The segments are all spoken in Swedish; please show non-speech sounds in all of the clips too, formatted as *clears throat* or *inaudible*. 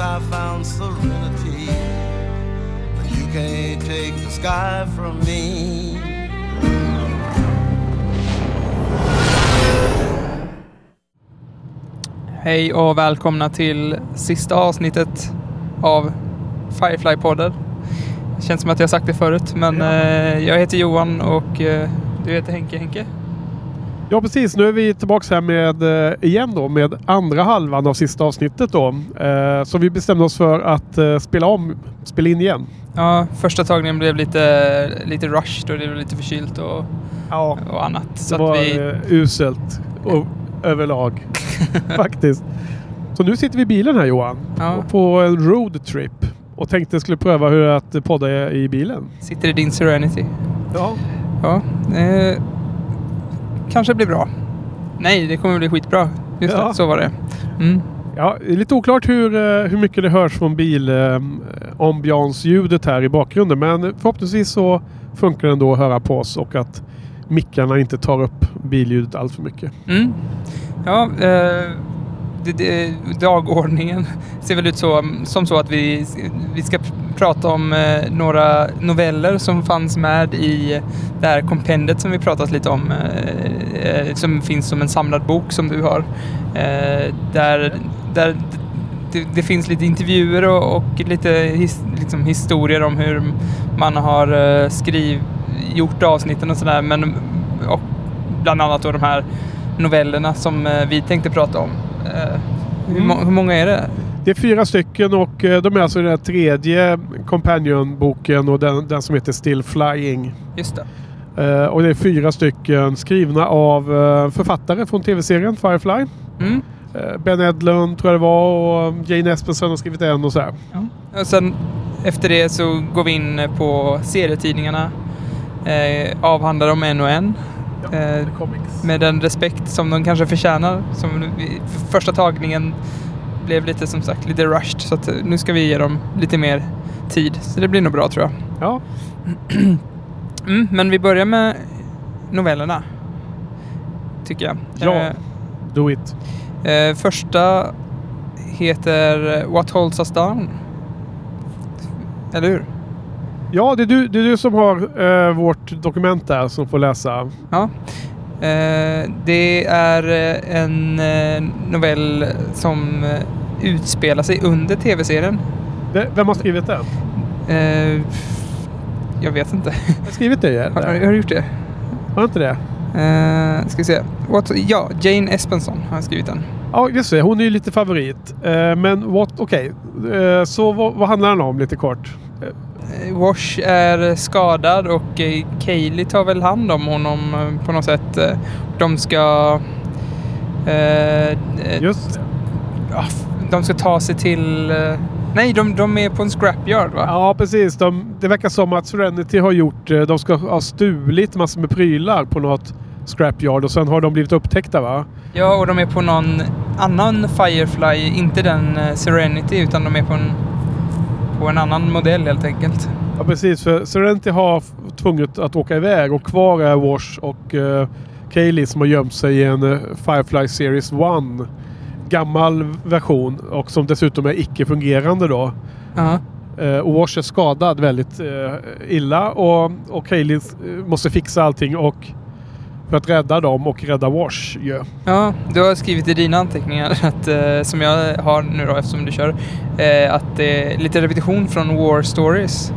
I found serenity. But you can't take the sky from me. Hej och välkomna till sista avsnittet av Firefly-podden. Det känns som att jag sagt det förut, men eh, jag heter Johan och eh, du heter Henke Henke. Ja precis, nu är vi tillbaks här med eh, igen då med andra halvan av sista avsnittet då. Eh, så vi bestämde oss för att eh, spela om, spela in igen. Ja, första tagningen blev lite, lite rushed och det blev lite förkylt och, Ja, och annat. Så det var vi, uselt och, *laughs* överlag *laughs* faktiskt. Så nu sitter vi i bilen här Johan. Ja. På en roadtrip. Och tänkte skulle pröva hur att podda i bilen. sitter i din Serenity. Ja. Ja, eh, kanske blir bra. Nej, det kommer bli skitbra. Just Ja. det, så var det. Mm. Ja, det är lite oklart hur, eh, hur mycket det hörs från bil eh, här i bakgrunden. Men förhoppningsvis så funkar det ändå att höra på oss och att mickarna inte tar upp billjudet allt för mycket. Mm. Ja, eh, dagordningen ser väl ut så, som så att vi, vi ska prata om eh, några noveller som fanns med i det här kompendet som vi pratat lite om. Eh, eh, som finns som en samlad bok som du har. Eh, där där det, det finns lite intervjuer och, och lite his, liksom historier om hur man har eh, skriv, gjort avsnitten och sådär. Men och bland annat då de här novellerna som eh, vi tänkte prata om. Eh, hur, må- hur många är det? Det är fyra stycken och eh, de är alltså den tredje Companion-boken och den, den som heter Still Flying. Just det. Eh, och det är fyra stycken skrivna av författare från tv-serien Firefly. Mm. Ben Edlund tror jag det var och Jane Espenson har skrivit en och så här. Och sen efter det så går vi in på serietidningarna. Avhandlar dem en och en. Eh, med den respekt som de kanske förtjänar. Som för första tagningen blev lite som sagt lite rushed. Så att eh, nu ska vi ge dem lite mer tid. Så det blir nog bra tror jag. Ja, *clears throat* Mm, men vi börjar med novellerna. Tycker jag. Ja. Eh, do it. Eh, första heter What Holds Us Down. Eller hur? Ja, det är du, det är du som har eh, vårt dokument där som får läsa. Ja. Eh, det är eh, en eh, novell som eh, utspelar sig under tv-serien. Vem har skrivit den? Eh, jag vet inte. Jag har skrivit det? Har, Eller? har du gjort det? Har inte det? Eh, ska vi se. What, ja, Jane Espenson har skrivit den. Ja, just det. Hon är ju lite favorit. Eh, men okej. Eh, så vad, vad handlar den om lite kort? Eh, Wash är skadad och eh, Kaylee tar väl hand om honom eh, på något sätt. De ska... eh, Just det. f- de ska ta sig till... Nej, de, de är på en scrapyard va? Ja, precis. De, det verkar som att Serenity har gjort... De ska ha stulit massor med prylar på något scrapyard och sen har de blivit upptäckta va? Ja, och de är på någon annan Firefly, inte den Serenity, utan de är på en, på en annan modell helt enkelt. Ja, precis. För Serenity har tvunget att åka iväg och kvar är Wash och uh, Kaylee som har gömt sig i en eh, Firefly Series 1. Gammal version och som dessutom är icke-fungerande då. Ja. Eh, och Wash är skadad väldigt eh, illa och, och eh, måste fixa allting och för att rädda dem och rädda Wash ju. Ja, du har skrivit i dina anteckningar, *laughs* att, eh, som jag har nu då eftersom du kör, eh, att det är lite repetition från War Stories.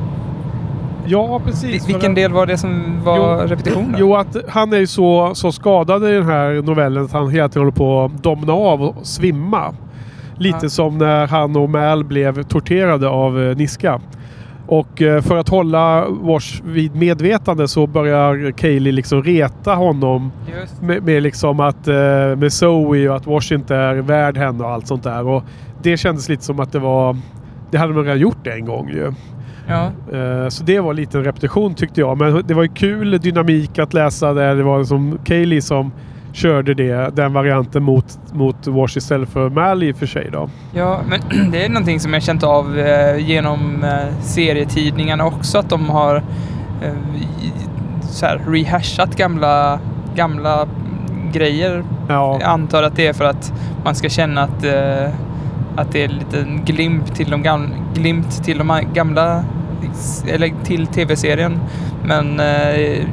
Ja, Vi- precis. Vilken För- del var det som var Jo, repetition? Då? Jo, att han är ju så, så skadad i den här novellen att han hela tiden håller på att domna av och svimma. Lite Ja. som när han och Mal blev torterade av eh, Niska. Och eh, för att hålla Wash vid medvetande så börjar Kaylee liksom reta honom med, med liksom att eh, med Zoe och att Wash inte är värd henne och allt sånt där. Och det kändes lite som att det var... Det hade man redan gjort en gång ju. Ja. Eh, Så det var lite en repetition tyckte jag. Men det var ju kul dynamik att läsa där. Det var som Kaylee som körde det, den varianten mot, mot Wash istället för Mally i och för sig då. Ja, men *clears throat* det är någonting som jag känt av eh, genom eh, serietidningarna också, att de har eh, så här, rehashat gamla, gamla grejer. Ja, Jag antar att det är för att man ska känna att, eh, att det är lite en glimt till de gamla, glimt till de gamla, eller till tv-serien. Men eh,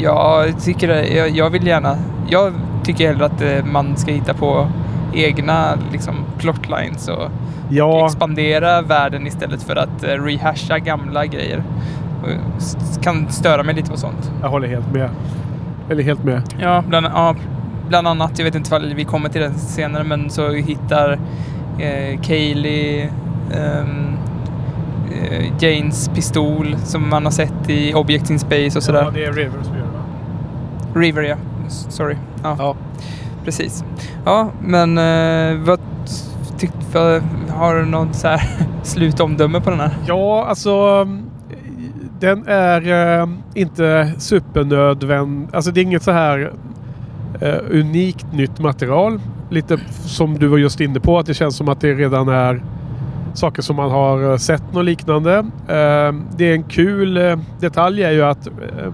jag tycker, jag, jag vill gärna, jag tycker hellre att eh, man ska hitta på egna liksom, plotlines och ja, expandera världen istället för att eh, rehasha gamla grejer. Och kan störa mig lite på sånt. jag håller helt med. Eller helt med. Ja, bland, ja, bland annat. Jag vet inte om vi kommer till den senare, men så hittar eh, Kaylee eh, Janes pistol som man har sett i Objects in Space och sådär. Ja, det är River som gör det va? River, ja. Sorry. Ja, Ja. precis. Ja, men eh, vad tyckte... Har du något så här *laughs* slutomdöme på den här? Ja, alltså... Den är eh, inte supernödvändig. Alltså det är inget så här eh, unikt nytt material. Lite som du var just inne på, att det känns som att det redan är saker som man har eh, sett något liknande. Eh, det är en kul eh, detalj är ju att eh,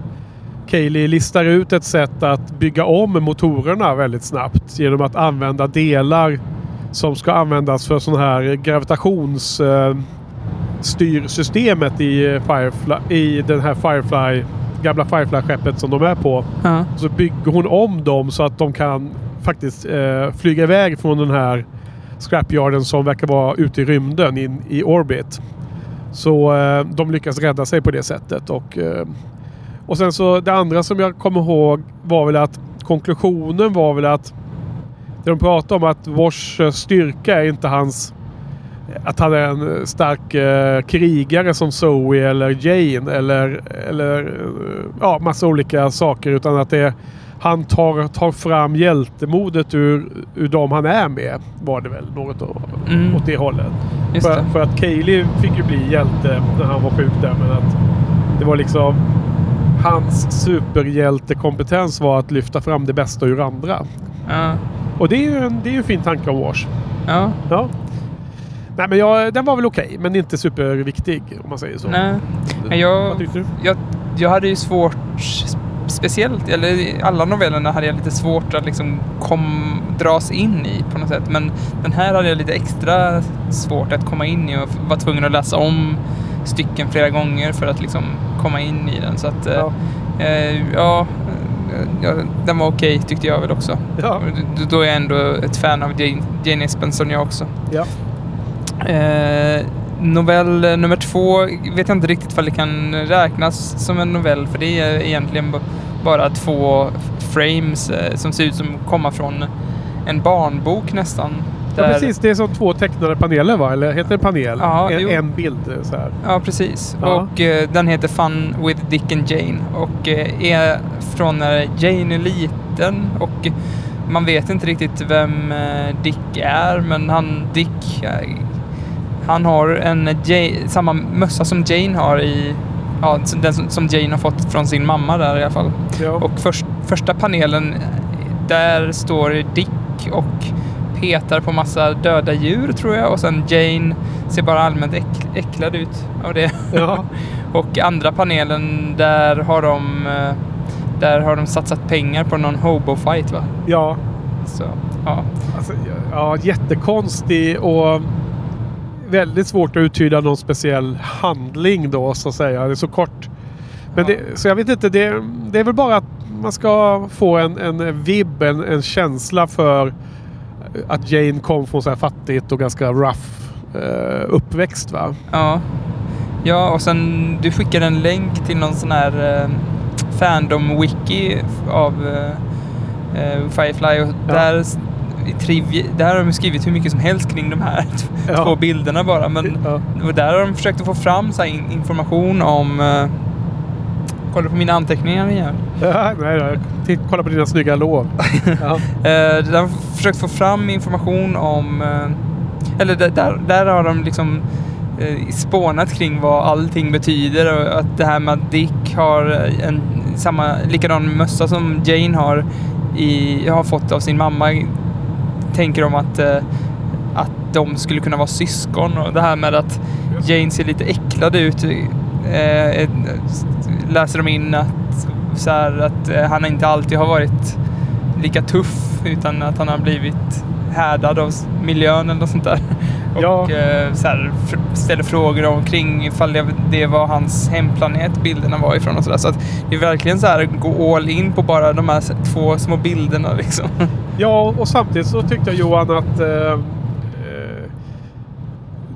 Kaylee listar ut ett sätt att bygga om motorerna väldigt snabbt genom att använda delar som ska användas för sån här gravitations eh, styrsystemet i, Firefly, i den här Firefly, gamla Firefly-skeppet som de är på. Ja. Så bygger hon om dem så att de kan faktiskt eh, flyga iväg från den här scrapyarden som verkar vara ute i rymden in, i orbit. Så eh, de lyckas rädda sig på det sättet. Och, eh, och sen så det andra som jag kommer ihåg var väl att konklusionen var väl att det de pratade om att Wash eh, styrka är inte hans eh, att han är en eh, stark eh, krigare som Zoe eller Jane eller, eller eh, ja, massa olika saker. Utan att det är, han tar, tar fram hjältemodet ur, ur de han är med. Var det väl något å- Mm. åt det hållet. Just För, det. för att Kaylee fick ju bli hjälte när han var sjuk där. Men att det var liksom hans superhjältekompetens var att lyfta fram det bästa ur andra. Ja. Och det är ju en, det är ju en fin tanke om Wash. ja. Ja. Nej men jag, den var väl okej, men inte superviktig om man säger så. Nej. Men jag, jag, jag hade ju svårt, speciellt, eller alla novellerna hade jag lite svårt att liksom kom, dras in i på något sätt. Men den här hade jag lite extra svårt att komma in i och var tvungen att läsa om stycken flera gånger för att liksom komma in i den. Så att, Ja. eh, eh, ja, eh, ja, den var okej tyckte jag väl också. Ja. Då är jag ändå ett fan av Jane, Jane Espenson jag också. Ja. Eh, novell nummer två vet jag inte riktigt vad det kan räknas som en novell för det är egentligen b- bara två frames eh, som ser ut som komma från en barnbok nästan. ja Där- precis, det är som två tecknade paneler va? Eller heter det panel? Ja, en, en bild så här. Ja, precis. Ja. Och eh, den heter Fun with Dick and Jane och eh, är från när Jane är liten och man vet inte riktigt vem eh, Dick är men han Dick eh, han har en Ja- samma mössa som Jane har i ja, den som- som Jane har fått från sin mamma där i alla fall. Ja. Och först, första panelen, där står Dick och petar på massa döda djur tror jag. Och sen Jane ser bara allmänt äck, äcklad ut av det. ja. *laughs* och andra panelen, där har de eh, där har de satsat pengar på någon hobo-fight va? ja. Så, ja. Alltså, ja, jättekonstig och väldigt svårt att uttyda någon speciell handling då så att säga. Det är så kort. Men det, så jag vet inte, det, det är väl bara att man ska få en, en vibb, en, en känsla för att Jane kom från så här fattigt och ganska rough eh, uppväxt va? Ja. Ja, och sen du skickade en länk till någon sån här eh, Fandom-wiki av eh, eh, Firefly och Ja. där i där har de skrivit hur mycket som helst kring de här *laughs* Ja. två bilderna bara. Men Ja. där har de försökt att få fram så information om... Uh, kolla på mina anteckningar igen. Ja, nej, nej. Titt, kolla på dina snygga lår. *laughs* Ja. Uh, där har de försökt få fram information om... eh, eller där, där, har de liksom uh, spånat kring vad allting betyder och att det här med att Dick har en samma likadan mössa som Jane har, i, har fått av sin mamma tänker de att, eh, att de skulle kunna vara syskon och det här med att Jane ser lite äcklad ut eh, läser de in att, så här, att eh, han inte alltid har varit lika tuff utan att han har blivit härdad av miljön eller något sånt där. Ja. Och eh, så här, ställer frågor omkring ifall det, det var hans hemplanet bilderna var ifrån och sådär. Så att det är verkligen så här gå all in på bara de här två små bilderna liksom. *laughs* Ja, och samtidigt så tyckte jag Johan att eh, eh,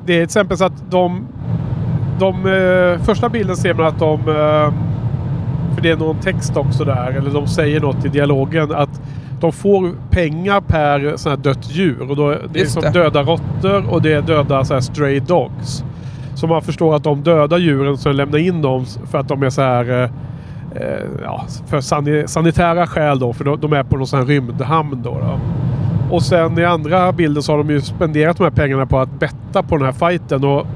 det är till exempel så att de, de eh, första bilden ser man att de, eh, för det är någon text också där, eller de säger något i dialogen att de får pengar per sån här dött djur. Och då, det är Just som det. döda råttor och det är döda så här stray dogs. Så man förstår att de döda djuren så lämnar in dem för att de är så här eh, ja, för sani- sanitära skäl då. För de, de är på någon sån här rymdhamn då, då. Och sen i andra bilden så har de ju spenderat de här pengarna på att betta på den här fighten. Och,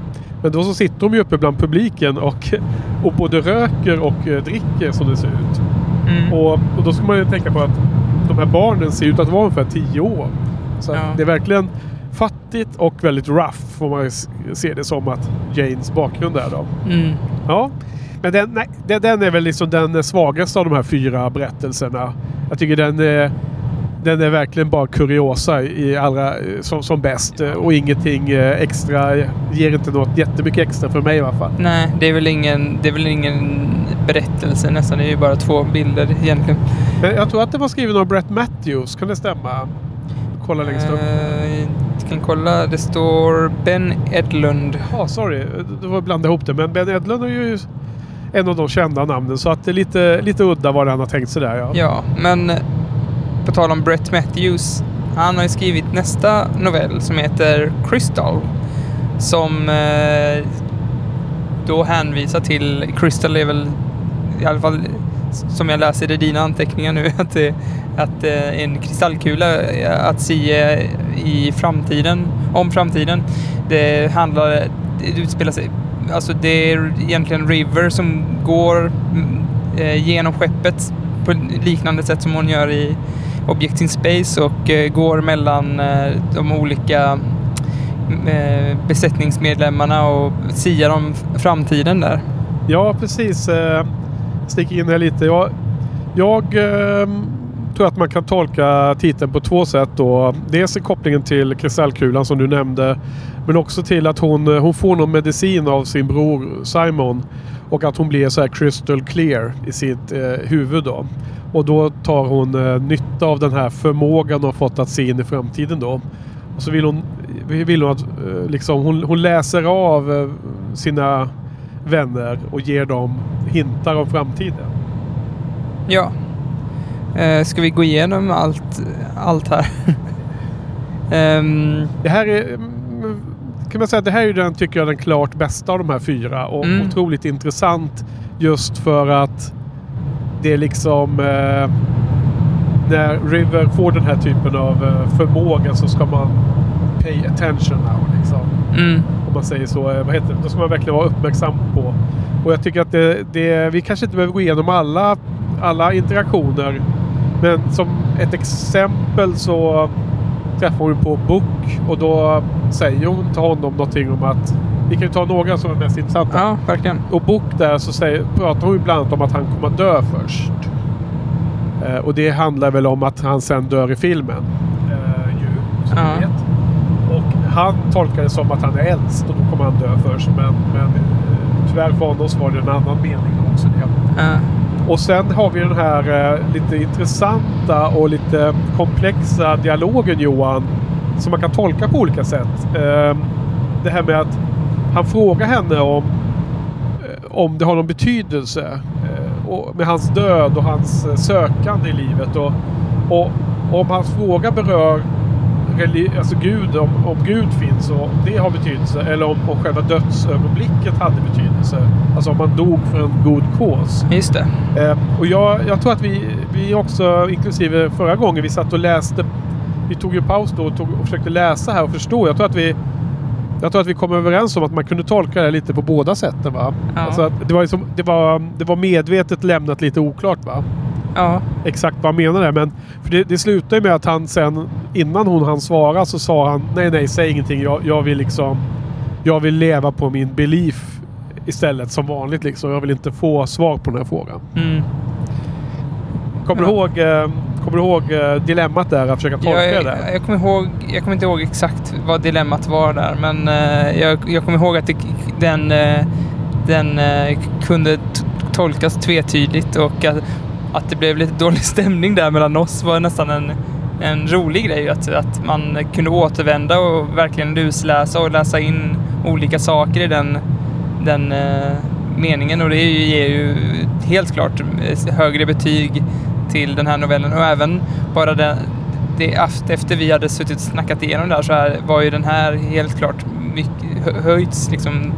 men då så sitter de ju uppe bland publiken och, och både röker och eh, dricker som det ser ut. Mm. Och, och då ska man ju tänka på att de här barnen ser ut att vara ungefär 10 år. Så Ja. det är verkligen fattigt och väldigt rough får man se det som att Janes bakgrund är då. Mm. Ja. Men den, nej, den, den är väl liksom den svagaste av de här fyra berättelserna. Jag tycker den är, den är verkligen bara kuriosa i allra, som, som bäst. Och ingenting eh, extra, ger inte något jättemycket extra för mig i alla fall. Nej, det är, väl ingen, det är väl ingen berättelse nästan. Det är ju bara två bilder egentligen. Men jag tror att det var skriven av Brett Matthews, kan det stämma? Kolla längst upp. Jag kan kolla. Det står Ben Edlund. Ja, sorry. Det var blanda ihop det. Men Ben Edlund är ju en av de kända namnen. Så att det är lite, lite udda vad han har tänkt sig där. Ja. Ja, men på tal om Brett Matthews. Han har ju skrivit nästa novell som heter Crystal. Som eh, då hänvisar till... Crystal är väl i alla fall som jag läser i dina anteckningar nu *laughs* att, det, att eh, en kristallkula att se i framtiden, om framtiden. Det handlar, det utspelar sig, alltså det är egentligen River som går mm, eh, genom skeppet på liknande sätt som hon gör i Objects in Space och eh, går mellan eh, de olika mm, eh, besättningsmedlemmarna och siar om framtiden där. Ja, precis. Eh, sticker in här lite. Jag, jag eh, tror att man kan tolka titeln på två sätt. Då. Dels i kopplingen till kristallkulan som du nämnde. Men också till att hon, eh, hon får någon medicin av sin bror Simon. Och att hon blir så här crystal clear i sitt eh, huvud. Då. Och då tar hon eh, nytta av den här förmågan hon fått att se in i framtiden. Då. Och så vill hon, vill hon att eh, liksom, hon, hon läser av eh, sina vänner och ger dem hintar om framtiden. Ja. Eh, ska vi gå igenom allt, allt här? *laughs* Ehm, Det här är kan man säga att det här är den, tycker jag, den klart bästa av de här fyra. Och Mm. otroligt intressant just för att det är liksom eh, när River får den här typen av eh, förmåga så ska man pay attention now. Liksom. mm, Om man säger så. Eh, vad heter det? Då ska man verkligen vara uppmärksam på. Och jag tycker att det, det, vi kanske inte behöver gå igenom alla, alla interaktioner. Men som ett exempel så träffar hon på Book och då säger hon till honom någonting om att vi kan ju ta några som är mest intressanta. ja, verkligen. Och Book där så säger, pratar hon ju bland annat om att han kommer att dö först. Eh, och det handlar väl om att han sen dör i filmen. Eh, ju, som Ja. vet. Och han tolkar det som att han är äldst och då kommer han dö först. Men, men eh, tyvärr för honom så var det en annan mening också. Det. Ja. Och sen har vi den här eh, lite intressanta och lite komplexa dialogen Johan. Som man kan tolka på olika sätt. Eh, det här med att han frågar henne om, eh, om det har någon betydelse. Eh, och med hans död och hans eh, sökande i livet. Och, och om hans fråga berör alltså Gud, om, om Gud finns och det har betydelse. Eller om, om själva dödsögonblicket hade betydelse. Alltså om man dog för en god cause. Just det. Eh, och jag, jag tror att vi, vi också, inklusive förra gången vi satt och läste. Vi tog ju paus då och, tog, och försökte läsa här och förstå. Jag tror att vi jag tror att vi kom överens om att man kunde tolka det lite på båda sätten. Va? Ja. Alltså det, var liksom, det, var, det var medvetet lämnat lite oklart. Va? Ja. exakt vad han menade. Men för det, det slutar ju med att han sen, innan hon hann svara, så sa han nej, nej, säg ingenting. Jag, jag vill liksom, jag vill leva på min belief istället som vanligt. Liksom. Jag vill inte få svar på den här frågan. Mm. Kommer Ja. du ihåg, eh, kommer du ihåg eh, dilemmat där? Att försöka tolka Jag, det? jag, kommer ihåg, jag kommer inte ihåg exakt vad dilemmat var där, men eh, jag, jag kommer ihåg att det, den, den kunde tolkas tvetydigt och att, att det blev lite dålig *laughs* stämning där mellan oss var nästan en, en rolig grej. Att, att man kunde återvända och verkligen lusläsa och läsa in olika saker i den, den eh, meningen och det ger ju helt klart eh, högre betyg till den här novellen och även bara det det, efter vi hade suttit och snackat igenom det här så här var ju den här helt klart mycket, höjts liksom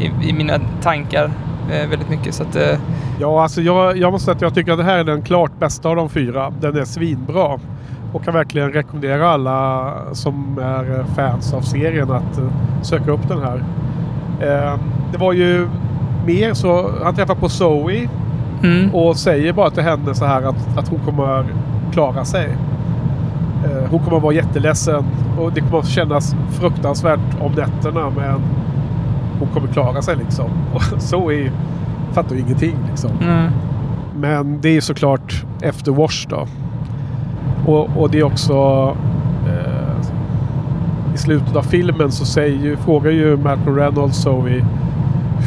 i, i mina tankar väldigt mycket. Så att, eh, Ja, alltså jag, jag måste säga att jag tycker att det här är den klart bästa av de fyra. Den är svinbra. Och kan verkligen rekommendera alla som är fans av serien att eh, söka upp den här. Eh, det var ju mer så, han träffar på Zoe mm, och säger bara till henne så här att, att hon kommer klara sig. Eh, hon kommer vara jätteledsen och det kommer att kännas fruktansvärt om nätterna men hon kommer klara sig liksom. Och *laughs* Zoe fattar ju ingenting liksom. mm, Men det är såklart efter Wash då. Och, och det är också... Eh, I slutet av filmen så säger, ju- frågar ju Malcolm Reynolds Zoe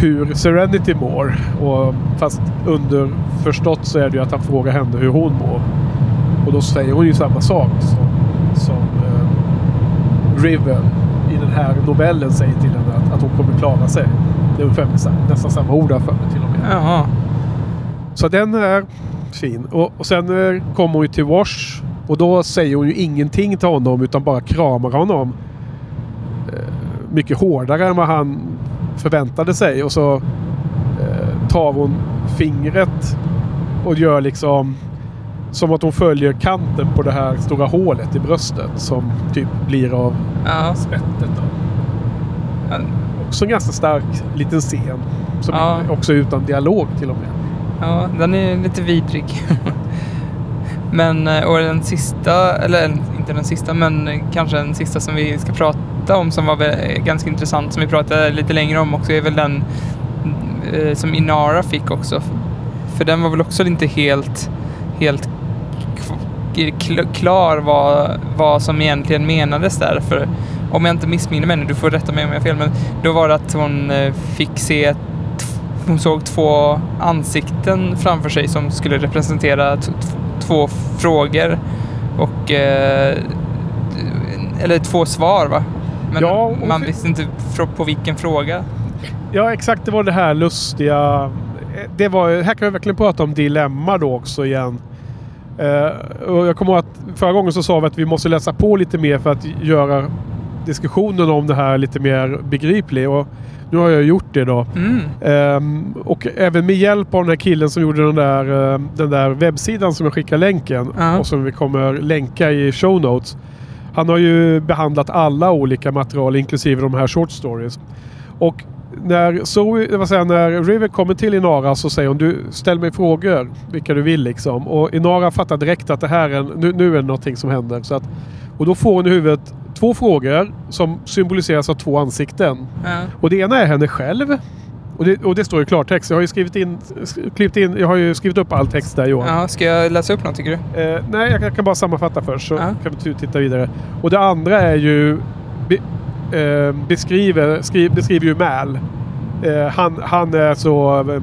hur Serenity mår. Och, fast underförstått så är det ju att han frågar henne hur hon mår. Och då säger hon ju samma sak som, som eh, River i den här novellen säger till henne att, hon kommer klara sig. Det är ungefär nästan- samma ord för mig till och med. jaha. Så den är fin. Och, och sen eh, kommer hon ju till Wash. Och då säger hon ju ingenting till honom utan bara kramar honom. Eh, mycket hårdare än vad han förväntade sig. Och så eh, tar hon fingret och gör liksom som att hon följer kanten på det här stora hålet i bröstet som typ blir av Ja. spettet. Då. Också en ganska stark liten scen. Som Ja. också är utan dialog till och med. Ja, den är lite vidrig. *laughs* men, eh, och den sista, eller inte den sista, men kanske den sista som vi ska prata om som var ganska intressant, som vi pratade lite längre om också, är väl den eh, som Inara fick också. För den var väl också inte helt, helt klar vad, vad som egentligen menades där. För om jag inte missminner mig du får rätta mig om jag har fel, men då var det att hon eh, fick se hon såg två ansikten framför sig som skulle representera två frågor och eh, eller två svar va? Men Ja, man visste inte på vilken fråga. Ja, exakt. Det var det här lustiga. Det var, här kan vi verkligen prata om dilemma då också igen. Eh, och jag kommer ihåg att förra gången så sa vi att vi måste läsa på lite mer för att göra diskussionen om det här lite mer begriplig. Och nu har jag gjort det då. Mm. Ehm, och även med hjälp av den här killen som gjorde den där, ehm, den där webbsidan som jag skickar länken Ja. och som vi kommer länka i show notes. Han har ju behandlat alla olika material inklusive de här short stories. Och när, Zoe, vad säger, när River kommer till Inara så säger hon du ställ mig frågor vilka du vill liksom. Och Inara fattar direkt att det här är nu, nu är det någonting som händer. Så att, och då får hon i huvudet två frågor som symboliseras av två ansikten. Ja. Och det ena är henne själv. Och det, och det står i klartext. Jag har ju skrivit in, klippt in, jag har ju skrivit upp all text där Johan. ja, ska jag läsa upp något tycker du? Eh, nej, jag, kan bara sammanfatta först så Ja. kan vi titta vidare. Och det andra är ju be, eh, beskriver, skriv, beskriver ju Mal. Eh, han, han är så, eh,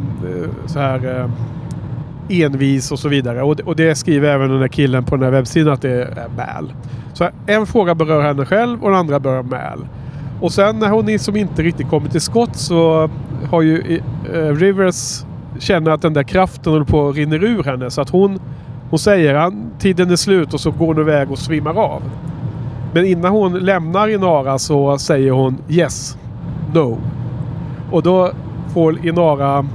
så här eh, envis och så vidare. Och, det- och det skriver även den där killen på den här webbsidan att det är Mal. Så en fråga berör henne själv och den andra berör Mal. Och sen när hon som inte riktigt kommer till skott så har ju eh, Rivers känner att den där kraften håller på att rinna ur henne. Så att hon, hon säger att tiden är slut och så går hon iväg och svimmar av. Men innan hon lämnar Inara så säger hon yes, no. Och då får Inara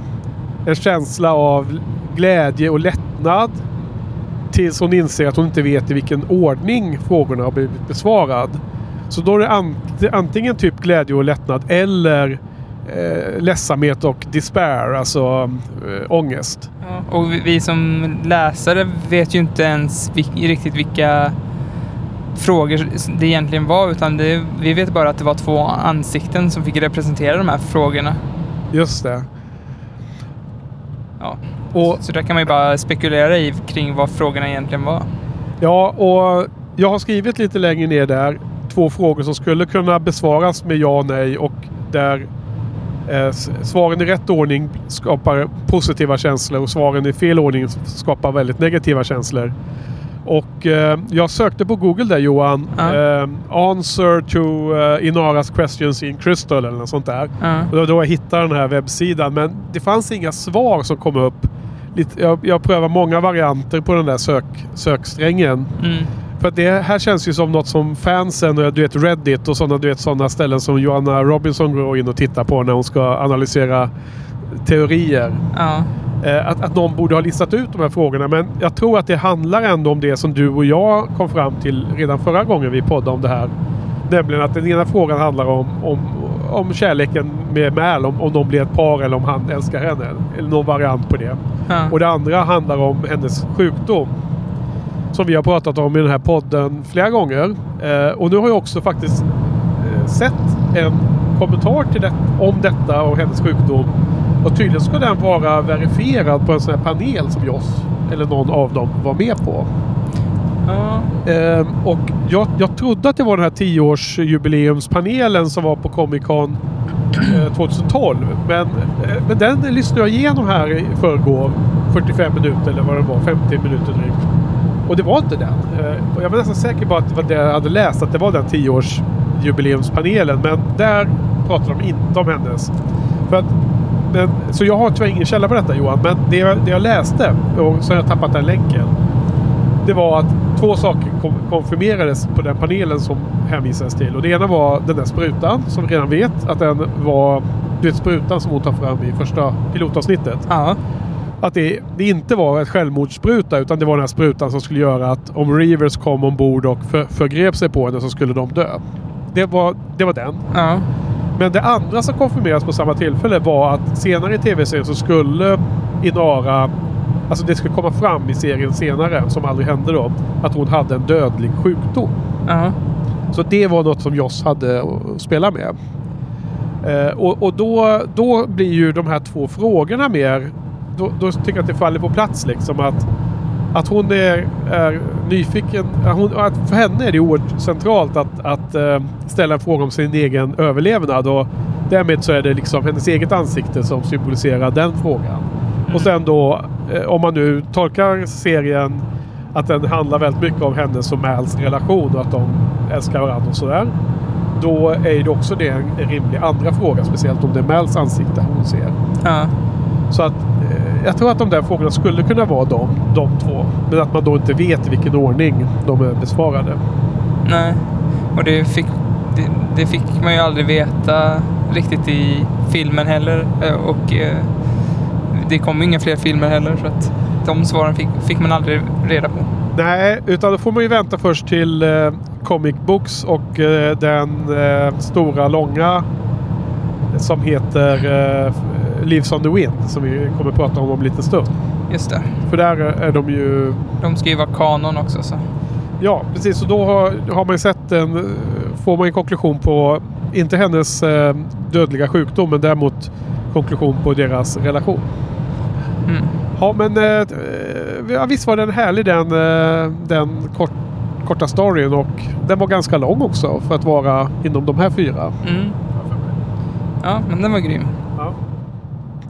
en känsla av glädje och lättnad. Tills hon inser att hon inte vet i vilken ordning frågorna har blivit besvarad. Så då är det ant- antingen typ glädje och lättnad eller eh, ledsamhet och despair, alltså eh, ångest. Ja. Och vi, vi som läsare vet ju inte ens vil- riktigt vilka frågor det egentligen var utan det, vi vet bara att det var två ansikten som fick representera de här frågorna. Just det. Ja. Och, Så där kan man ju bara spekulera i kring vad frågorna egentligen var. ja, och jag har skrivit lite längre ner där två frågor som skulle kunna besvaras med ja och nej och där eh, svaren i rätt ordning skapar positiva känslor och svaren i fel ordning skapar väldigt negativa känslor. Och eh, jag sökte på Google där Johan. Ja. Eh, answer to eh, Inaras questions in crystal eller något sånt där. Ja. Och det var då jag hittade den här webbsidan. Men det fanns inga svar som kom upp. Lite, jag, jag prövar många varianter på den där sök, söksträngen. Mm. För att det här känns ju som något som fansen, och du vet Reddit och sådana du vet, sådana ställen som Joanna Robinson går in och tittar på när hon ska analysera teorier. Ja. Eh, att, att någon borde ha listat ut de här frågorna. Men jag tror att det handlar ändå om det som du och jag kom fram till redan förra gången vi poddade om det här. Nämligen att den ena frågan handlar om, om, om kärleken med Mal. Om, om de blir ett par eller om han älskar henne. Eller någon variant på det. Ja. Och det andra handlar om hennes sjukdom. Som vi har pratat om i den här podden flera gånger. Eh, och nu har jag också faktiskt eh, sett en kommentar till det, om detta och hennes sjukdom. Och tydligen ska den vara verifierad på en sån här panel som Joss eller någon av dem var med på. Ja. Ehm, och jag, jag trodde att det var den här 10-årsjubileumspanelen som var på Comic Con eh, 2012. Men, eh, men den lyssnade jag igenom här i förrgår. 45 minuter eller vad det var. 50 minuter drygt. Och det var inte den. Eh, och jag var nästan säker på att det var det jag hade läst. Att det var den 10-årsjubileumspanelen. Men där pratade de inte om hennes. För att, men, så jag har tyvärr ingen källa på detta Johan. Men det det jag läste, och så har jag tappat den länken. Det var att två saker konfirmerades på den panelen som hänvisades till. Och det ena var den där sprutan som vi redan vet att den var du vet, sprutan som hon tar fram i första pilotavsnittet. Ja. Att det, det inte var ett självmordsspruta utan det var den här sprutan som skulle göra att om Reavers kom ombord och för, förgrep sig på henne så skulle de dö. Det var, det var den. Ja. Men det andra som konfirmerades på samma tillfälle var att senare i tv-serien så skulle Inara Alltså det skulle komma fram i serien senare, som aldrig hände då, att hon hade en dödlig sjukdom. Ja. Så det var något som Joss hade att spela med. Eh, och och då, då blir ju de här två frågorna mer... Då, då tycker jag att det faller på plats liksom att, att hon är, är nyfiken. att Hon, att för henne är det oerhört centralt att, att eh, ställa en fråga om sin egen överlevnad. Och därmed så är det liksom hennes eget ansikte som symboliserar den frågan. Och sen då, eh, om man nu tolkar serien att den handlar väldigt mycket om hennes och Mals relation och att de älskar varandra och sådär. Då är det också det en rimlig andra fråga. Speciellt om det är Mals ansikte hon ser. Ja. Så att eh, jag tror att de där frågorna skulle kunna vara de, de två. Men att man då inte vet i vilken ordning de är besvarade. Nej. Och det fick, det, det fick man ju aldrig veta riktigt i filmen heller. Eh, Och det kom ju inga fler filmer heller så att de svaren fick, fick man aldrig reda på. Nej, utan då får man ju vänta först till eh, Comic Books och eh, den eh, stora långa som heter eh, Lives on the Wind som vi kommer att prata om om en liten stund. Just det. För där är de ju... De ska ju vara kanon också så. Ja, precis. Och då har, har man ju sett en... Får man en konklusion på, inte hennes eh, dödliga sjukdom, men däremot konklusion på deras relation. Mm. Ja, men eh, ja, visst var den härlig den, eh, den kort, korta storyn och den var ganska lång också för att vara inom de här fyra. Mm. Ja, men den var grym. Ja.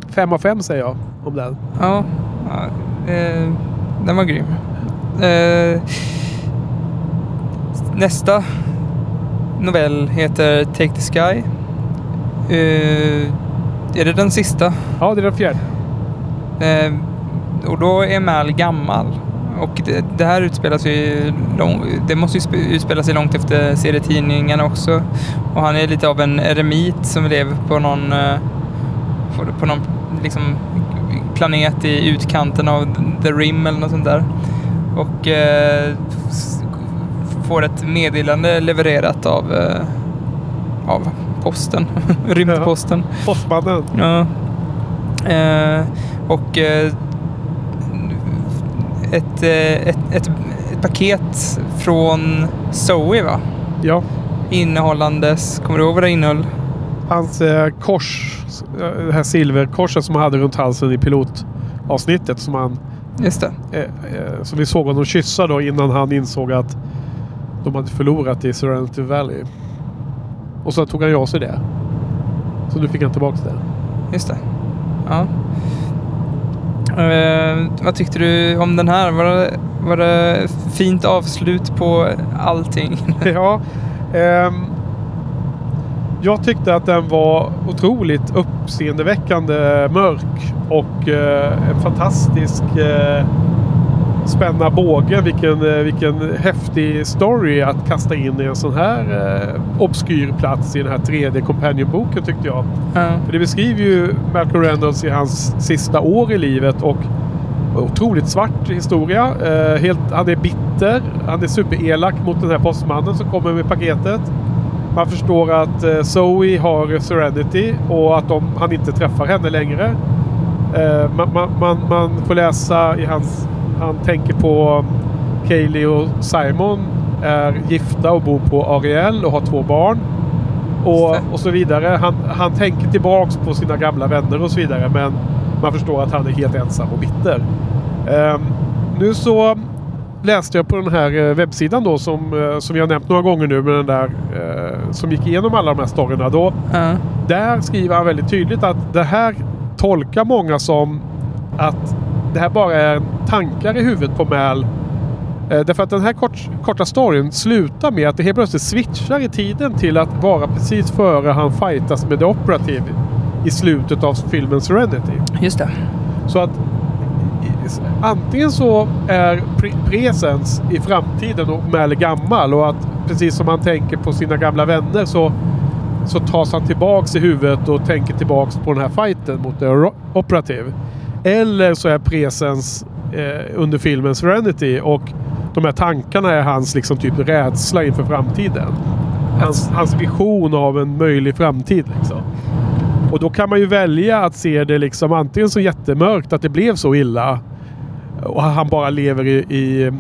Fem av fem säger jag om den. Ja, ja eh, den var grym. Eh, nästa novell heter Take the Sky. Eh, är det den sista? Ja, det är den fjärde. Eh, och då är Mal gammal. och det, det här utspelas ju lång, det måste ju sp- utspela sig långt efter serietidningarna också. Och han är lite av en eremit som lever på någon, eh, på, någon liksom, planet i utkanten av The Rim eller något sånt där. Och eh, får ett meddelande levererat av, eh, av posten, *laughs* rymdposten. Postmannen. Ja. Eh, och eh, ett, eh, ett, ett, ett paket från Zoe va? Ja. Innehållandes, kommer du ihåg vad det innehöll? Hans eh, kors, eh, det här silverkorset som han hade runt halsen i pilotavsnittet som, han, Just det. eh, eh, som vi såg honom kyssa då innan han insåg att de hade förlorat i Serenity Valley. Och så tog han ju av sig det. Så nu fick han tillbaka det. Just det. Ja. Eh, vad tyckte du om den här? Var det, var det fint avslut på allting? *laughs* ja. ehm, jag tyckte att den var otroligt uppseendeväckande mörk och eh, en fantastisk eh, spänna båge. Vilken, eh, vilken häftig story att kasta in i en sån här eh, obskyr plats i den här 3D Companion-boken tyckte jag. ja. För det beskriver ju Malcolm Reynolds i hans sista år i livet och otroligt svart historia. Eh, helt, han är bitter. Han är superelak mot den här postmannen som kommer med paketet. Man förstår att eh, Zoe har Serenity och att de, han inte träffar henne längre. Eh, man, man, man, man får läsa i hans... Han tänker på Kaylee och Simon är gifta och bor på Ariel och har två barn. Och, och så vidare. Han, han tänker tillbaks på sina gamla vänner och så vidare. Men man förstår att han är helt ensam och bitter. Ehm, nu så läste jag på den här eh, webbsidan då som, eh, som har nämnt några gånger nu med den där eh, som gick igenom alla de här storyna. Då, Ja. där skriver han väldigt tydligt att det här tolkar många som att det här bara är tankar i huvudet på Mal. Eh, därför att den här kort, korta storyn slutar med att det helt plötsligt switchar i tiden till att vara precis före han fightas med The Operative i slutet av filmen Serenity. Just det. Så att antingen så är pre- presens i framtiden och Mal är gammal och att precis som han tänker på sina gamla vänner så, så tas han tillbaks i huvudet och tänker tillbaks på den här fighten mot The Operative. Eller så är presens eh, under filmen Serenity och de här tankarna är hans liksom typ rädsla inför framtiden. Hans, hans vision av en möjlig framtid. Liksom. Och då kan man ju välja att se det liksom antingen så jättemörkt att det blev så illa och han bara lever i, i,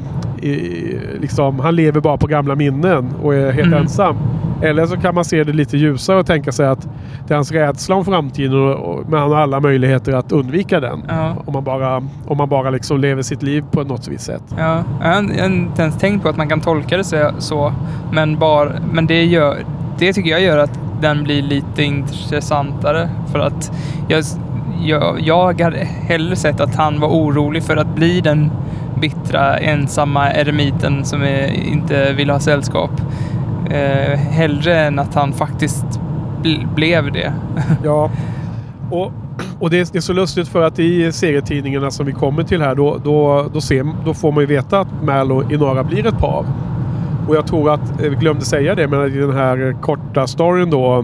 i liksom, han lever bara på gamla minnen och är helt Mm. ensam. Eller så kan man se det lite ljusare och tänka sig att det är hans rädsla om framtiden och, och, men han har alla möjligheter att undvika den. Ja. Om man bara, om man bara liksom lever sitt liv på något visst sätt. Ja, jag har inte ens tänkt på att man kan tolka det så, så men, bara, men det, gör, det tycker jag gör att den blir lite intressantare. För att jag, jag, jag hade hellre sett att han var orolig för att bli den bittra, ensamma eremiten som är, inte vill ha sällskap. Eh, hellre än att han faktiskt bl- blev det. *laughs* Ja. Och, och det, är, det är så lustigt för att i serietidningarna som vi kommer till här då, då, då, ser, då får man ju veta att Mal och Inara blir ett par. Och jag tror att, eh, vi glömde säga det, men i den här korta storyn då,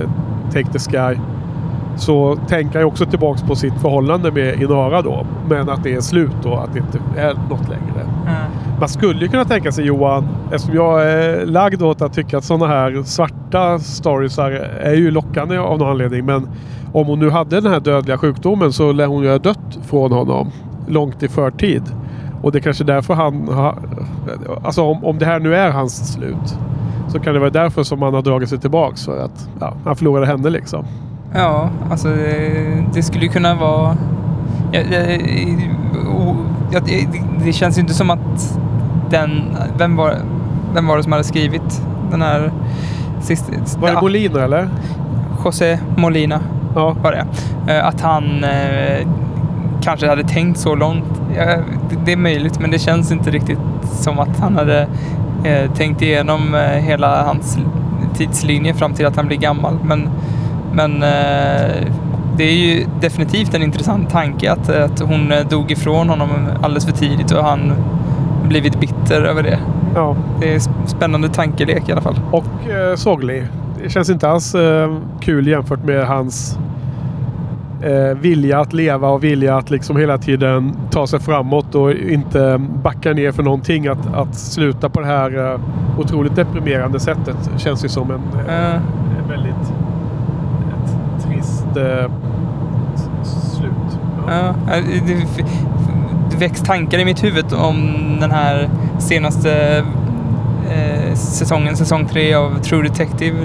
eh, Take the Sky, så tänker jag också tillbaks på sitt förhållande med Inara då. Men att det är slut då, att det inte är något längre. Man skulle ju kunna tänka sig Johan, eftersom jag är lagd åt att tycka att sådana här svarta storiesar är ju lockande av någon anledning. Men om hon nu hade den här dödliga sjukdomen så lär hon ju ha dött från honom långt i förtid. Och det är kanske därför han har... Alltså om, om det här nu är hans slut. Så kan det vara därför som han har dragit sig tillbaks. För att ja, han förlorade henne liksom. Ja, alltså det, det skulle ju kunna vara... Ja, det, o- ja, det, det känns ju inte som att den... Vem var, vem var det som hade skrivit den här sista... Var det ja, Molina eller? José Molina Ja. var det. Eh, Att han eh, kanske hade tänkt så långt. Det är möjligt, men det känns inte riktigt som att han hade eh, tänkt igenom eh, hela hans tidslinje fram till att han blir gammal. Men, men eh, det är ju definitivt en intressant tanke att, att hon eh, dog ifrån honom alldeles för tidigt och han blivit bitter över det. Ja. Det är spännande tankelek i alla fall. Och eh, sorglig. Det känns inte alls eh, kul jämfört med hans eh, vilja att leva och vilja att liksom hela tiden ta sig framåt och inte backa ner för någonting. Att, att sluta på det här eh, otroligt deprimerande sättet känns ju som en, eh, väldigt trist eh. Ja, eh, det, väcks tankar i mitt huvud om den här senaste eh, säsongen, säsong tre av True Detective.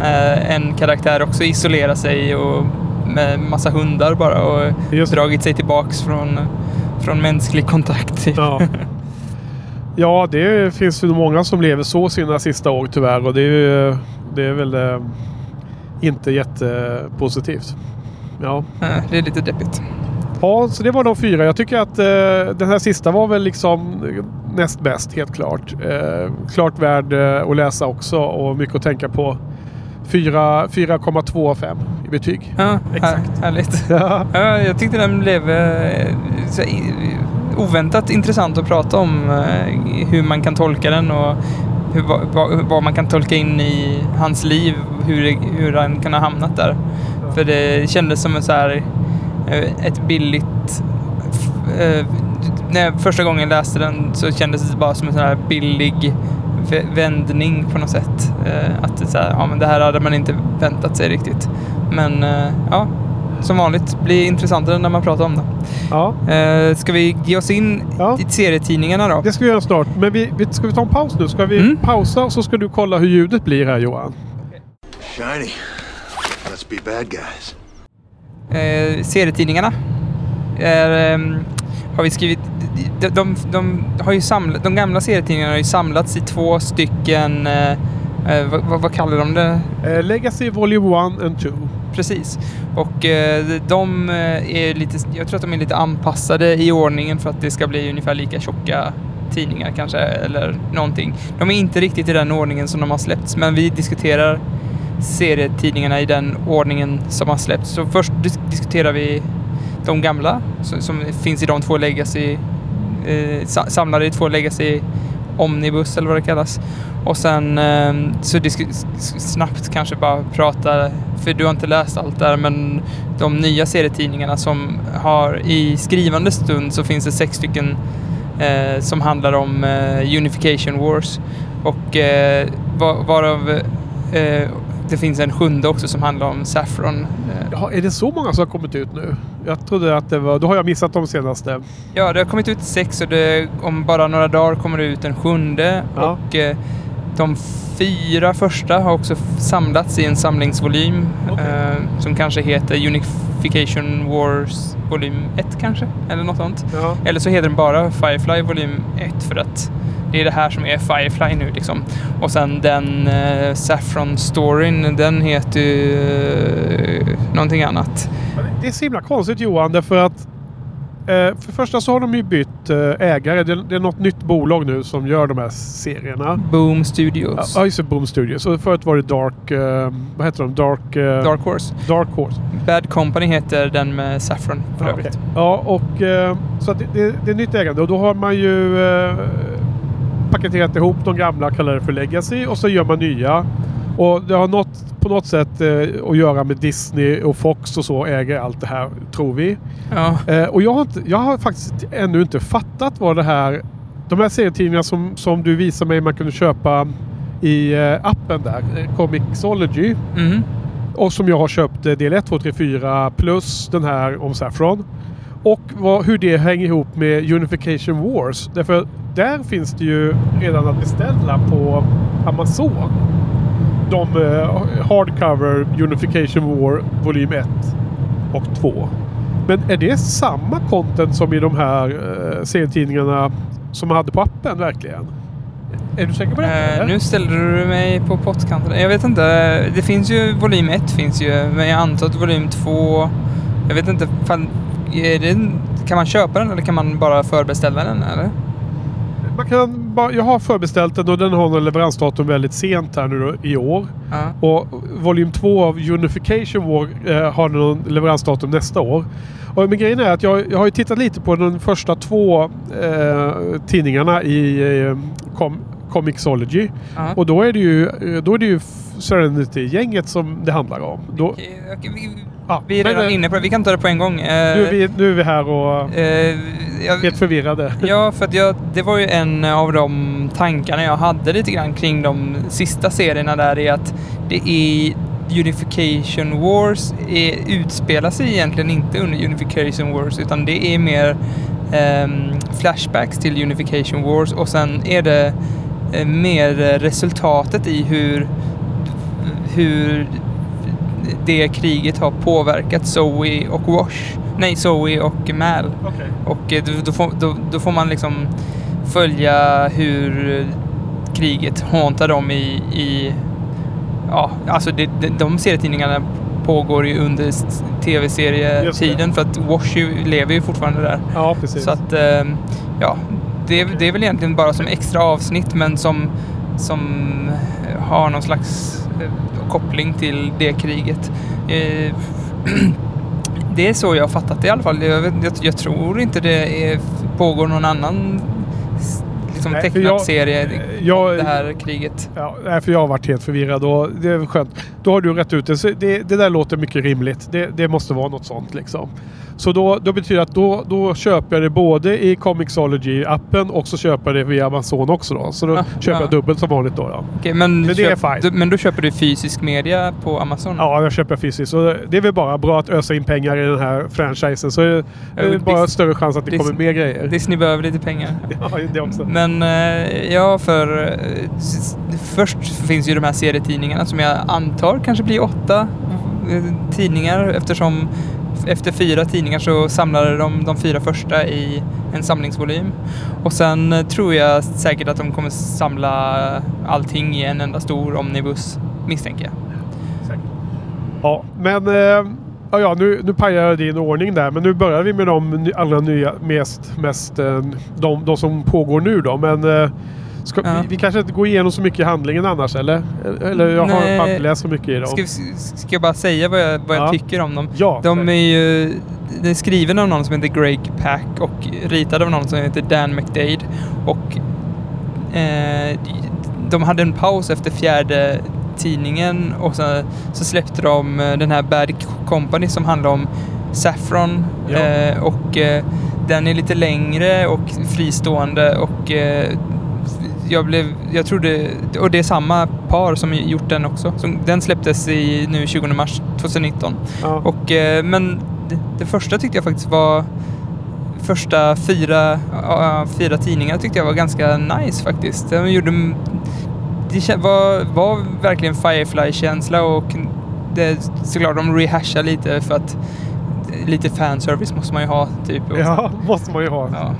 Eh, en karaktär också isolerar sig och med massa hundar bara och Just dragit sig tillbaks från, från mänsklig kontakt. Ja. *laughs* ja, det finns ju många som lever så sina sista år tyvärr och det är, ju, det är väl eh, inte jättepositivt. Ja. Det är lite deppigt. Ja, så det var de fyra. Jag tycker att eh, den här sista var väl liksom näst bäst helt klart. Eh, klart värd eh, att läsa också och mycket att tänka på. Fyra- 4,2 av 5 i betyg. Ja, Exakt. Här, härligt. *laughs* Ja. Ja, jag tyckte den blev eh, oväntat intressant att prata om eh, hur man kan tolka den och hur, vad, vad, man kan tolka in i hans liv, hur, hur han kan ha hamnat där. För det kändes som en så här, ett billigt... eh, när jag första gången läste den så kändes det bara som en sån här billig vä- vändning på något sätt. Eh, Att det, så här, ja, men det här hade man inte väntat sig riktigt. Men eh, ja, som vanligt blir intressantare när man pratar om det. ja, Eh, ska vi ge oss in Ja. i serietidningarna då? det ska vi göra snart. Men vi, vi, ska vi ta en paus nu? Ska vi Mm. pausa och så ska du kolla hur ljudet blir här Johan? Shiny. Let's be bad guys. Eh, serietidningarna är, ehm, har vi skrivit... De, de, de, har ju samlat, de gamla serietidningarna har ju samlats i två stycken... Eh, eh, vad, vad, kallar de det? Eh, Legacy Volume 1 and 2. Precis. Och eh, de eh, är lite, jag tror att de är lite anpassade i ordningen för att det ska bli ungefär lika tjocka tidningar kanske, eller någonting. De är inte riktigt i den ordningen som de har släppts, men vi diskuterar serietidningarna i den ordningen som har släppts. Så först dis- diskuterar vi de gamla som, som finns i de två legacy, eh, samlade i två legacy omnibus eller vad det kallas. Och sen eh, så disk- snabbt kanske bara prata, för du har inte läst allt där, men de nya serietidningarna som har i skrivande stund så finns det sex stycken eh, som handlar om eh, Unification Wars. Och eh, var, varav eh, det finns en sjunde också som handlar om Saffron. Jaha, är det så många som har kommit ut nu? Jag trodde att det var... Då har jag missat de senaste. Ja, det har kommit ut sex och det, om bara några dagar kommer det ut en sjunde. Ja. Och eh, de fyra första har också samlats i en samlingsvolym Okej. eh, som kanske heter Unification Wars volym 1 kanske, eller något sånt. Ja. Eller så heter den bara Firefly volym 1 för att det är det här som är Firefly nu liksom. Och sen den eh, Saffron-storyn, den heter ju eh, någonting annat. Det är så himla konstigt Johan, därför att eh, för det första så har de ju bytt eh, ägare. Det, är något nytt bolag nu som gör de här serierna. Boom Studios. Ja, just det. Boom Studios. Och förut var det Dark... Eh, vad heter de? Dark... Dark Horse. Dark Horse. Bad Company heter den med Saffron för övrigt. okej. Ja, och så det, det, det är nytt ägande och då har man ju paketerat ihop de gamla, kallar det för Legacy och så gör man nya. Och det har något, på något sätt eh, att göra med Disney och Fox och så äger allt det här, tror vi. Ja. Eh, och jag har, inte, jag har faktiskt ännu inte fattat vad det här... De här serietidningarna som, som du visade mig man kunde köpa i eh, appen där, eh, Comixology. Mhm. Och som jag har köpt eh, del 1, 2, 3, 4 plus den här om Saffron. Och vad, hur det hänger ihop med Unification Wars. Därför där finns det ju redan att beställa på Amazon. De eh, hardcover Unification War volym 1 och 2. Men är det samma content som i de här eh, serietidningarna som man hade på appen verkligen? Är du säker på det? Eh, nu ställer du mig på pottkanten. Jag vet inte. Det finns ju volym 1 finns ju, men jag antar att volym 2... Jag vet inte. Är det, kan man köpa den eller kan man bara förbeställa den? Eller? man kan bara, jag har förbeställt den och den har någon leveransdatum väldigt sent här nu då, i år. Ja. Och volym 2 av Unification War eh, har någon leveransdatum nästa år. Och, men grejen är att jag, jag har ju tittat lite på de första två eh, tidningarna i eh, com, Comixology. Ja. Och då är det ju, eh, då är det ju Serenity-gänget som det handlar om. Då, ja, vi är men, redan eh, inne på det. Vi kan ta det på en gång. Nu är, vi, nu är vi här och Eh, jag, helt förvirrade. *laughs* Ja, för att jag, det var ju en av de tankarna jag hade lite grann kring de sista serierna där är att det är Unification Wars är, utspelar sig egentligen inte under Unification Wars utan det är mer ehm, flashbacks till Unification Wars och sen är det eh, mer resultatet i hur, hur det kriget har påverkat Zoe och Wash. Nej, Zoe och Mal. Okej. Och eh, då, då, får, då, då får man liksom följa hur kriget hauntar dem i, i ja, alltså det, det, de serietidningarna pågår ju under tv-serietiden för att Wash ju, lever ju fortfarande där. Ja, precis. Så att, eh, ja, det, är- det är väl egentligen bara som extra avsnitt men som, som har någon slags Eh, koppling till det kriget. Eh, *clears throat* det är så jag har fattat det i alla fall. Jag, jag, jag tror inte det är, pågår någon annan liksom, Nej, tecknad jag- serie jag- om det här kriget. Ja, nej, för jag har varit helt förvirrad och det är skönt. Då har du rätt ut det. Det. Det där låter mycket rimligt. Det, det måste vara något sånt liksom. Så då, då betyder det att då, då köper jag det både i Comixology-appen och så köper jag det via Amazon också då. Så då Ja, köper ja. jag dubbelt som vanligt då. då. Okej, men, Men det är köp, fine. du, men då köper du fysisk media på Amazon? Ja, jag köper fysiskt. Så det är väl bara bra att ösa in pengar i den här franchisen. Så är det Ja, är bara Dis- större chans att det Dis- kommer mer grejer. Disney behöver lite pengar. *laughs* Ja, det också. Men Eh, ja, för eh, först finns ju de här serietidningarna som jag antar kanske blir åtta eh, tidningar eftersom efter fyra tidningar så samlade de de fyra första i en samlingsvolym. Och sen tror jag säkert att de kommer samla allting i en enda stor omnibus, misstänker jag. Ja, men... Eh, ja, ja, nu, nu pajar jag din ordning där. Men nu börjar vi med de allra nya, mest, mest eh, de, de som pågår nu då. Men eh, ska, Ja. vi, vi kanske inte går igenom så mycket i handlingen annars, eller? Eller jag har Nej. inte läst så mycket i dem. Ska, ska jag bara säga vad jag, vad jag Ja. tycker om dem? Ja, De är ju det är skriven av någon som heter Greg Pack och ritad av någon som heter Dan McDade. Och eh, de hade en paus efter fjärde tidningen och så, så släppte de eh, den här Bad Company som handlar om Saffron. Ja. Eh, och eh, den är lite längre och fristående och eh, jag blev, jag trodde, och det är samma par som gjort den också. Som, den släpptes i nu 20 mars 2019. ja. Och, eh, men det, det första tyckte jag faktiskt var första fyra, ja, fyra tidningar tyckte jag var ganska nice faktiskt. De gjorde, det var, var verkligen Firefly-känsla och det, såklart de rehashar lite för att lite fanservice måste man ju ha typ. *laughs* Ja, måste man ju ha. ja.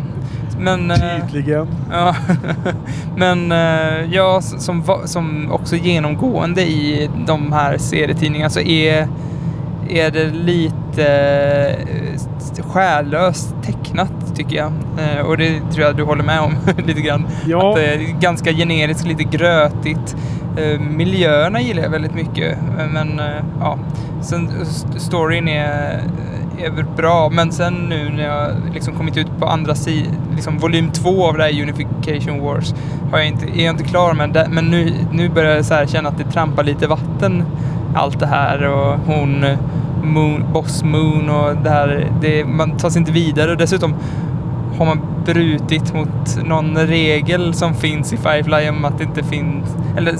Men, eh, Tydligen. Ja, *laughs* men eh, ja, som, som också genomgående i de här serietidningarna så är, är det lite eh, själlöst tecknat tycker jag. Eh, och det tror jag du håller med om *laughs* lite grann. Ja. Att det är ganska generiskt, lite grötigt. Eh, miljöerna gillar jag väldigt mycket. Eh, Men eh, ja, sen st- storyn är, är väl bra. Men sen nu när jag liksom kommit ut på andra sidan, liksom volym två av det här Unification Wars, har jag inte, är jag inte klar med det. Men nu, nu börjar jag så känna att det trampar lite vatten, allt det här. Och hon, eh, Moon, Boss Moon och det här, det, man tar sig inte vidare. Och dessutom har man brutit mot någon regel som finns i Firefly om att det inte finns... Eller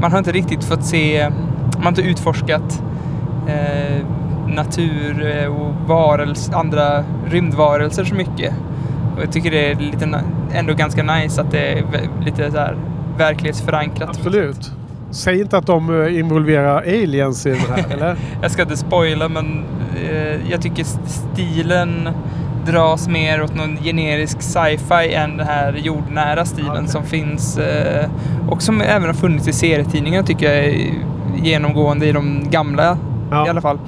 man har inte riktigt fått se... Man har inte utforskat eh, natur eh, och varelse, andra rymdvarelser så mycket. Och jag tycker det är lite, ändå ganska nice att det är lite så här verklighetsförankrat. Absolut. Säg inte att de eh, involverar aliens i den här, *laughs* eller? Jag ska inte spoila men eh, jag tycker st- stilen dras mer åt någon generisk sci-fi än den här jordnära stilen Okej. som finns eh, och som även har funnits i serietidningar tycker jag är genomgående i de gamla Ja. i alla fall.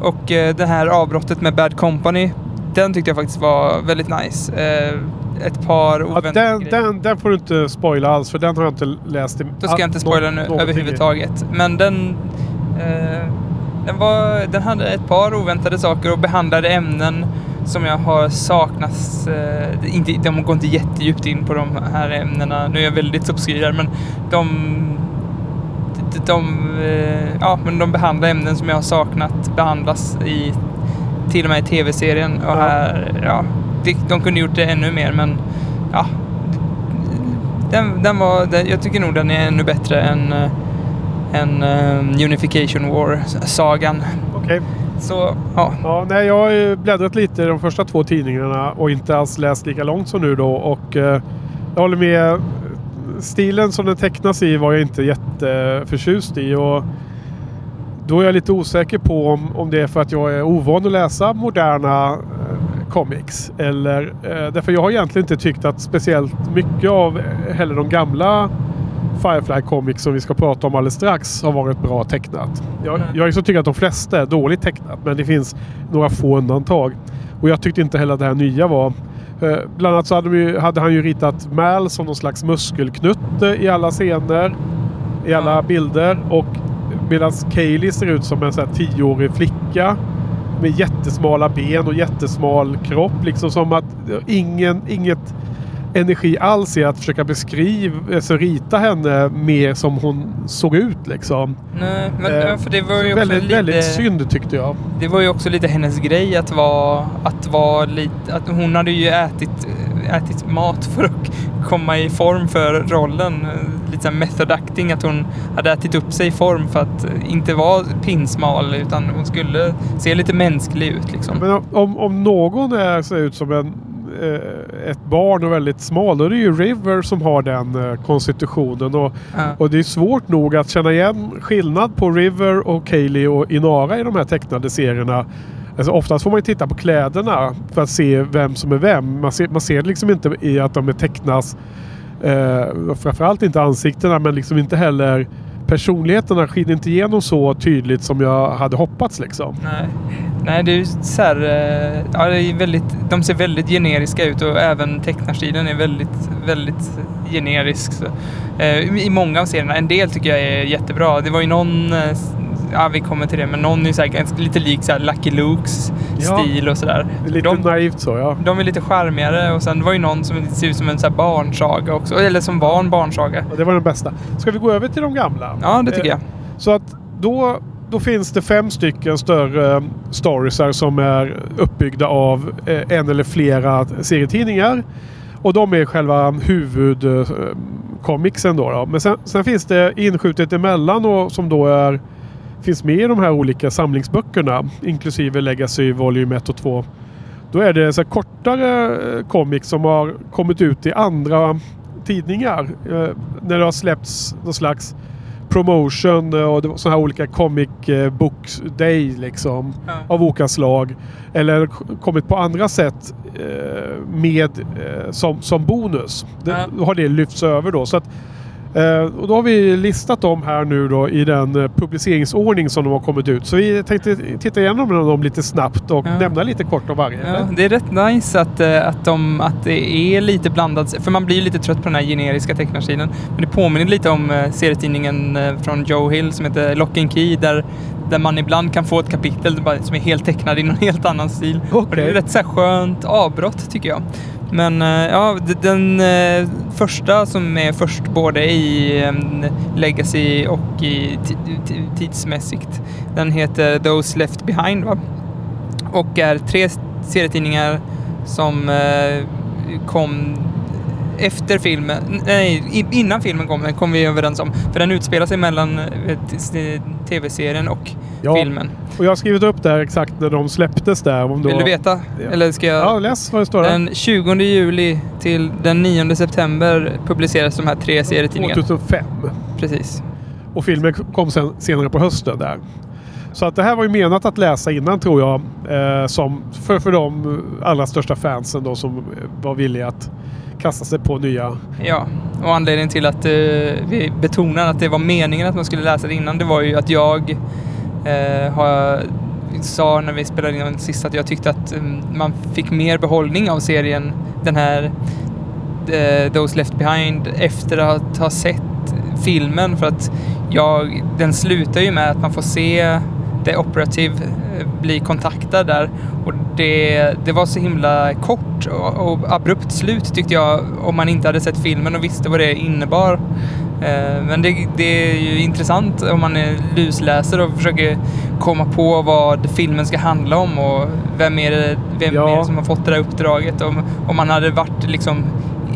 Och eh, det här avbrottet med Bad Company den tyckte jag faktiskt var väldigt nice. Eh, ett par Ja, oväntade den, grejer. den, den får du inte spoila alls för den har jag inte läst. i- Då ska jag inte spoila nu överhuvudtaget. Men den, eh, den, var, den hade ett par oväntade saker och behandlade ämnen som jag har saknat. Eh, inte, de går inte jättedjupt in på de här ämnena. Nu är jag väldigt obskyr men de, de, de, eh, ja, men de behandlar ämnen som jag har saknat behandlas i till och med i tv-serien. Och här, ja, de, de kunde gjort det ännu mer, men ja, den, den var, den, jag tycker nog den är ännu bättre än, eh, än eh, Unification War-sagan. Okej. Så, ja. Ja, nej, jag har ju bläddrat lite i de första två tidningarna och inte alls läst lika långt som nu då. Och eh, jag håller med. Stilen som den tecknas i var jag inte jätteförtjust i. Och då är jag lite osäker på om, om det är för att jag är ovan att läsa moderna eh, comics. Eller, eh, därför jag har egentligen inte tyckt att speciellt mycket av heller de gamla Firefly Comics som vi ska prata om alldeles strax har varit bra tecknat. Jag, jag så tycker att de flesta är dåligt tecknat men det finns några få undantag. Och jag tyckte inte heller att det här nya var. Eh, bland annat så hade, de ju, hade han ju ritat Mal som någon slags muskelknutte i alla scener. I alla bilder. Och medan Kaylee ser ut som en sån här tioårig flicka. Med jättesmala ben och jättesmal kropp. Liksom som att ingen, inget energi alls i att försöka beskriva, alltså rita henne mer som hon såg ut liksom. Nej, men Eh, för det var ju också väldigt, lite... väldigt synd tyckte jag. Det var ju också lite hennes grej att vara, att vara lite, att hon hade ju ätit, ätit mat för att komma i form för rollen. Lite såhär method acting, att hon hade ätit upp sig i form för att inte vara pinsmal utan hon skulle se lite mänsklig ut liksom. Men om, om någon är, ser ut som en, ett barn och väldigt smal, då är det ju River som har den eh, konstitutionen. Och, Ja. och det är svårt nog att känna igen skillnad på River och Kaylee och Inara i de här tecknade serierna. Alltså oftast får man ju titta på kläderna för att se vem som är vem. Man ser, man ser liksom inte i att de är tecknas, eh, framförallt inte ansiktena men liksom inte heller personligheterna skiner inte igenom så tydligt som jag hade hoppats liksom. Nej. Nej, det är så här, eh, ja, det är väldigt, de ser väldigt generiska ut och även tecknarstilen är väldigt, väldigt generisk. Så, eh, I många av serierna. En del tycker jag är jättebra. Det var ju någon, eh, ja vi kommer till det, men någon är så här, lite lik så Lucky Lukes Ja. stil och sådär. Lite De, naivt så ja. de är lite charmigare och sen var ju någon som ser ut som en så barnsaga också, eller som var en barnsaga. Ja, Det var den bästa. Ska vi gå över till de gamla? Ja, det tycker Eh, jag. Så att då, då finns det fem stycken större storiesar som är uppbyggda av eh, en eller flera serietidningar. Och de är själva huvudkomicsen då, då. Men sen, sen finns det inskjutet emellan och som då är finns med i de här olika samlingsböckerna inklusive Legacy Volume 1 och 2. Då är det så kortare eh, comics som har kommit ut i andra tidningar. Eh, när det har släppts någon slags promotion eh, och sådana här olika comic books day liksom. Ja. Av olika slag. Eller kommit på andra sätt med som, som bonus. Ja. Då har det lyfts över då. Så att, eh, och då har vi listat dem här nu då i den eh, publiceringsordning som de har kommit ut. Så vi tänkte titta igenom dem lite snabbt och Ja. nämna lite kort om varje. Ja, det är rätt nice att, eh, att, de, att det är lite blandat. För man blir lite trött på den här generiska tecknarstilen. Men det påminner lite om eh, serietidningen från Joe Hill som heter Lock and Key där, där man ibland kan få ett kapitel som är helt tecknad i någon *laughs* helt annan stil. Och det är rätt så här skönt avbrott tycker jag. Men eh, ja, den eh, första som är först både i Legacy och i tidsmässigt. Den heter Those Left Behind va? Och är tre serietidningar som eh, kom efter filmen, nej innan filmen kom, kom vi överens om. För den utspelar sig mellan eh, t- tv-serien och Ja. filmen. Och jag har skrivit upp där exakt när de släpptes där. Om Vill du veta? Ja. Eller ska jag? Ja, läs vad det står där. Den 20 juli till den 9 september publiceras de här tre serietidningarna. 2005. Precis. Och filmen kom sen, senare på hösten där. Så att det här var ju menat att läsa innan tror jag. Eh, som för, för de allra största fansen då som var villiga att kasta sig på nya. Ja, och anledningen till att eh, vi betonar att det var meningen att man skulle läsa det innan, det var ju att jag eh, har sa när vi spelade in den sist att jag tyckte att eh, man fick mer behållning av serien, den här eh, Those Left Behind, efter att ha sett filmen. För att jag, den slutar ju med att man får se The Operative eh, bli kontaktad där. Och det, det var så himla kort och, och abrupt slut tyckte jag om man inte hade sett filmen och visste vad det innebar. Eh, men det, det, är ju intressant om man är lusläser och försöker komma på vad filmen ska handla om och vem är det, vem ja. är det som har fått det där uppdraget. Om, om man hade varit liksom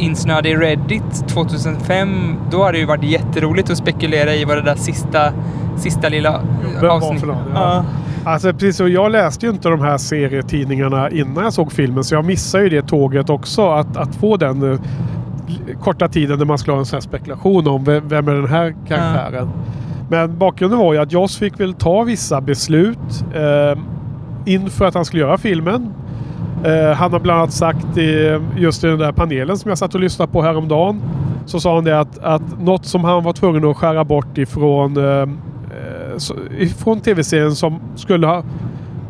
insnöad i Reddit 2005, då hade det ju varit jätteroligt att spekulera i vad det där sista, sista lilla avsnittet... Ja. Alltså precis så, jag läste ju inte de här serietidningarna innan jag såg filmen så jag missade ju det tåget också. Att, att få den uh, korta tiden när man skulle ha en sån här spekulation om vem, vem är den här karaktären. Ja. Men bakgrunden var ju att Joss fick väl ta vissa beslut eh, inför att han skulle göra filmen. Eh, han har bland annat sagt i, just i den där panelen som jag satt och lyssnade på häromdagen. Så sa han det att, att något som han var tvungen att skära bort ifrån, eh, eh ifrån tv-serien som skulle ha,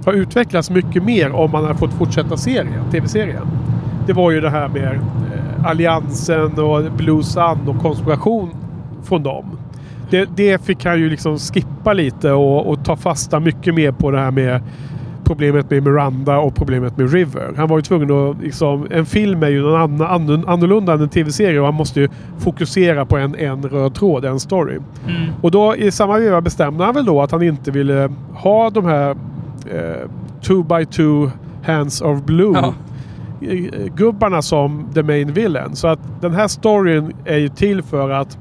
ha utvecklats mycket mer om man hade fått fortsätta serien, tv-serien. Det var ju det här med eh, alliansen och Blue Sun och konspiration från dem. Det, det fick han ju liksom skippa lite och, och ta fasta mycket mer på det här med problemet med Miranda och problemet med River. Han var ju tvungen att... Liksom, en film är ju någon annan, annorlunda än en tv-serie och han måste ju fokusera på en, en röd tråd, en story. Mm. Och då i samma veva bestämde han väl då att han inte ville ha de här eh, two by two hands of blue. Ja. Gubbarna som the main villain. Så att den här storyn är ju till för att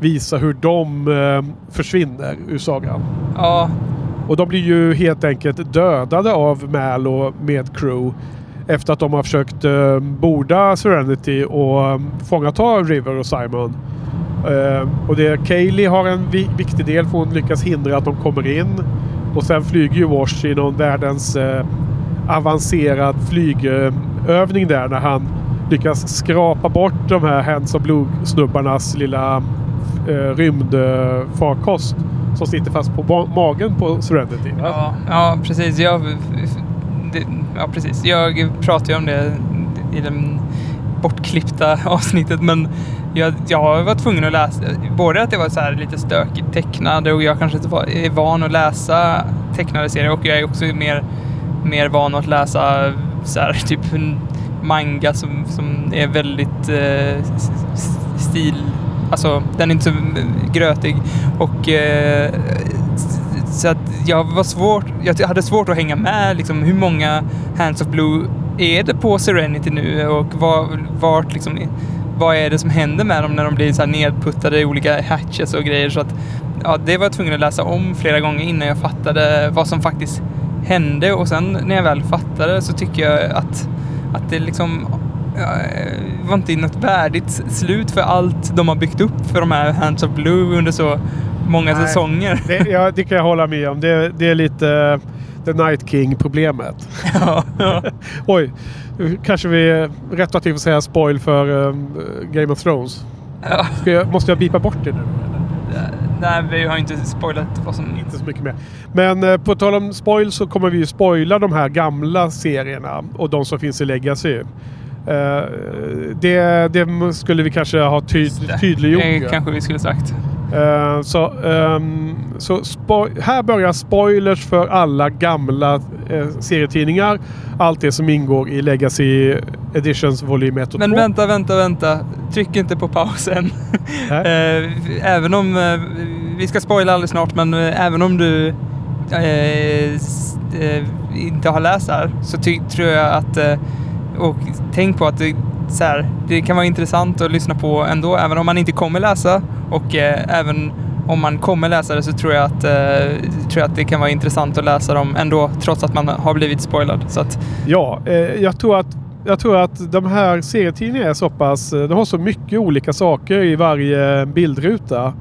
visa hur de eh, försvinner ur sagan. Ja, och de blir ju helt enkelt dödade av Mal och med crew. Efter att de har försökt eh, borda Serenity och eh, um, fångata River och Simon. Eh, och det, Kaylee har en vi viktig del för hon lyckas hindra att de kommer in. Och sen flyger ju Wash i någon världens eh, avancerad flygövning där när han lyckas skrapa bort de här Hands of Blue-snubbarnas lilla eh, rymdfarkost som sitter fast på magen på Serenity. Ja, ja precis. Jag, det, ja, precis. Jag pratade ju om det i det bortklippta *laughs* avsnittet men jag, jag var tvungen att läsa, både att det var så här lite stökigt tecknade och jag kanske inte var, är van att läsa tecknade serier och jag är också mer, mer van att läsa så här, typ manga som, som är väldigt eh, stil Alltså, den är inte så grötig. Och eh, så att jag var svårt, jag hade svårt att hänga med liksom hur många Hands of Blue är det på Serenity nu och var, vart liksom, vad är det som händer med dem när de blir så här nedputtade i olika hatches och grejer. Så att, ja, det var jag tvungen att läsa om flera gånger innan jag fattade vad som faktiskt hände och sen när jag väl fattade så tycker jag att, att det liksom var inte något värdigt slut för allt de har byggt upp för de här Hands of Blue under så många Nej, säsonger. Det, ja, det kan jag hålla med om. Det, det är lite uh, The Night King-problemet. Ja, ja. *laughs* Oj, kanske vi rättar till att säga spoil för um, Game of Thrones. Ja. Jag, måste jag bipa bort det nu? Nej, vi har inte spoilat vad som... Inte så mycket mer. Men eh, på tal om spoil så kommer vi ju spoila de här gamla serierna och de som finns i Legacy. Uh, det, det, skulle vi kanske ha ty tydliggjort. Det kanske vi skulle sagt. Uh, så um, så här börjar spoilers för alla gamla uh, serietidningar. Allt det som ingår i Legacy Editions volym 1 och 2. Men vänta, vänta, vänta. Tryck inte på pausen. *laughs* även om... vi ska spoila alldeles snart, men även om du inte har läst här så tror jag att och tänk på att det, så här, det kan vara intressant att lyssna på ändå, även om man inte kommer läsa. Och eh, även om man kommer läsa det så tror jag, att, eh, tror jag att det kan vara intressant att läsa dem ändå, trots att man har blivit spoilad. Så att... Ja, eh, jag tror att jag tror att de här serietidningarna är så pass... Eh, de har så mycket olika saker i varje bildruta.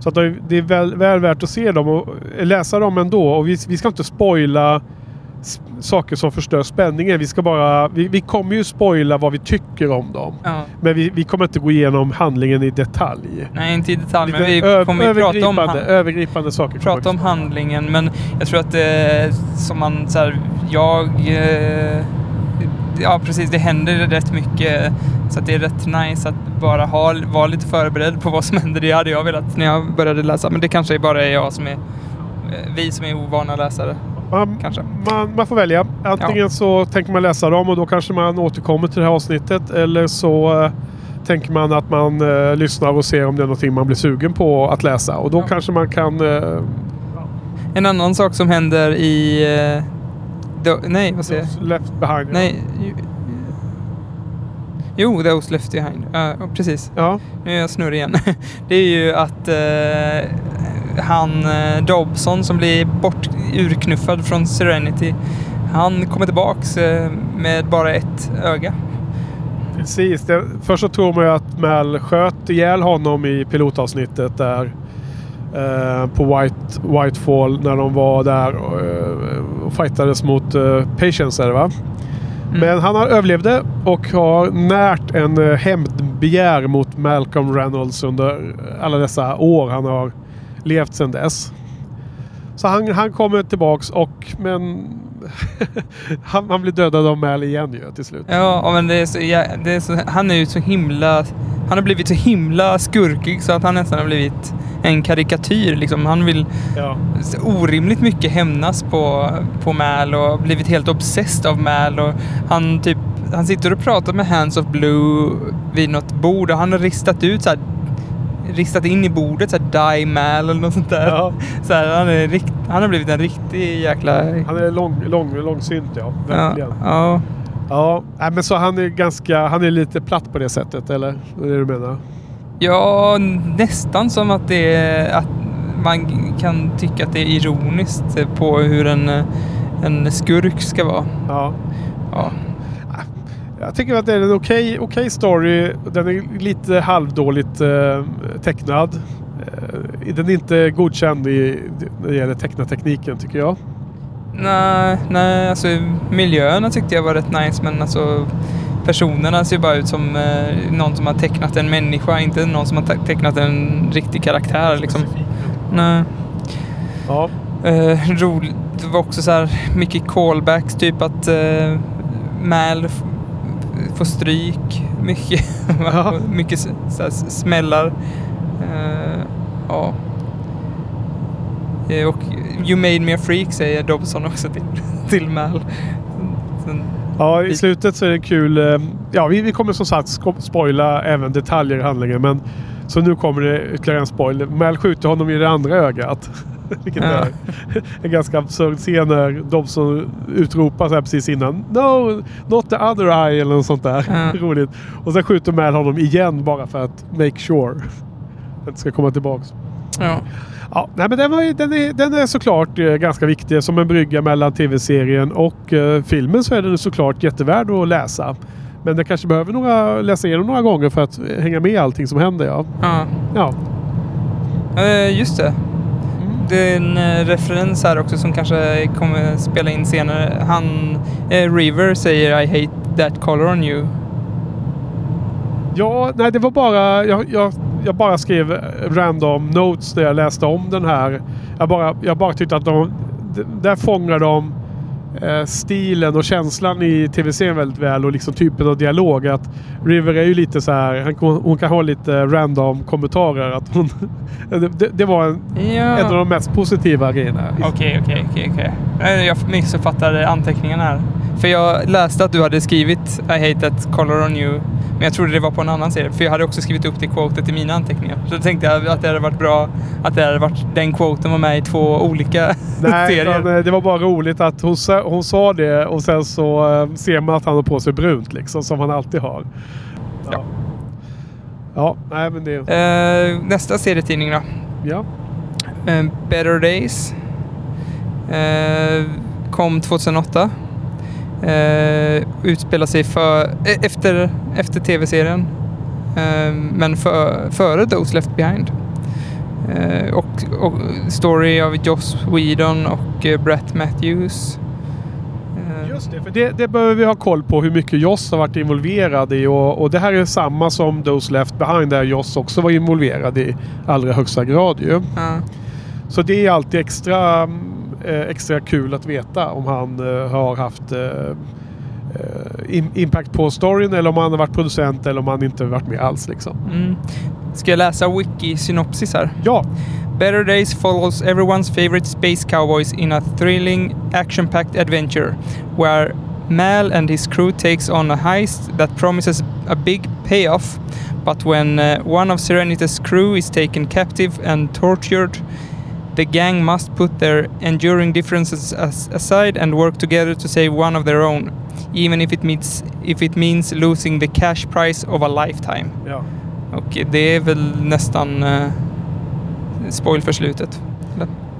Så att det är väl, väl värt att se dem och läsa dem ändå. Och vi, vi ska inte spoila saker som förstör spänningen. Vi ska bara... Vi, vi kommer ju spoila vad vi tycker om dem. Ja. Men vi, vi kommer inte gå igenom handlingen i detalj. Nej, inte i detalj, men Lite vi ö- kommer ju prata om, övergripande, saker. prata om vi- handlingen. Men jag tror att det som man så här, jag... Eh, ja, precis. Det händer rätt mycket. Så att det är rätt nice att bara ha, vara lite förberedd på vad som *laughs* händer. Det hade jag velat när jag började läsa. Men det kanske bara är jag som är... eh, Vi som är ovana läsare. Man, Kanske. man, man får välja. Antingen så tänker man läsa dem och då kanske man återkommer till det här avsnittet. Eller så eh, tänker man att man eh, lyssnar och ser om det är någonting man blir sugen på att läsa. Och då Ja. kanske man kan... Eh, En annan sak som händer i... Eh, då, nej, vad säger jag? left behind. Nej. ju- Jo, Those Left Behind. Ja, precis. Ja. Nu är jag snurrig igen. *laughs* Det är ju att eh, han eh, Dobson som blir bort urknuffad från Serenity. Han kommer tillbaks eh, med bara ett öga. Precis. Det, först så tror man ju att Mal sköt ihjäl honom i pilotavsnittet där. Eh, på White, Whitefall när de var där och, eh, och fightades mot eh, Patience är det va? Mm. Men han har överlevde och har närt en eh, hämndbegär mot Malcolm Reynolds under alla dessa år han har levt sedan dess. Så han, han kommer tillbaks och men *laughs* han, han blir dödad av Mal igen ju till slut. Ja, men det är så, ja, det är så, han är ju så himla... Han har blivit så himla skurkig så att han nästan har blivit en karikatyr. Liksom. Han vill Ja. orimligt mycket hämnas på, på Mal och blivit helt obsessed av Mal. Och han, typ, han sitter och pratar med Hands of Blue vid något bord och han har ristat ut så här, ristat in i bordet så här, Die Mal eller något sånt där. Ja. Så här, han, är rikt, han har blivit en riktig jäkla... Han är lång, lång, långsynt ja. ja, Verkligen. ja. Ja, nej, men så han är ganska, han är lite platt på det sättet eller? Det är det du menar? Ja, nästan som att det är, att man kan tycka att det är ironiskt på hur en, en skurk ska vara. Ja. Ja. Jag tycker att det är en okej okej story. Den är lite halvdåligt eh, tecknad. Eh, den är inte godkänd i, när det gäller tecknartekniken tycker jag. Nej, nej, alltså miljöerna tyckte jag var rätt nice men alltså personerna ser bara ut som eh, någon som har tecknat en människa, inte någon som har te- tecknat en riktig karaktär liksom. Nej. Ja. Eh, roligt. Det var också så här mycket callbacks, typ att eh, Mal får stryk. Mycket, *laughs* Ja. mycket så här, smällar. Eh, ja. Eh, och You made me a freak säger Dobson också till, *laughs* till Mal. Sen, Ja, i slutet så är det kul. eh, Ja, vi, vi kommer som sagt spoila även detaljer i handlingen. Men, så nu kommer det ytterligare en spoiler. Mal skjuter honom i det andra ögat. *laughs* *laughs* Vilket Ja. är en ganska absurd scen när Dobson utropar så här precis innan. No, not the other eye eller något sånt där. Ja. *laughs* Roligt. Och sen skjuter Mal honom igen bara för att make sure. Att det ska komma tillbaks. ja. Ja, nej, men den, var, den, är, den är såklart eh, ganska viktig som en brygga mellan tv-serien och eh, filmen så är den såklart jättevärd att läsa. Men den kanske behöver några, läsa igenom några gånger för att hänga med i allting som händer. Ja, ja. ja. Eh, just det. Det är en eh, referens här också som kanske kommer spela in senare. Han, eh, River säger I hate that color on you. ja nej, det var bara... Jag, jag, jag bara skrev random notes när jag läste om den här. Jag bara, jag bara tyckte att de... Där fångar de stilen och känslan i tv-serien väldigt väl och liksom typen av dialog. Att River är ju lite så här, hon kan ha lite random kommentarer. Att hon, *laughs* det, det var en, Ja. en av de mest positiva grejerna. Okej, okej, okej. Eh, Jag missuppfattade anteckningarna här. För jag läste att du hade skrivit I hate that color on you. Men jag trodde det var på en annan serie. För jag hade också skrivit upp det quotet i mina anteckningar. Så då tänkte jag att det hade varit bra att det hade varit, den quoten var med i två olika *laughs* Nej, serier. eh, det var bara roligt att hon, sa- hon sa det och sen så eh, ser man att han har på sig brunt liksom som han alltid har. Ja. Ja, nej men det... Eh, nästa serietidning då. Ja. Eh, Better Days. Eh, kom 2008. Eh, utspelar sig för, eh, efter, efter tv-serien. Eh, men för, före Those Left Behind. Eh, och, och story av Joss Whedon och eh, Brett Matthews. Just det, för det, det behöver vi ha koll på hur mycket Joss har varit involverad i. Och, och det här är samma som Those Left Behind där Joss också var involverad i allra högsta grad ju. Ja. Så det är alltid extra, eh, extra kul att veta om han eh, har haft eh, eh, im- impact på storyn eller om han har varit producent eller om han inte varit med alls liksom. Mm. Ska jag läsa wiki-synopsis här? Ja, Better Days follows everyone's favorite space cowboys in a thrilling, action-packed adventure where Mal and his crew takes on a heist that promises a big payoff. But when uh, one of Serenity's crew is taken captive and tortured, the gang must put their enduring differences as aside and work together to save one of their own, even if it means if it means losing the cash prize of a lifetime. ja. Och det är väl nästan eh, spoil för slutet.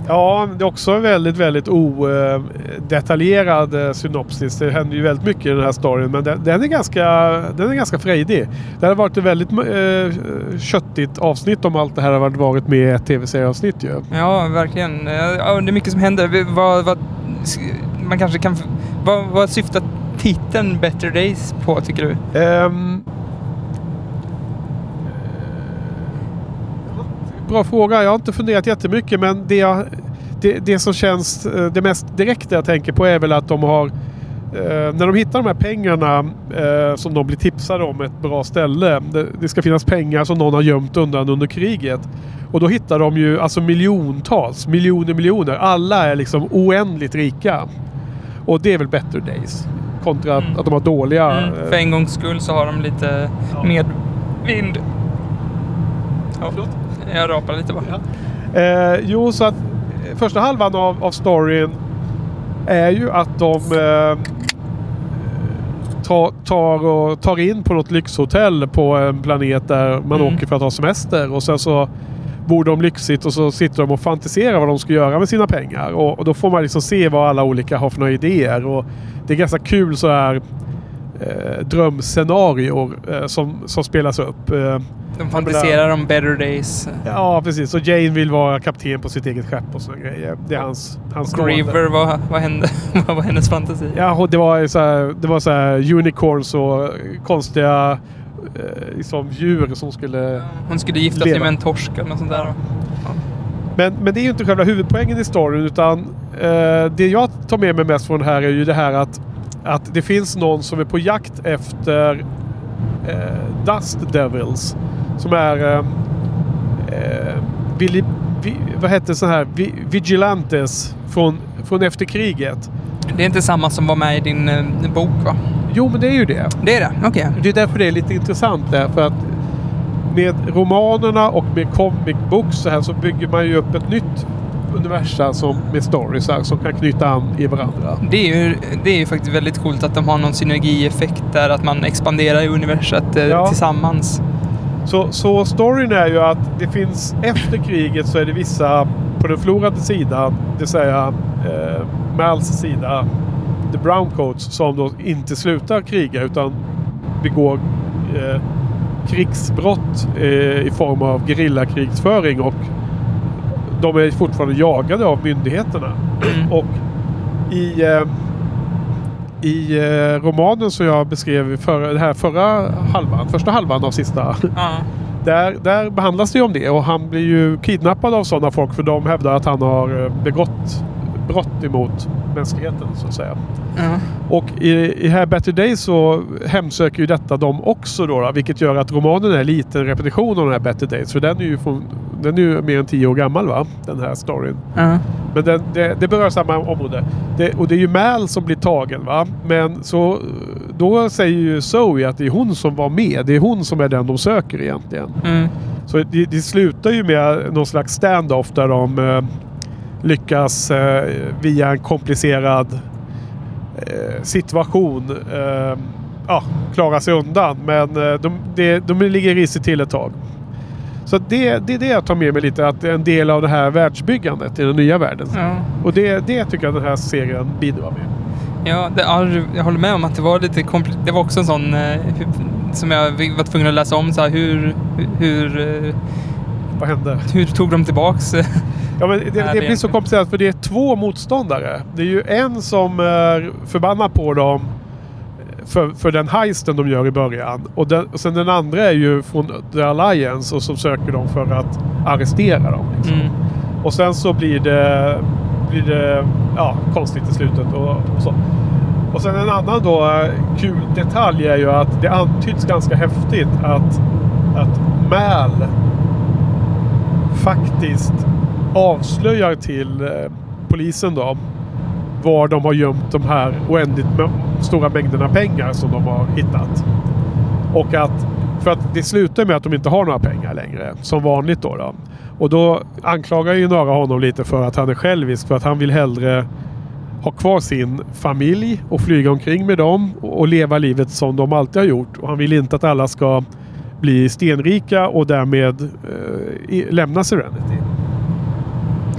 Ja, det är också en väldigt, väldigt odetaljerad eh, synopsis. Det händer ju väldigt mycket i den här storyn, men den, den är, ganska, den är ganska frejdig. Det hade varit ett väldigt eh, köttigt avsnitt om allt det här hade varit med i ett tv-serieavsnitt ju. Ja, verkligen. Eh, Ja, det är mycket som händer. Vad, vad, man kanske kan... Vad, vad syftar titeln Better Days på, tycker du? Ehm, bra fråga. Jag har inte funderat jättemycket men det, jag, det, det som känns eh, det mest direkta jag tänker på är väl att de har eh, när de hittar de här pengarna eh, som de blir tipsade om ett bra ställe. Det, det ska finnas pengar som någon har gömt undan under kriget. Och då hittar de ju alltså miljontals, miljoner miljoner. Alla är liksom oändligt rika. Och det är väl better days. Kontra att- Mm. att de har dåliga... Mm, eh, för en gångs skull så har de lite Ja. medvind. Ja, jag rapar lite bara. Eh, jo, så att eh, första halvan av, av storyn är ju att de eh, tar, tar, och, tar in på något lyxhotell på en planet där man Mm. åker för att ha semester. Och sen så bor de lyxigt och så sitter de och fantiserar vad de ska göra med sina pengar. Och, och då får man liksom se vad alla olika har för några idéer. Och det är ganska kul så här eh, drömscenarior eh, som, som spelas upp. Eh, De fantiserar om better days. Ja, precis. Och Jane vill vara kapten på sitt eget skepp och sådana grejer. Det är hans, hans. River, vad, vad hände? *laughs* vad var hennes fantasi? Ja, det var så här, det var så här unicorns och konstiga eh, liksom djur som skulle... Hon skulle gifta sig Leva. med en torsk eller sånt där. Men, men det är ju inte själva huvudpoängen i storyn utan eh, det jag tar med mig mest från det här är ju det här att, att det finns någon som är på jakt efter eh, Dust Devils. Som är... Eh, eh, vi, vad hette så här? Vi, vigilantes från, från efter kriget. Det är inte samma som var med i din eh, bok va? Jo, men det är ju det. Det är det? Okej. Det är därför det är lite intressant där. För att med romanerna och med comic books så, här, så bygger man ju upp ett nytt universum som, med storiesar som kan knyta an i varandra. Det är, ju, det är ju faktiskt väldigt coolt att de har någon synergieffekt där, att man expanderar i universet eh, Ja. tillsammans. Så, så storyn är ju att det finns efter kriget så är det vissa på den förlorade sidan, det vill säga eh, Mals sida, the browncoats, som då inte slutar kriga utan begår eh, krigsbrott eh, i form av gerillakrigsföring och de är fortfarande jagade av myndigheterna. Mm. Och i, eh, i eh, romanen som jag beskrev i förra, här förra halvan, första halvan av sista Ja. *laughs* där, där behandlas det ju om det och han blir ju kidnappad av sådana folk för de hävdar att han har eh, begått brott emot mänskligheten så att säga. Ja. Och i, i här Better Days så hemsöker ju detta dem också då, då vilket gör att romanen är lite en repetition av den här Better Days för den är ju, från, den är ju mer än tio år gammal va? Den här storyn. Ja. Men den, det, det berör samma område. Det, och det är ju Mal som blir tagen va. Men så då säger ju Zoe att det är hon som var med. Det är hon som är den de söker egentligen. Mm. Så det, det slutar ju med någon slags stand-off där de eh, lyckas eh, via en komplicerad eh, situation eh, ja, klara sig undan. Men eh, de, de, de ligger risigt till ett tag. Så det, det är det jag tar med mig lite. Att det är en del av det här världsbyggandet i den nya världen. Ja. Och det, det tycker jag den här serien bidrar med. Ja, det, ja, jag håller med om att det var lite kompl- Det var också en sån eh, som jag var tvungen att läsa om. Så här, hur, hur, eh, Vad hände? Hur tog de tillbaks? eh, Ja, men det, det blir så komplicerat för det är två motståndare. Det är ju en som är förbannad på dem för, för den heisten de gör i början. Och, den, och sen den andra är ju från The Alliance och som söker dem för att arrestera dem. Liksom. Mm. Och sen så blir det, blir det ja, konstigt i slutet. Och, och, så. och sen en annan då eh, kul detalj är ju att det antyds ganska häftigt att, att Mal faktiskt avslöjar till eh, polisen då var de har gömt de här oändligt stora mängderna pengar som de har hittat. Och att, för att det slutar med att de inte har några pengar längre, som vanligt då. då. Och då anklagar ju några honom lite för att han är självisk, för att han vill hellre ha kvar sin familj och flyga omkring med dem och leva livet som de alltid har gjort. Och han vill inte att alla ska bli stenrika och därmed eh, lämna Serenity.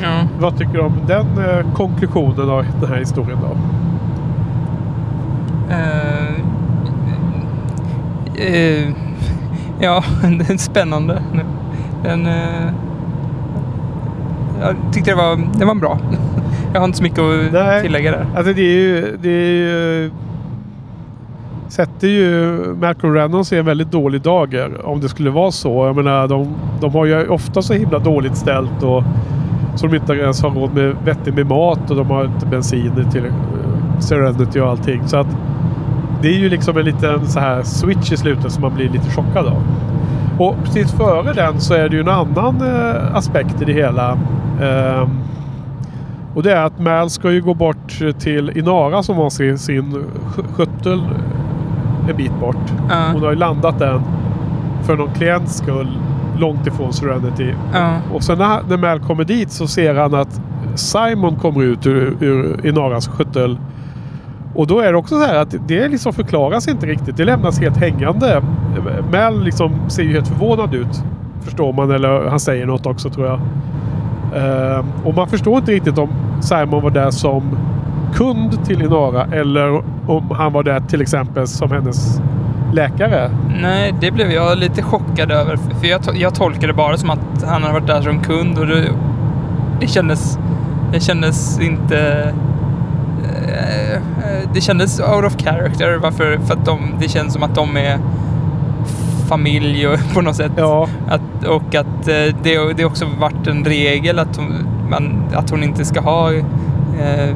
Ja. Vad tycker du om den eh, konklusionen av den här historien då? Eh, eh, ja, *laughs* det är spännande. Den, eh, jag tyckte det var, det var bra. *laughs* Jag har inte så mycket att Nej. tillägga där. Alltså det är ju... Det är ju sätter ju Malcolm Reynolds i en väldigt dålig dager eh, om det skulle vara så. Jag menar, de, de har ju ofta så himla dåligt ställt och så de inte ens har råd med vettig med mat och de har inte bensin till eh, Serenity och allting. Så att det är ju liksom en liten så här switch i slutet som man blir lite chockad av. Och precis före den så är det ju en annan eh, aspekt i det hela. Eh, och det är att Mal ska ju gå bort till Inara som har sin, sin sköttel en bit bort. Ja. Hon har ju landat den för någon klients skull långt ifrån Serenity. Ja. Och sen när, när Mal kommer dit så ser han att Simon kommer ut ur, ur Inaras sköttel. Och då är det också så här att det liksom förklaras inte riktigt. Det lämnas helt hängande. Mal liksom ser ju helt förvånad ut. Förstår man. Eller han säger något också tror jag. Ehm, och man förstår inte riktigt om Simon var där som kund till Inara eller om han var där till exempel som hennes läkare. Nej, det blev jag lite chockad över. För jag, to- jag tolkade det bara som att han hade varit där som kund och det, det kändes... Det kändes inte... eh, eh, Det kändes out of character. Varför? För att de, det känns som att de är familj och, *laughs* på något sätt. Ja, Att, och att eh, det, det också varit en regel att hon, man, att hon inte ska ha eh,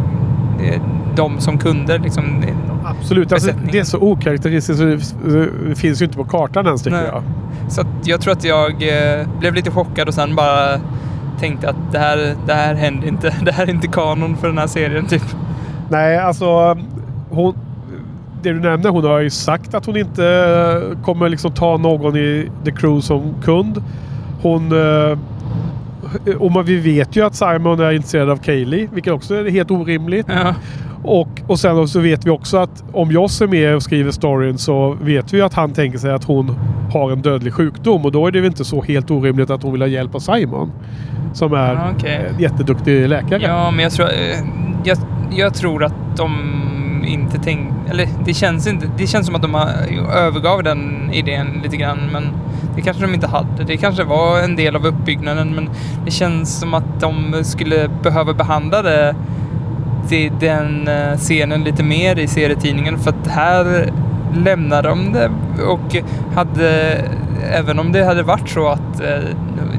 dem som kunder. Liksom. absolut. Alltså, det är så okaraktäristiskt så det, det finns ju inte på kartan ens tycker Nej. jag. Så jag tror att jag eh, blev lite chockad och sen bara tänkte att det här, det här händer inte. *laughs* Det här är inte kanon för den här serien typ. Nej, alltså hon, det du nämnde, hon har ju sagt att hon inte kommer liksom ta någon i The Crew som kund. Hon... eh, Och man, vi vet ju att Simon är intresserad av Kaylee, vilket också är helt orimligt. Ja, Och, och sen så vet vi också att om Joss är med och skriver storyn så vet vi att han tänker sig att hon har en dödlig sjukdom och då är det väl inte så helt orimligt att hon vill ha hjälp av Simon. Som är Ja, okej. en jätteduktig läkare. ja men jag tror, eh, jag, jag tror att de inte tänkt, Eller det känns, inte, det känns som att de har övergav den idén lite grann. Men det kanske de inte hade. Det kanske var en del av uppbyggnaden. Men det känns som att de skulle behöva behandla det det den eh, scenen lite mer i serietidningen för att här lämnar de det och hade, även om det hade varit så att eh,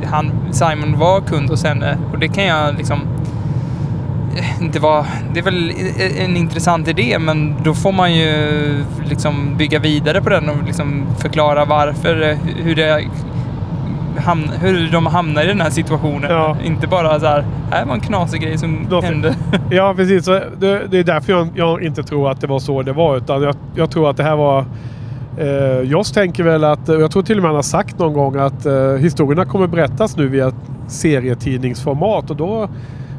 han, Simon var kund hos henne och det kan jag liksom *laughs* inte vara, det är väl en intressant idé men då får man ju liksom bygga vidare på den och liksom förklara varför, hur det hamn, hur de hamnar i den här situationen. Ja. Inte bara så här, här var en knasig grej som Då- hände. *laughs* Ja, precis. Så det, det är därför jag, jag inte tror att det var så det var. Utan jag, jag tror att det här var... Eh, Joss tänker väl att... och Jag tror till och med han har sagt någon gång att eh, historierna kommer berättas nu via serietidningsformat. Och då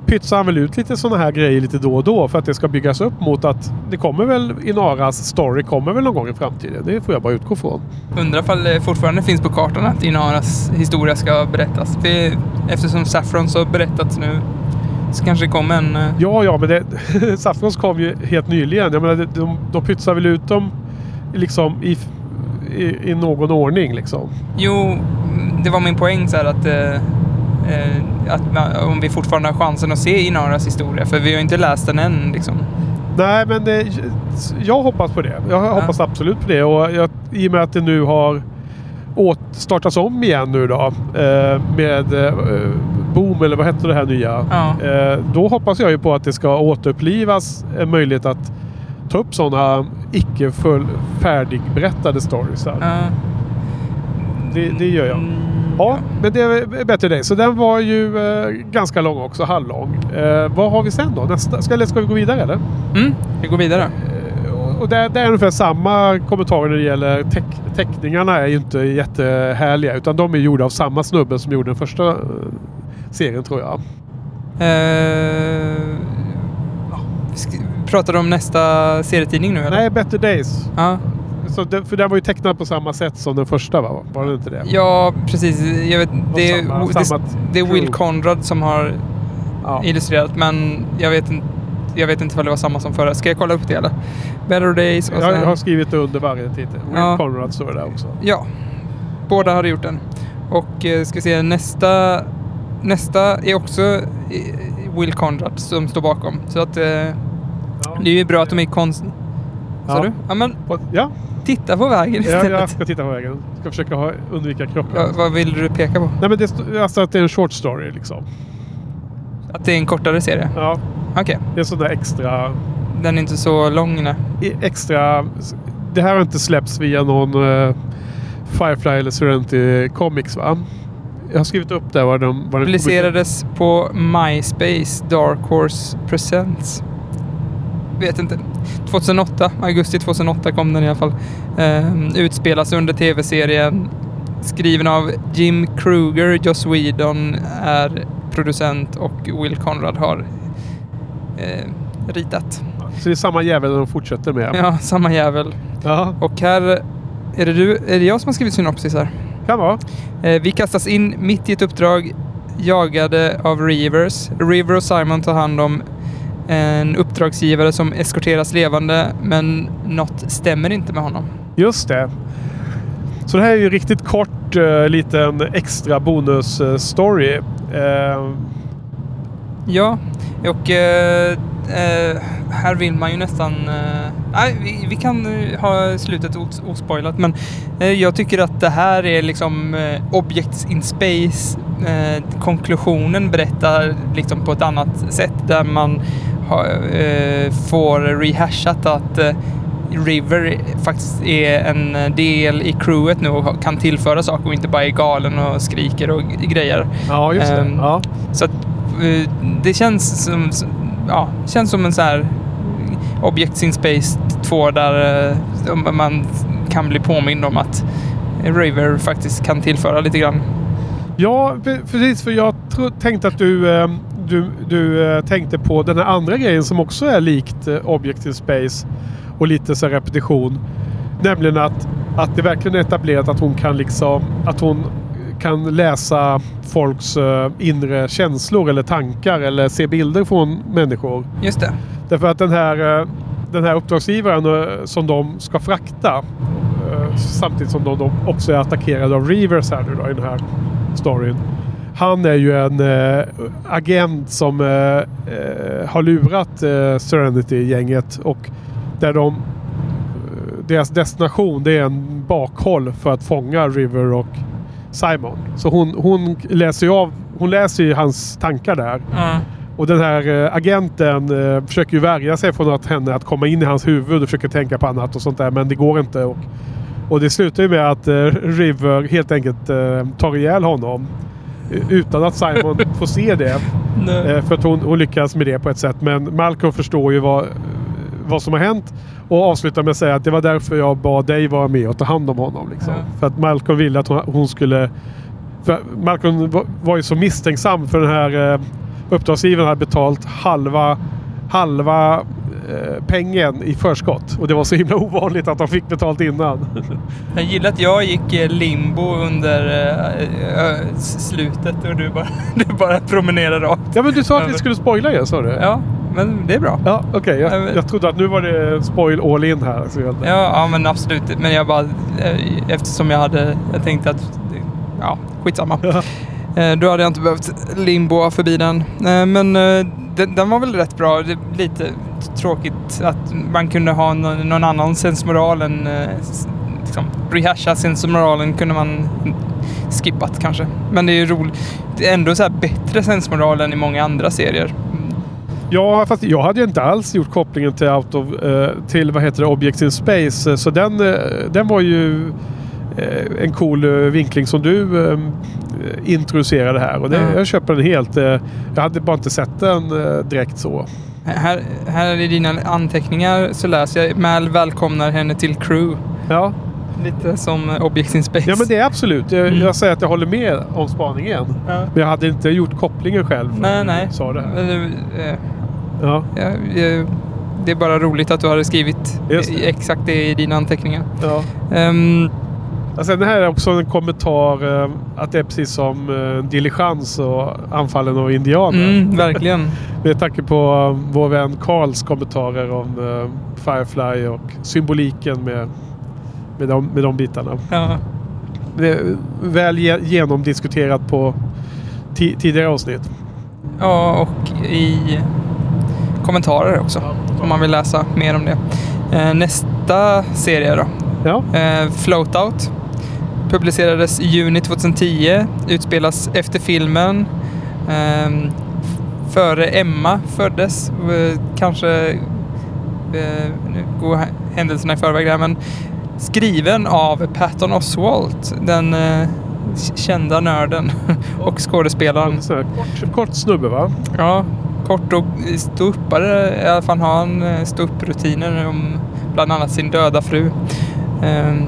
pytsar han väl ut lite sådana här grejer lite då och då för att det ska byggas upp mot att det kommer väl Inaras story kommer väl någon gång i framtiden. Det får jag bara utgå från. Undrar ifall det fortfarande finns på kartan att Inaras historia ska berättas. För eftersom Saffron så berättats nu så kanske det kommer en... eh, Ja, ja, men det, *laughs* Saffrons kom ju helt nyligen. Jag menar, de, de, de pytsar väl ut dem liksom i, i, i någon ordning liksom. Jo, det var min poäng så här att, eh, att man, om vi fortfarande har chansen att se Inaras historia. För vi har inte läst den än liksom. Nej, men det, jag hoppas på det. Jag hoppas absolut på det. Och jag, I och med att det nu har åt, startats om igen nu då. Eh, med eh, Boom, eller vad hette det här nya? Ja. Eh, då hoppas jag ju på att det ska återupplivas en möjlighet att ta upp sådana icke full, färdigberättade stories. Ja. Det, det gör jag. Mm, Ja, men det är bättre dig. Så den var ju eh, ganska lång också, halvlång. Eh, vad har vi sen då? Nästa? Ska, eller ska vi gå vidare eller? Mm, vi går vidare. Eh, och- det, är ungefär samma kommentarer när det gäller teck, teckningarna är ju inte jättehärliga. Utan de är gjorda av samma snubbe som gjorde den första eh, serien tror jag. Eh, pratar du om nästa serietidning nu eller? Nej, Better Days. Ja. Så det, för den var ju tecknad på samma sätt som den första va? Var det inte det? ja, precis. Jag vet, det, är, samma- det, samma det är Will. Conrad som har Ja. illustrerat men jag vet inte jag vet inte om det var samma som förra. Ska jag kolla upp det eller? Better Days och Jag, jag sen... har skrivit det under varje titel. Will Ja. Conrad står det där också. Ja, båda har gjort den. Och eh, ska se, nästa, nästa är också eh, Will Conrad som står bakom. Så att eh, det är ju bra att de är konst... Sa Ja. du? Ja men Och- Ja, titta på vägen ja, istället. jag ska titta på vägen. Ska försöka ha, undvika krockar. Va, vad vill du peka på? Nej men det alltså att det är en short story liksom. Att det är en kortare serie? Ja, Okej, det är sån där extra... den är inte så lång nej. extra det här har inte släppts via någon eh, Firefly eller Serenity Comics va? Jag har skrivit upp där vad de... Vad Publicerades på MySpace Dark Horse Presents. Vet inte. 2008, augusti 2008 kom den i alla fall. Ehm, utspelas under tv-serien. Skriven av Jim Kruger, Joss Whedon är producent och Will Conrad har eh, ritat. Så det är samma jävel de fortsätter med. Ja, samma jävel. Ja, Och här är det, du, är det jag som har skrivit synopsis här. kan vara. Eh, vi kastas in mitt i ett uppdrag jagade av Rivers. River och Simon tar hand om en uppdragsgivare som eskorteras levande men något stämmer inte med honom. Just det. Så det här är ju riktigt kort eh, liten extra bonus-story. Eh, Ja, och eh, eh, här vill man ju nästan... Eh, nej, vi, vi kan eh, ha slutet os- ospoilat men eh, jag tycker att det här är liksom eh, Objects in Space. Eh, konklusionen berättar liksom på ett annat sätt där man har, eh, får rehashat att eh, River faktiskt är en del i crewet nu och kan tillföra saker och inte bara är galen och skriker och grejer. ja, just det. Ehm, Ja. Så att, eh, det känns som, ja, känns som en så här Objects in Space 2 där eh, man kan bli påmind om att River faktiskt kan tillföra lite grann. Ja, pre- precis. För jag tänkte att du, eh, du, du eh, tänkte på den här andra grejen som också är likt eh, Object in Space och lite så repetition. Nämligen att, att det verkligen är etablerat att hon kan liksom att hon kan läsa folks eh, inre känslor eller tankar eller se bilder från människor. Just det. Därför att den här, den här uppdragsgivaren som de ska frakta samtidigt som de, de också är attackerade av Reavers här nu då i den här storyn. Han är ju en eh, agent som eh, har lurat eh, Serenity-gänget och där de deras destination det är en bakhåll för att fånga River och Simon. Så hon, hon läser ju av hon läser ju hans tankar där. Ja. Och den här agenten försöker ju värja sig från att henne att komma in i hans huvud och försöker tänka på annat och sånt där. Men det går inte. Och, och det slutar ju med att River helt enkelt tar ihjäl honom. Utan att Simon *laughs* får se det. Eh, för att hon, hon lyckas med det på ett sätt. Men Malcolm förstår ju vad, vad som har hänt. Och avslutar med att säga att det var därför jag bad dig vara med och ta hand om honom. Liksom. Ja. För att Malcolm ville att hon, hon skulle... Malcolm var, var ju så misstänksam för den här eh, uppdragsgivaren hade betalt halva, halva eh, pengen i förskott. Och det var så himla ovanligt att de fick betalt innan. *laughs* Jag gillar att jag gick eh, limbo under s- slutet och du bara, *laughs* du bara promenerade rakt. ja men du sa att vi skulle spoila ju, sa du? Ja, men det är bra. Ja, okej. Ja, Jag, jag trodde att nu var det spoil all in här. Så jag, Ja, ja men absolut. Men jag bara, eftersom jag hade, jag tänkte att ja, skitsamma. Eh, Då hade jag inte behövt limboa förbi den. Men den, den var väl rätt bra. Det är lite tråkigt att man kunde ha någon, någon annan sensmoral än eh, liksom, rehasha sensmoralen kunde man skippat kanske. Men det är ju roligt. Det är ändå så här bättre sensmoral än i många andra serier. Ja, fast jag hade ju inte alls gjort kopplingen till, out of, eh, till vad heter det, Objects in Space. Eh, så den, eh, den var ju en cool eh, vinkling som du eh, introducerade här. Och det, Ja. Jag köper den helt. Eh, jag hade bara inte sett den eh, direkt så. Här, här i dina anteckningar så läser jag Mal välkomnar henne till crew. Ja, Lite som eh, Objects in Space. ja men det är absolut. Jag, Mm. jag säger att jag håller med om spaningen. Ja. Men jag hade inte gjort kopplingen själv. Nej, nej. Sa det här. Eh, Ja, Ja, eh, det är bara roligt att du hade skrivit det. exakt det i dina anteckningar. ja. Ehm, Alltså, det här är också en kommentar eh, att det är precis som eh, diligens och anfallen av indianer. mm, verkligen. *laughs* Med tanke på eh, vår vän Karls kommentarer om eh, Firefly och symboliken med, med, de, med de bitarna. Ja, Det är väl ge, genomdiskuterat på ti, tidigare avsnitt. ja, och i kommentarer också. Om man vill läsa mer om det. Eh, nästa serie då. Ja, Eh, Floatout. Publicerades i juni 2010. Utspelas efter filmen. F- före Emma föddes. Eh, kanske... Eh, nu går hä- händelserna i förväg där, men skriven av Patton Oswalt, den eh, kända nörden *laughs* och skådespelaren. kort, kort snubbe va? Ja, kort och ståuppare. I alla fall har han eh, ståupprutiner om bland annat sin döda fru. Ehm,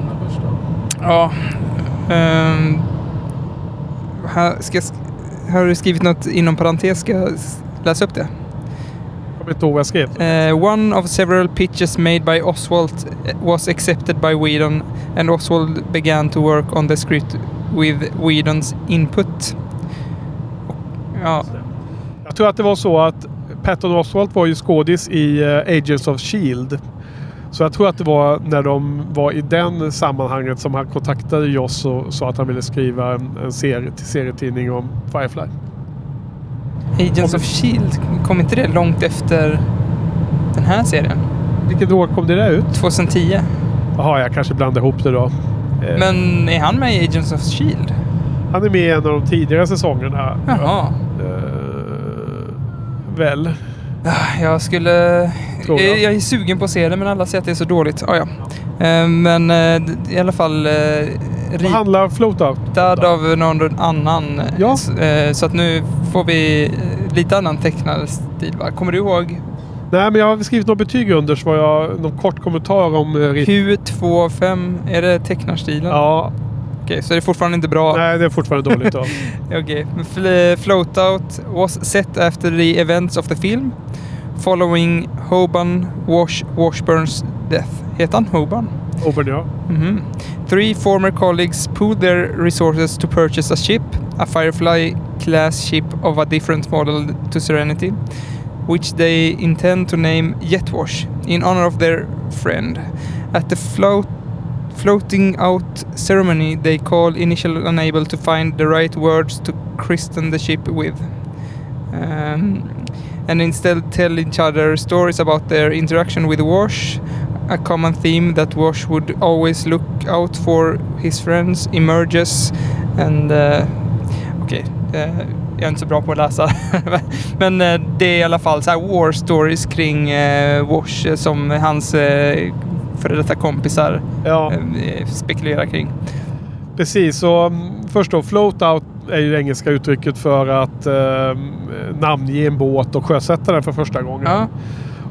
ja. Ehm, här, ska, här har du skrivit något inom parentes. Ska jag läsa upp det? Jag kommer inte ihåg vad jag skrev. Eh, one of several pitches made by Oswald was accepted by Whedon and Oswald began to work on the script with Whedons input. Ja, Jag tror att det var så att Patton Oswalt var ju skådis i eh, Agents of Shield. Så jag tror att det var när de var i den sammanhanget som han kontaktade Joss och sa att han ville skriva en, en serie, till serietidning om Firefly. Agents of Shield, kom inte det långt efter den här serien? Vilket år kom det där ut? 2010. Jaha, jag kanske blandade ihop det då. Eh, Men är han med i Agents of Shield? Han är med i en av de tidigare säsongerna. Jaha. Eh, väl? Ah, Jag skulle... Jag. Jag är sugen på att se det men alla säger att det är så dåligt. Ah, ja. Eh, Men eh, i alla fall eh, Vad handlar Floatout? ritad av någon annan. Ja. Så att nu får vi lite annan tecknad stil va? Kommer du ihåg? Nej, men jag har skrivit något betyg under så var jag någon kort kommentar om... eh, rit- Q25, är det tecknarstilen? Ja, Okej, så det är fortfarande inte bra? nej det är fortfarande dåligt då. *laughs* Okay. Fl- Floatout was set after the events of the film following Hoban Wash Washburns death. Heter han Hoban? Open ja. Mhm. Three former colleagues pooled their resources to purchase a ship, a Firefly class ship of a different model to Serenity, which they intend to name Jetwash in honor of their friend. At the float floating out ceremony, they call initially unable to find the right words to christen the ship with. Um, and instead tell each other stories about their interaction with Wash, a common theme that Wash would always look out for his friends emerges and... Uh, Okej, Uh, jag är inte så bra på att läsa. *laughs* Men eh, det är i alla fall så här war stories kring uh, eh, Wash som hans eh, före detta kompisar Ja, eh, spekulerar kring. precis. Och mm, först då, floatout är ju det engelska uttrycket för att eh, namnge en båt och sjösätta den för första gången. Ja,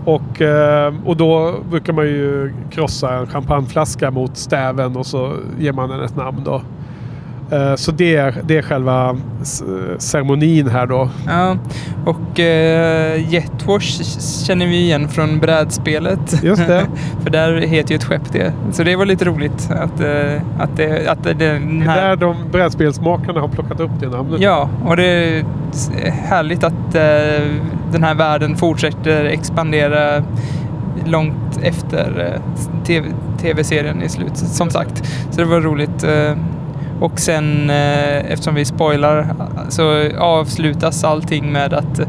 Och, eh, och då brukar man ju krossa en champagneflaska mot stäven och så ger man den ett namn då. Eh, Så det är, det är själva ceremonin här då. ja. och eh, Jetwash känner vi igen från brädspelet. Just det. *laughs* För där heter ju ett skepp det. Så det var lite roligt att, eh, att, det, att det, den Det är här... där de brädspelsmakarna har plockat upp det namnet. Ja, och det är härligt att eh, den här världen fortsätter expandera långt efter TV, tv-serien är slut, som sagt. Så det var roligt. Eh, Och sen, eh, eftersom vi spoilar, så avslutas allting med att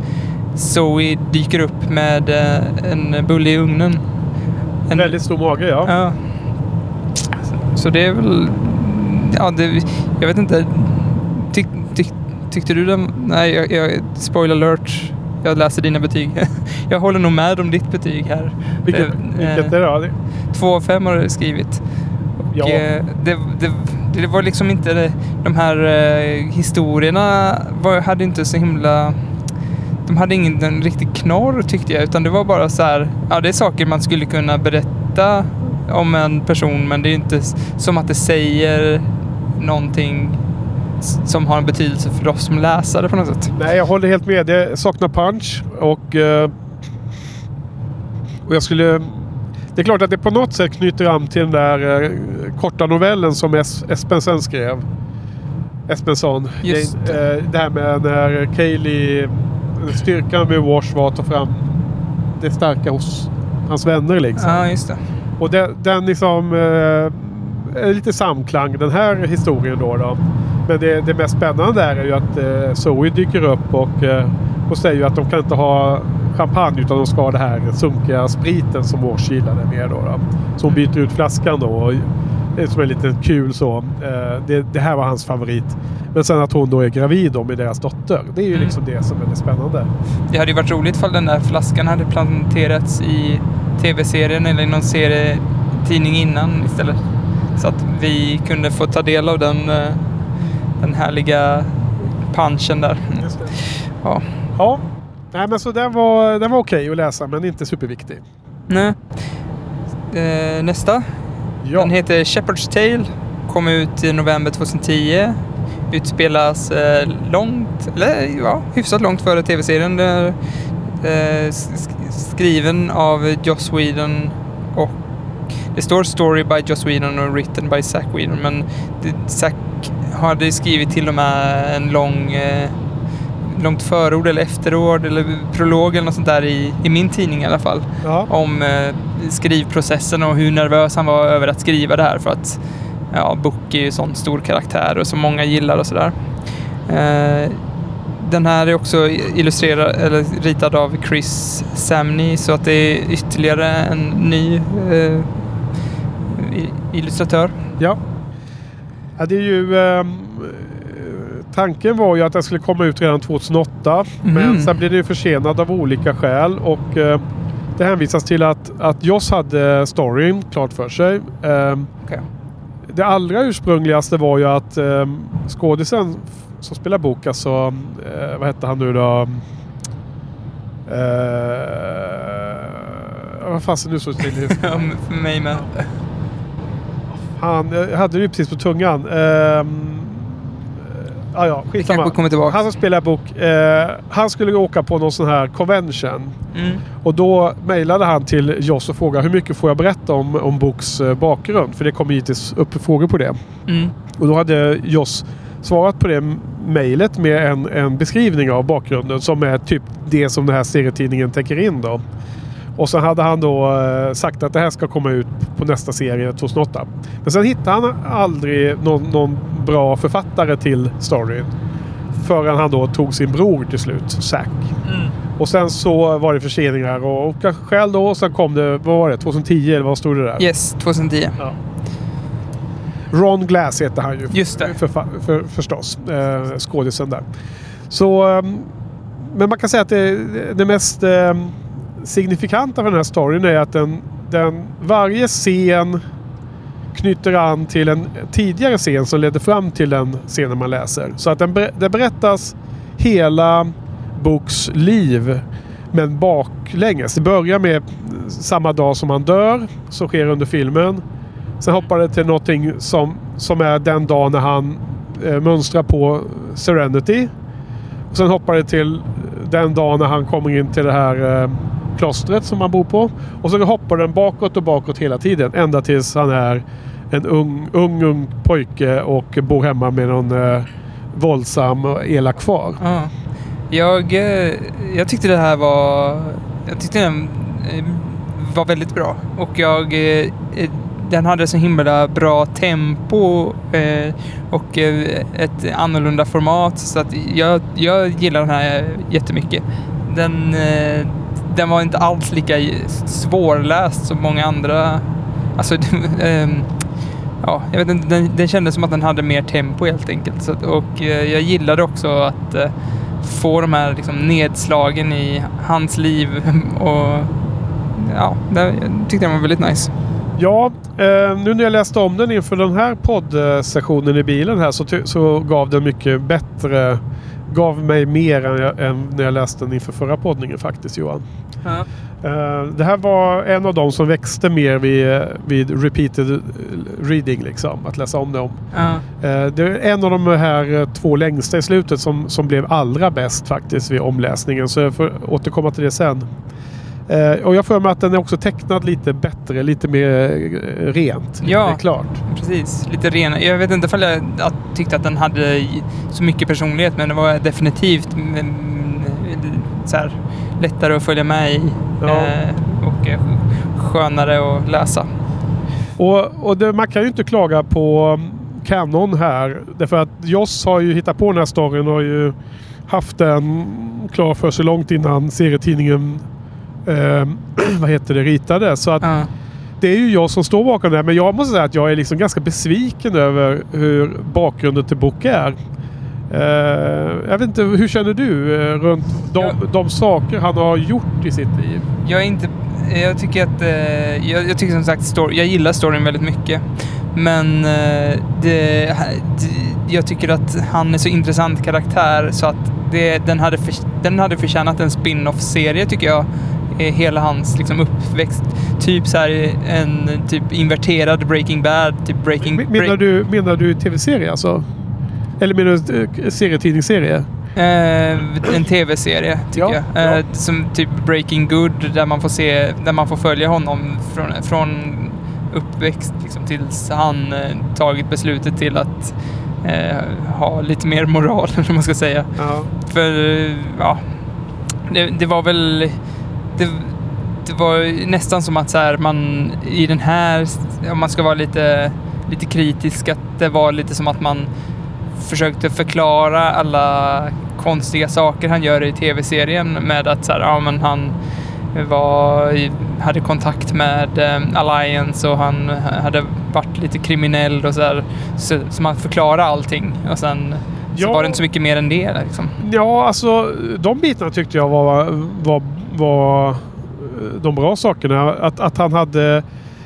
Zoe dyker upp med eh, en bulle i ugnen. En, Väldigt stor mage ja. Ja. Så det är väl... Ja, det, jag vet inte. Tyck, tyck, tyckte du den... Nej, jag, jag, spoiler alert. Jag läser dina betyg. *laughs* jag håller nog med om ditt betyg här. Vilket, Det- vilket är det? Två av fem har du skrivit. Ja. eh, det, det, det var liksom inte de här eh, historierna var, hade inte så himla... De hade ingen en riktig knorr tyckte jag, utan det var bara så här... Ja, det är saker man skulle kunna berätta om en person, men det är inte som att det säger någonting som har en betydelse för oss som läsare på något sätt. Nej, jag håller helt med. Det saknar punch och... eh, och jag skulle... Det är klart att det på något sätt knyter an till den där eh, korta novellen som es Espensen skrev. Espenson. Just det. eh, det här med när Kaeli... Styrkan med Wash var att ta fram det starka hos hans vänner liksom. Ja, just det. Och den, den liksom... Eh, är lite samklang den här historien då. då. Men det, det mest spännande där är ju att eh, Zoe dyker upp och, eh, och säger att de kan inte ha champagne utan de ska ha det här sunkiga spriten som Wash gillade mer då. då. Så hon byter ut flaskan då. Och, det är som en liten kul så. Eh, det, det här var hans favorit. Men sen att hon då är gravid då med deras dotter. Det är ju Mm. liksom det som är det spännande. Det hade ju varit roligt ifall den där flaskan hade planterats i tv-serien eller i någon serietidning innan istället. Så att vi kunde få ta del av den, eh, den härliga punchen där. Ja. Ja. Nej men så den var, den var okej att läsa men inte superviktig. Nej. Eh, nästa. Ja. Den heter Shepherd's Tale. Kom ut i november 2010. Utspelas eh, långt, eller ja, hyfsat långt före tv-serien. Eh, sk- skriven av Joss Whedon och det står story by Joss Whedon och written by Zack Whedon men Zack hade skrivit till och med en lång eh, långt förord eller efterord eller prolog eller något sånt där i, i min tidning i alla fall Ja. om eh, skrivprocessen och hur nervös han var över att skriva det här för att ja, Book är ju sån stor karaktär och som många gillar och sådär. Eh, den här är också illustrerad eller ritad av Chris Samney så att det är ytterligare en ny eh, illustratör. Ja. ja det är ju... ehm, tanken var ju att den skulle komma ut redan 2008. Mhm. Men sen blev det ju försenad av olika skäl. Och eh, det hänvisas till att, att Joss hade storyn klart för sig. Ehm, Okej. Det allra ursprungligaste var ju att um, skådisen som spelar bok, alltså eh, vad hette han nu då? Uh, vad fasen nu så still i *laughs* för mig med. Han jag hade det ju precis på tungan. Um, ja, ja, skitsamma. kanske kommer tillbaka. Han som spelar bok. eh, han skulle åka på någon sån här convention. Mm. Och då mejlade han till Joss och frågade hur mycket får jag berätta om, om Boks eh, bakgrund? För det kommer givetvis upp frågor på det. Mm. Och då hade Joss svarat på det mejlet med en, en beskrivning av bakgrunden som är typ det som den här serietidningen täcker in då. Och så hade han då eh, sagt att det här ska komma ut på nästa serie 2008. Men sen hittade han aldrig någon, någon bra författare till storyn. Förrän han då tog sin bror till slut, Zack. Mm. Och sen så var det förseningar och olika skäl då. Och sen kom det, vad var det? 2010 eller vad stod det där? Yes, 2010. Ron Glass heter han ju. Just det. För, för, förstås. Eh, skådisen där. Så, ehm, men man kan säga att det, det mest ehm, signifikanta för den här storyn är att den, den varje scen knyter an till en tidigare scen som ledde fram till den scenen man läser. Så att den, det berättas hela Books liv men baklänges. Det börjar med samma dag som han dör, som sker under filmen. Sen hoppar det till någonting som, som är den dag när han eh, mönstrar på Serenity. Och sen hoppar det till den dag när han kommer in till det här eh, klostret som han bor på. Och så hoppar den bakåt och bakåt hela tiden. Ända tills han är en ung, ung, ung pojke och bor hemma med någon eh, våldsam och elak far. Ja. Jag, eh, jag tyckte det här var... Jag tyckte den eh, var väldigt bra. Och jag... eh, eh den hade så himla bra tempo eh, och eh, ett annorlunda format. Så att jag, jag gillar den här jättemycket. Den, eh, den var inte alls lika svårläst som många andra. Alltså, *laughs* ehm, ja, jag vet inte, den, den kändes som att den hade mer tempo helt enkelt. Så, och eh, jag gillade också att eh, få de här liksom, nedslagen i hans liv *laughs* och ja, det, jag tyckte den var väldigt nice. Ja, ehm, nu när jag läste om den inför den här poddsessionen i bilen här så, så gav den mycket bättre gav mig mer än, jag, än, när jag läste den inför förra poddningen faktiskt Johan. Ja. Uh, det här var en av dem som växte mer vid, vid repeated reading, liksom. Att läsa om dem. Ja. Uh, det är en av de här två längsta i slutet som, som blev allra bäst faktiskt vid omläsningen. Så jag får återkomma till det sen. Eh, och jag får mig att den är också tecknad lite bättre, lite mer eh, rent. Ja, det är klart. precis. Lite renare. Jag vet inte ifall jag tyckte att den hade så mycket personlighet, men det var definitivt mm, mm, så här, lättare att följa med i ja. eh, och eh, skönare att läsa. Och, och det, man kan ju inte klaga på mm, Canon här. Därför att Joss har ju hittat på den här storyn och har ju haft den klar för sig långt innan serietidningen eh, *clears throat* vad heter det, ritade. Så att ja. Det är ju jag som står bakom det här. Men jag måste säga att jag är liksom ganska besviken över hur bakgrunden till Book är. Uh, jag vet inte, hur känner du uh, runt de, jag, de, saker han har gjort i sitt liv? Jag är inte... Jag tycker att... Uh, jag, jag, tycker som sagt story, jag gillar storyn väldigt mycket. Men det, det, jag tycker att han är så intressant karaktär så att det, den, hade för, den hade förtjänat en spin-off-serie tycker jag hela hans liksom, uppväxt. Typ så här en typ inverterad Breaking Bad, typ Breaking... Menar break du, menar du tv-serie alltså? Eller menar du eh, serietidningsserie? Eh, en tv-serie tycker ja, jag. Eh, ja. Som typ Breaking Good där man får se, där man får följa honom från, från uppväxt liksom, tills han eh, tagit beslutet till att eh, ha lite mer moral, *laughs* eller man ska säga. Ja. För, ja, det, det var väl det, det var nästan som att så här, man i den här, om man ska vara lite, lite kritisk, att det var lite som att man försökte förklara alla konstiga saker han gör i tv-serien med att så här, ja, men han var, hade kontakt med um, Alliance och han hade varit lite kriminell och så där. Så, så man förklarar allting och sen så ja, var det inte så mycket mer än det. Liksom. Ja, alltså de bitarna tyckte jag var, var var eh, de bra sakerna. Att, att han hade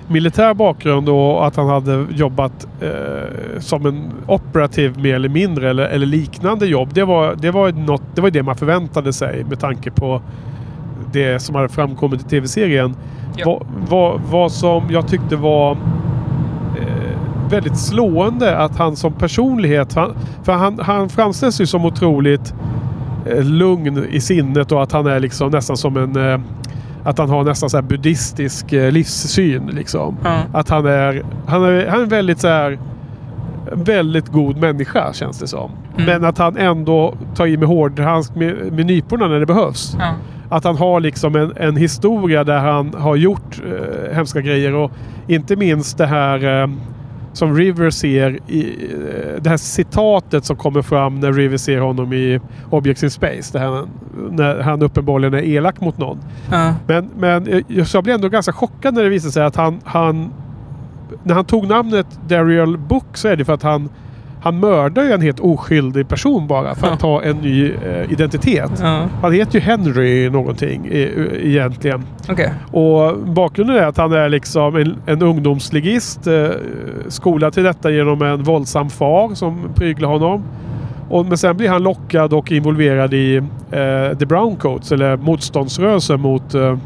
militär bakgrund och att han hade jobbat eh, som en operativ mer eller mindre eller, eller, liknande jobb. Det var, det, var något, det var det man förväntade sig med tanke på det som hade framkommit i tv-serien. Ja. Vad, vad, vad, som jag tyckte var eh, väldigt slående att han som personlighet, han, för han, han framställs ju som otroligt lugn i sinnet och att han är liksom nästan som en... Eh, att han har nästan så här buddhistisk eh, livssyn. Liksom. Mm. Att han är, han är... Han är väldigt så här... Väldigt god människa känns det som. Mm. Men att han ändå tar i med hårdhandsk med, med nyporna när det behövs. Mm. Att han har liksom en, en, historia där han har gjort eh, hemska grejer och inte minst det här eh, som River ser i eh, det här citatet som kommer fram när River ser honom i Objects in Space. Det här, när han uppenbarligen är elak mot någon. Uh. Men, men jag blev ändå ganska chockad när det visade sig att han, han när han tog namnet Dariel Book så är det för att han han mördar ju en helt oskyldig person bara för att ta en ny eh, identitet. Han heter ju Henry någonting e egentligen. Okay. Och bakgrunden är att han är liksom en, en ungdomsligist. Eh, skolad till detta genom en våldsam far som pryglar honom. Och, men sen blir han lockad och involverad i eh, The Browncoats eller motståndsrörelsen mot eh,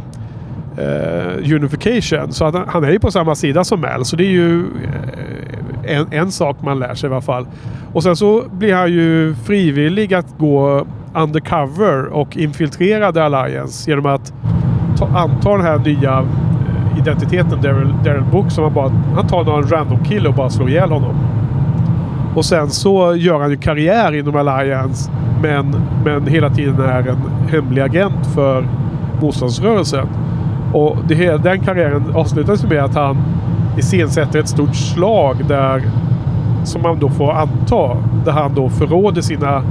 eh, Unification. Så han, han är ju på samma sida som Mal. Så det är ju eh, en, en sak man lär sig i alla fall. Och sen så blir han ju frivillig att gå undercover och infiltrera The Alliance genom att ta, anta den här nya eh, identiteten Daryl, Daryl Book. Som han, bara, han tar någon random kille och bara slår ihjäl honom. Och sen så gör han ju karriär inom Alliance men, men hela tiden är en hemlig agent för motståndsrörelsen. Och det, den karriären avslutades med att han iscensätter ett stort slag där som man då får anta där han då förråder sina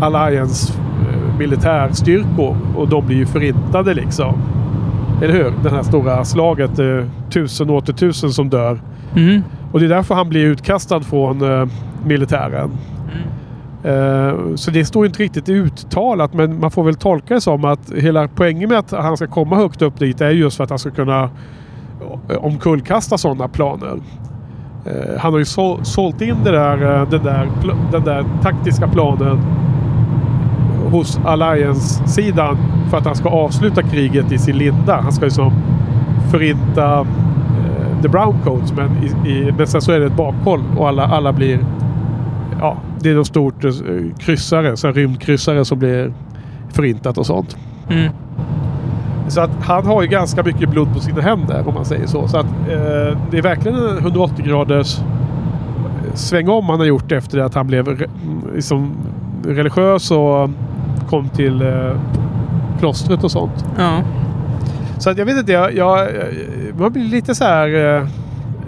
Alliance eh, militärstyrkor och de blir ju förintade liksom. Eller hur? Det här stora slaget. Eh, tusen åter tusen som dör. Mm. Och det är därför han blir utkastad från eh, militären. Eh, så det står inte riktigt uttalat men man får väl tolka det som att hela poängen med att han ska komma högt upp dit är just för att han ska kunna Eh, omkullkasta sådana planer. Eh, han har ju så, sålt in det där, eh, den, där, den där taktiska planen hos Alliance-sidan för att han ska avsluta kriget i sin linda. Han ska ju som förinta eh, The Browncoats men, i, i, men sen så är det ett bakhåll och alla, alla blir ja, det är något stort eh, kryssare, så rymdkryssare som blir förintat och sånt. Mm. Så att han har ju ganska mycket blod på sina händer om man säger så. Så att eh, det är verkligen en 180 graders sväng om han har gjort efter att han blev re, mm, liksom, religiös och kom till eh, klostret och sånt. Ja. Så att jag vet inte, jag, jag, man blir lite så här, eh,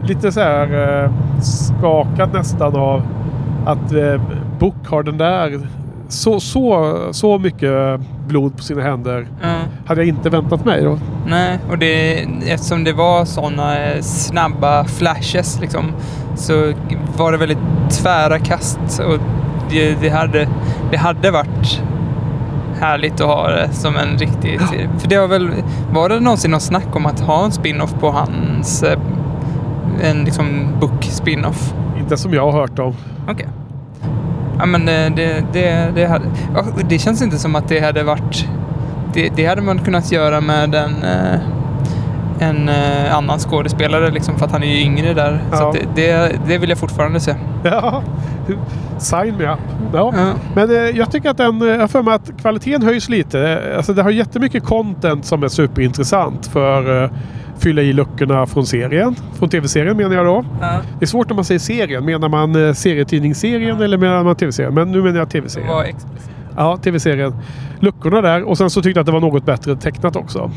lite så här eh, skakad nästan av att eh, Book har den där så, så, så mycket blod på sina händer. ja. Hade jag inte väntat mig då. Nej, och det, eftersom det var sådana snabba flashes liksom, så var det väldigt tvära kast. Och det, det, hade, det hade varit härligt att ha det som en riktig. För det har väl, var det någonsin någon snack om att ha en spin-off på hans, eh, en liksom book spin-off? Inte som jag har hört om. Okej. Ja men eh, det, det, det, hade, det känns inte som att det hade varit... Det, det hade man kunnat göra med en, eh, en eh, annan skådespelare liksom för att han är ju yngre där. Så Ja. att det, det, vill jag fortfarande se. Ja, sign me up. Ja. Ja. Men jag tycker att den, jag för mig att kvaliteten höjs lite. Alltså det har jättemycket content som är superintressant för fylla i luckorna från serien. Från tv-serien menar jag då. Det är svårt när man säger serien. Menar man eh, serietidningsserien eller menar man tv-serien? Men nu menar jag tv-serien. var explicit. Ja, tv-serien. Luckorna där. Och sen så tyckte jag att det var något bättre tecknat också.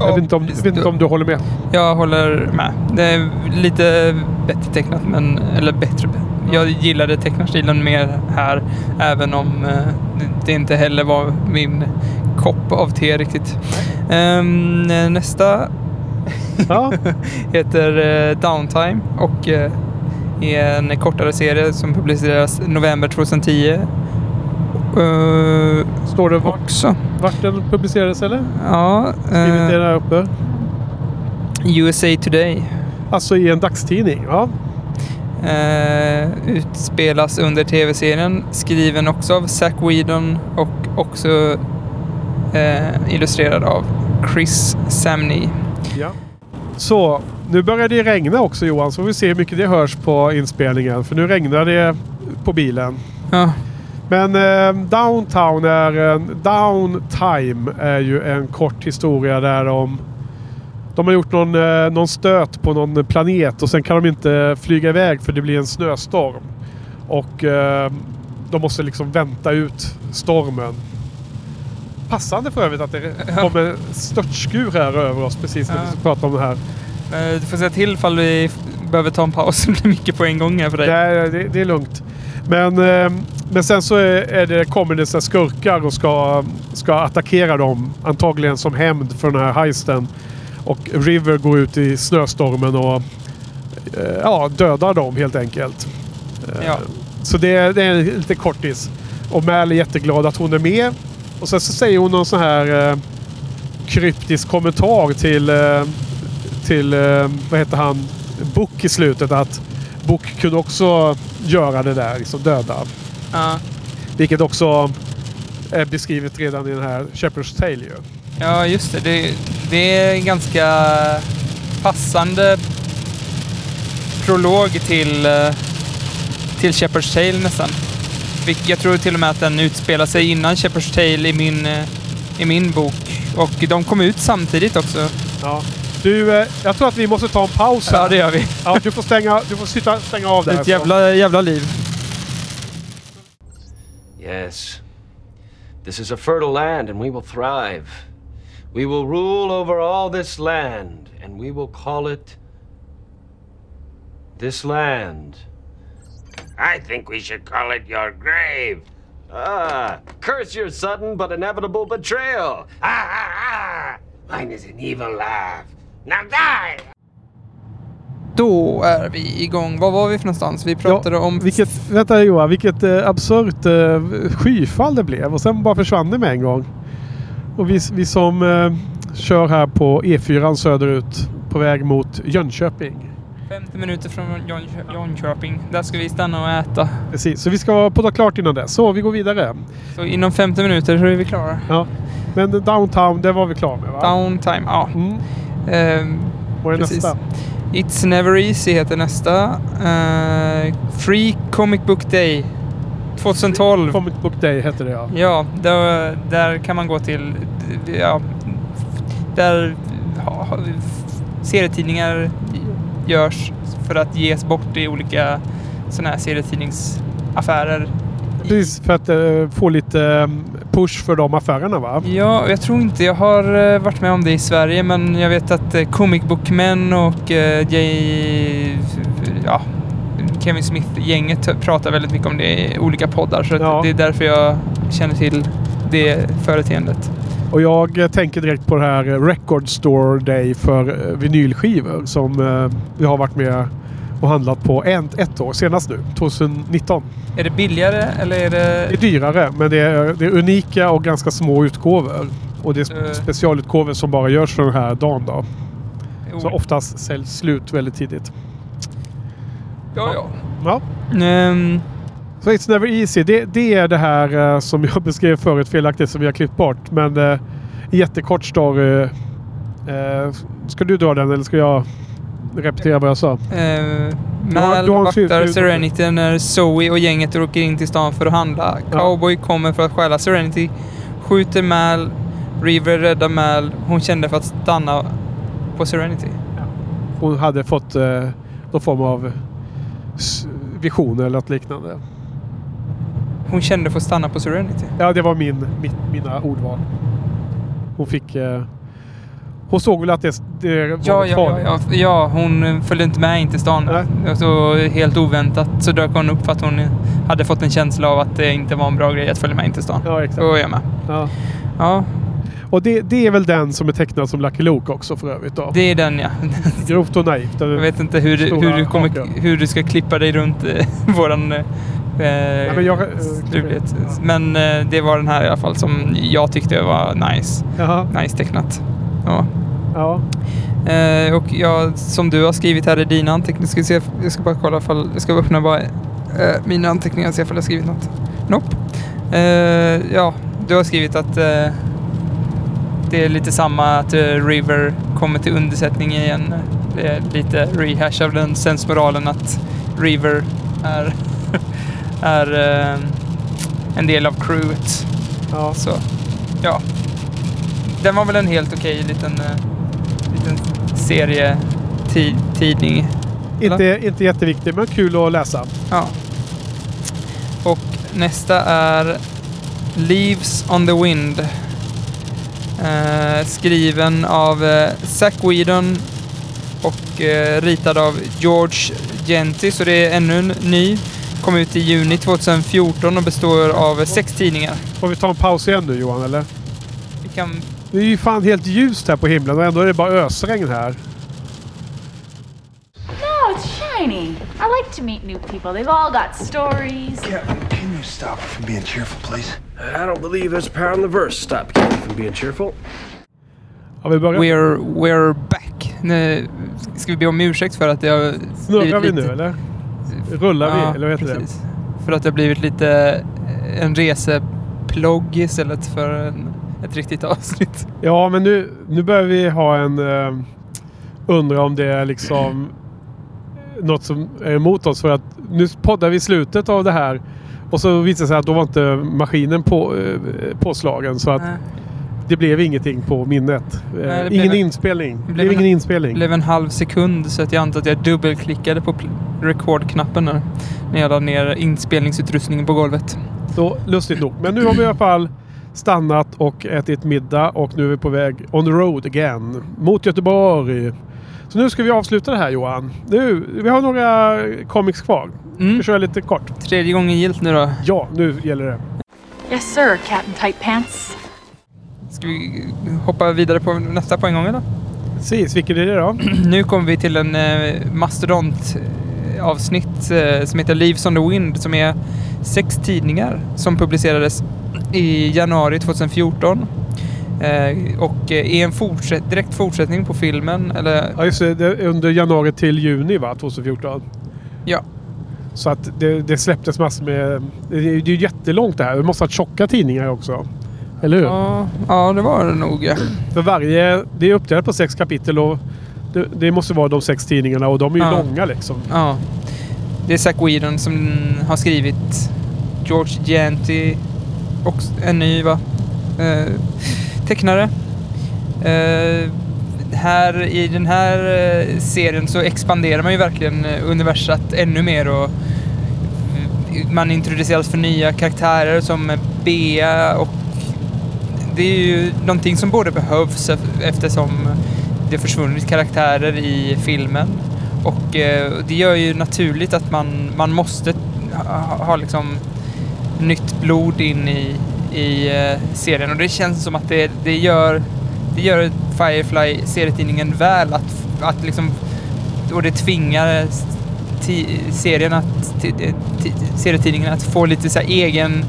jag vet inte, om, vet inte om du håller med? Jag håller med. Det är lite bättre tecknat, men, eller bättre. Jag gillade tecknarstilen mer här, även om eh, det- inte heller var min kopp av te riktigt. Ehm, nästa *laughs* Ja, heter eh, Downtime och eh, är en kortare serie som publiceras november 2010. Uh, står det vart, också. vart den publicerades eller? Ja, Skrivit det eh, där uppe. USA Today. Alltså i en dagstidning. Ja. Eh, utspelas under tv-serien. Skriven också av Zack Whedon och också eh, illustrerad av Chris Samney. Ja. Så, nu börjar det regna också Johan. Så får vi se hur mycket det hörs på inspelningen. För nu regnar det på bilen. Ja, Men eh, Downtown är en... Downtime är ju en kort historia där om... De har gjort någon, eh, någon stöt på någon planet och sen kan de inte flyga iväg för det blir en snöstorm. Och eh, de måste liksom vänta ut stormen. Passande för övrigt att det kommer störtskur här över oss precis när Ja. vi ska prata om det här. eh, du får säga till ifall vi behöver ta en paus. *laughs* Det blir mycket på en gång här för dig. Det är, det, det är lugnt. Men, eh, men sen så är, det, kommer det så skurkar och ska, ska attackera dem. Antagligen som hämnd för den här heisten. Och River går ut i snöstormen och eh, ja, dödar dem helt enkelt. Ja. Så det, det är en lite kortis. Och Mal är jätteglad att hon är med. Och sen så säger hon någon sån här eh, kryptisk kommentar till, eh, till eh, vad heter han, Book i slutet. Att Book kunde också göra det där, liksom döda. Ja. Vilket också är beskrivet redan i den här Shepherd's Tale ju. Ja, just det. det. Det är en ganska passande prolog till, eh, till Shepherd's Tale nästan. Vilk- Jag tror till och med att den utspelar sig innan Shepherd's Tale i min, eh, i min bok. Och de kom ut samtidigt också. Ja. Du, eh, jag tror att vi måste ta en paus här. Ja, det gör vi. Ja, du får stänga, du får sitta, stänga av Det är där. ett jävla, jävla liv. Yes. This is a fertile land, and we will thrive. We will rule over all this land, and we will call it This land. I think we should call it your grave. Ah, curse your sudden but inevitable betrayal. Ah, ah, ah! Mine is an evil laugh. Now die! Då är vi igång. Var var vi för någonstans? Vi pratade om... Vilket, vänta Johan, vilket eh, absurt eh, skyfall det blev och sen bara försvann det med en gång. Och vi, vi som eh, kör här på E4 söderut på väg mot Jönköping. 50 minuter från Jön- Jönköping. Där ska vi stanna och äta. Precis, så vi ska podda klart innan det. Så vi går vidare. Så inom 50 minuter så är vi klara. Ja. Men downtown, det var vi klara med va? Downtime, ja. Mm. Ehm, Vad är Precis. nästa? It's Never Easy heter nästa. Eh, Free Comic Book Day 2012. Comic Book Day heter det ja. Ja, där, där kan man gå till... Ja, där ha, serietidningar görs för att ges bort i olika sådana här serietidningsaffärer. Precis, för att eh, få lite eh, push för de affärerna va? Ja, jag tror inte jag har eh, varit med om det i Sverige men jag vet att eh, Comic Book Men och eh, Jay, ja, Kevin Smith-gänget pratar väldigt mycket om det i olika poddar så Ja. det är därför jag känner till det företeendet. Och jag eh, tänker direkt på det här eh, Record Store Day för eh, vinylskivor som eh, vi har varit med och handlat på ett, ett år, senast nu, 2019. Är det billigare eller är Det är det... dyrare men det är, det är unika och ganska små utgåvor. Och det är Eh. sp- specialutgåvor som bara görs för den här dagen då. Så oftast säljs slut väldigt tidigt. ja, ja. Ja. Ehm, Så It's Never Easy, det, det är det här eh, som jag *laughs* beskrev förut felaktigt som vi har klippt bort. Men en jättekort story. Eh, ska du dra den eller ska jag repetera vad jag sa? har- Mal vaktar Serenity när Zoe och gänget åker in till stan för att handla. Ja. Cowboy kommer för att stjäla Serenity, skjuter Mal, River räddar Mal. Hon kände för att stanna på Serenity. Hon hade fått eh, någon form av vision eller något liknande. Hon kände för att stanna på Serenity. Ja, det var min, mitt, mina ordval. Hon fick... Eh, hon såg väl att det, det var Ja, ja, farligt. ja, ja, hon följde inte med in till stan. Nej. Så helt oväntat så dök hon upp för att hon hade fått en känsla av att det inte var en bra grej att följa med in till stan. Ja, exakt. Då är jag med. Ja. Ja, Och det, det är väl den som är tecknad som Lucky Luke också för övrigt då. det är den ja. Grovt och naivt. Jag vet inte hur, hur, du, kommer, hur du ska klippa dig runt eh, *laughs* våran eh, men jag- eh, strulighet. Men eh, det var den här i alla fall som jag tyckte var nice. Jaha. Nice tecknat. Ja. Ja. Eh, och jag, som du har skrivit här i dina anteckningar, ska se, jag ska bara kolla ifall, jag ska öppna bara eh, mina anteckningar och se ifall jag har skrivit något. Nope. Eh, ja, du har skrivit att eh, det är lite samma att eh, River kommer till undersättning igen. Det är lite rehash av den sensmoralen att River är, är eh, en del av crewet. ja. Så, ja. Den var väl en helt okej liten, eh, liten serietidning. Inte, inte jätteviktig men kul att läsa. Ja. Och nästa är Leaves on the Wind. Eh, skriven av eh, Zack Whedon och eh, ritad av George Genti. Så det är ännu en ny. Kom ut i juni 2014 och består av sex tidningar. Får vi ta en paus igen nu Johan eller? Vi kan Det är ju fan helt ljust här på himlen och ändå är det bara ösregn här. No, it's shiny. I like to meet new people. They've all got stories. Captain, can you stop from being cheerful, please? I don't believe there's power in the verse. Stop Captain from being cheerful. Har vi börjat? We're, we're back. Nu ska vi be om ursäkt för att det har Snurrar vi blivit nu eller? Rullar vi? Eller vad heter precis. För att det har blivit lite eh, en reseplogg istället för en, ett riktigt *laughs* avsnitt. det? Ja men nu, nu börjar vi ha en... Uh, undra om det är liksom något som är emot oss för att nu poddar vi i slutet av det här och så visar det sig att då var inte maskinen på, eh, påslagen så att Nej. Det blev ingenting på minnet. Eh, Nej, det blev ingen en- inspelning. Det blev blev en- ingen Det inspelning. blev en halv sekund så att jag antar att jag dubbelklickade på record-knappen där. När jag la ner inspelningsutrustningen på golvet. Så lustigt nog. Men nu har vi i alla fall stannat och ätit middag och nu är vi på väg on the road again mot Göteborg. Så nu ska vi avsluta det här Johan. Nu, vi har några comics kvar. Mm. Vi kör lite kort. Tredje gången gilt nu då. Ja, nu gäller det. Yes, sir, Captain Tight Pants. Ska vi hoppa vidare på nästa poäng då? Precis, vilken är det då? *clears throat* Nu kommer vi till en eh, mastodontavsnitt eh, som heter Leaves on the Wind som är sex tidningar som publicerades i januari 2014. Eh, och eh, är en fortsätt, direkt fortsättning på filmen. Eller, Ja, just det. det. är Under januari till juni va? 2014. ja, Så att det, det släpptes massor med... Det är ju jättelångt det här. Det måste ha tjocka tidningar också. Eller hur? ja, ja, det var det nog. För varje... Det är uppdelat på sex kapitel och det, det måste vara de sex tidningarna och de är ju Ja. långa liksom. Ja. Det är Zack Whedon som har skrivit George Gianti och en ny va? Eh, tecknare. Eh, här I den här eh, serien så expanderar man ju verkligen eh, universat ännu mer och man introduceras för nya karaktärer som Bea och det är ju någonting som både behövs eftersom det försvunnit karaktärer i filmen. Och eh, det gör ju naturligt att man, man måste ha, ha liksom nytt blod in i, i eh, serien. Och det känns som att det, det gör det gör Firefly serietidningen väl att, att liksom och det tvingar serien att, serietidningen att få lite så här egen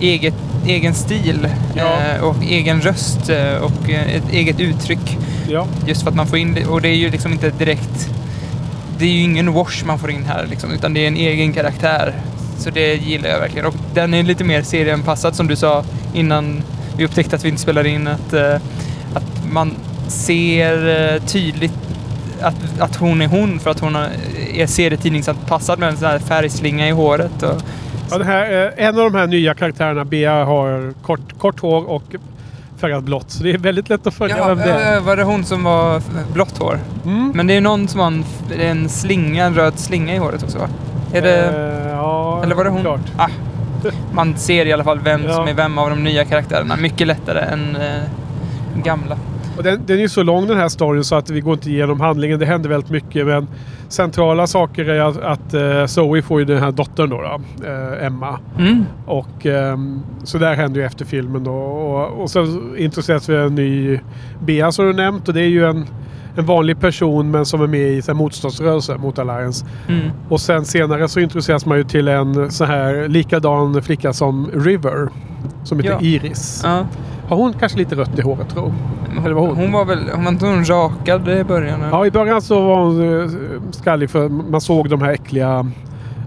eget, egen stil Ja. eh, och egen röst eh, och eh, ett eget uttryck. Ja. Just för att man får in det. Och det är ju liksom inte direkt... Det är ju ingen wash man får in här liksom, utan det är en egen karaktär. Så det gillar jag verkligen. Och den är lite mer serienpassad som du sa innan vi upptäckte att vi inte spelade in. Att, att man ser tydligt att, att hon är hon för att hon är serietidningsanpassad med en sån här färgslinga i håret. Och, Ja, här, eh, en av de här nya karaktärerna, Bea, har kort, kort hår och färgat blått. Så det är väldigt lätt att följa Ja, vem det är. äh, var det hon som var blått hår? Mm. Men det är någon som har en slinga, en röd slinga i håret också va? Är det... Eh, ja, eller var det hon? Klart. Ah, man ser i alla fall vem Ja. som är vem av de nya karaktärerna. Mycket lättare än eh, gamla. Och den, den är ju så lång den här storyn så att vi går inte igenom handlingen. Det händer väldigt mycket. Men centrala saker är att, att eh, Zoe får ju den här dottern då. då eh, Emma. Mm. Och ehm, så där händer ju efter filmen då. Och, och sen introduceras vi en ny Bea som du nämnt. Och det är ju en, en vanlig person men som är med i så här, motståndsrörelse mot Alliance. Mm. Och sen senare så introduceras man ju till en så här likadan flicka som River. Som heter Ja. Iris. Ja. Har hon kanske lite rött i håret tror Eller var hon? Hon var väl, hon var inte hon rakad i början? eller? Ja, i början så var hon eh, skallig för man såg de här äckliga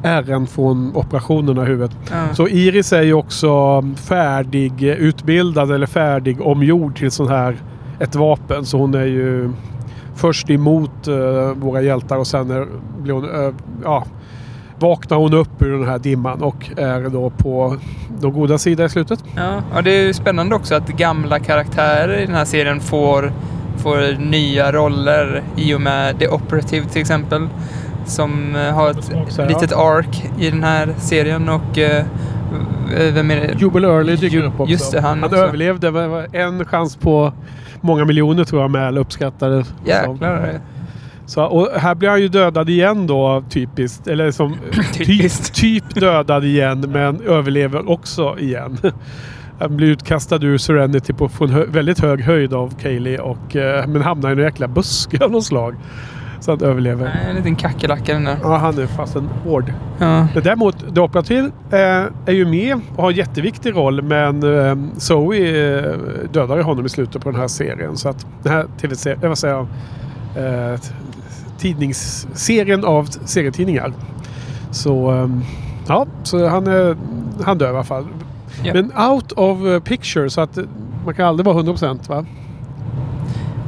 ärren från operationerna i huvudet. Ja. Så Iris är ju också färdig utbildad eller färdig omgjord till sån här ett vapen. Så hon är ju först emot eh, våra hjältar och sen är, blir hon, eh, ja, vaknar hon upp ur den här dimman och är då på de goda sida i slutet. Ja, och det är ju spännande också att gamla karaktärer i den här serien får, får nya roller i och med The Operative till exempel. Som eh, har ett Också, ja. litet ark i den här serien och eh, v- vem är det? Jubel Early dyker Ju- upp också. just det, han också. överlevde. En chans på många miljoner tror jag med uppskattade. Jäklar. Så, och här blir han ju dödad igen då typiskt. Eller som *clears throat* Typiskt. typ, typ dödad igen men överlever också igen. *laughs* Han blir utkastad ur Serenity på hö väldigt hög höjd av Kaylee och, eh, men hamnar i en jäkla buske av något slag. Så han överlever. Nej, en liten kackerlacka den där. Ja, han är fast en hård. Ja. Men däremot, The Operative eh, är ju med och har en jätteviktig roll men eh, Zoe eh, dödar honom i slutet på den här serien. Så att den här tv-serien, vad säger jag, eh, tidningsserien av serietidningar. Så eh, ja, så han, han dör i alla fall. Ja. Men out of eh, picture så att eh, man kan aldrig vara 100% va?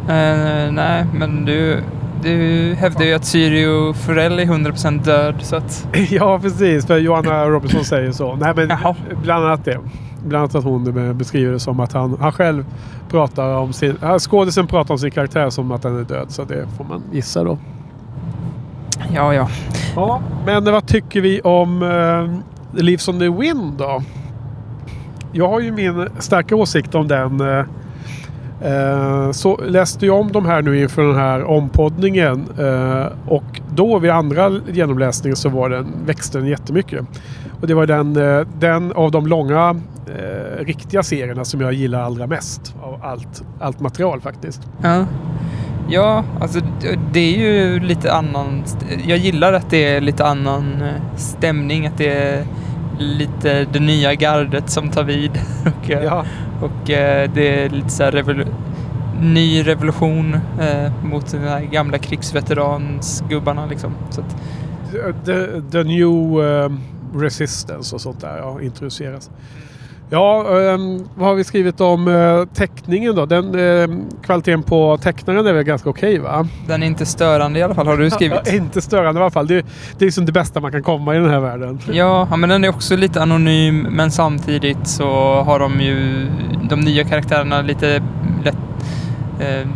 Eh, nej, men du, du hävdar ju att Syrio Forell är 100% död så att... *laughs* ja precis, för Johanna Robinson säger så. Nej men Jaha. bland annat det. Bland annat att hon beskriver det som att han, han själv pratar om sin... Skådisen pratar om sin karaktär som att den är död. Så det får man gissa då. Ja, ja. Ja, men vad tycker vi om uh, Leaves on the Wind då? jag har ju min starka åsikt om den. eh, eh, så läste jag om de här nu inför den här ompoddningen. eh, och då vid andra genomläsningen så var den, växte den jättemycket. Och det var den, eh, den av de långa eh, riktiga serierna som jag gillar allra mest. Av allt, allt material faktiskt. Ja. Ja, alltså det- är ju lite annan... Jag gillar att det är lite annan eh, stämning, att det är lite det nya gardet som tar vid. *laughs* Och, eh, Ja, och eh, det är lite så här revol ny revolution eh, mot de här gamla krigsveteransgubbarna liksom. Så att, the, the new eh, resistance och sånt där ja, introduceras. Ja, ehm, vad har vi skrivit om eh, teckningen då? Den ehm, kvaliteten på tecknaren är väl ganska okej va? den är inte störande i alla fall, har du skrivit? *laughs* inte störande i alla fall. Det, det är liksom det bästa man kan komma i den här världen. Ja, ja, men den är också lite anonym men samtidigt så har de ju de nya karaktärerna lite lätt, eh,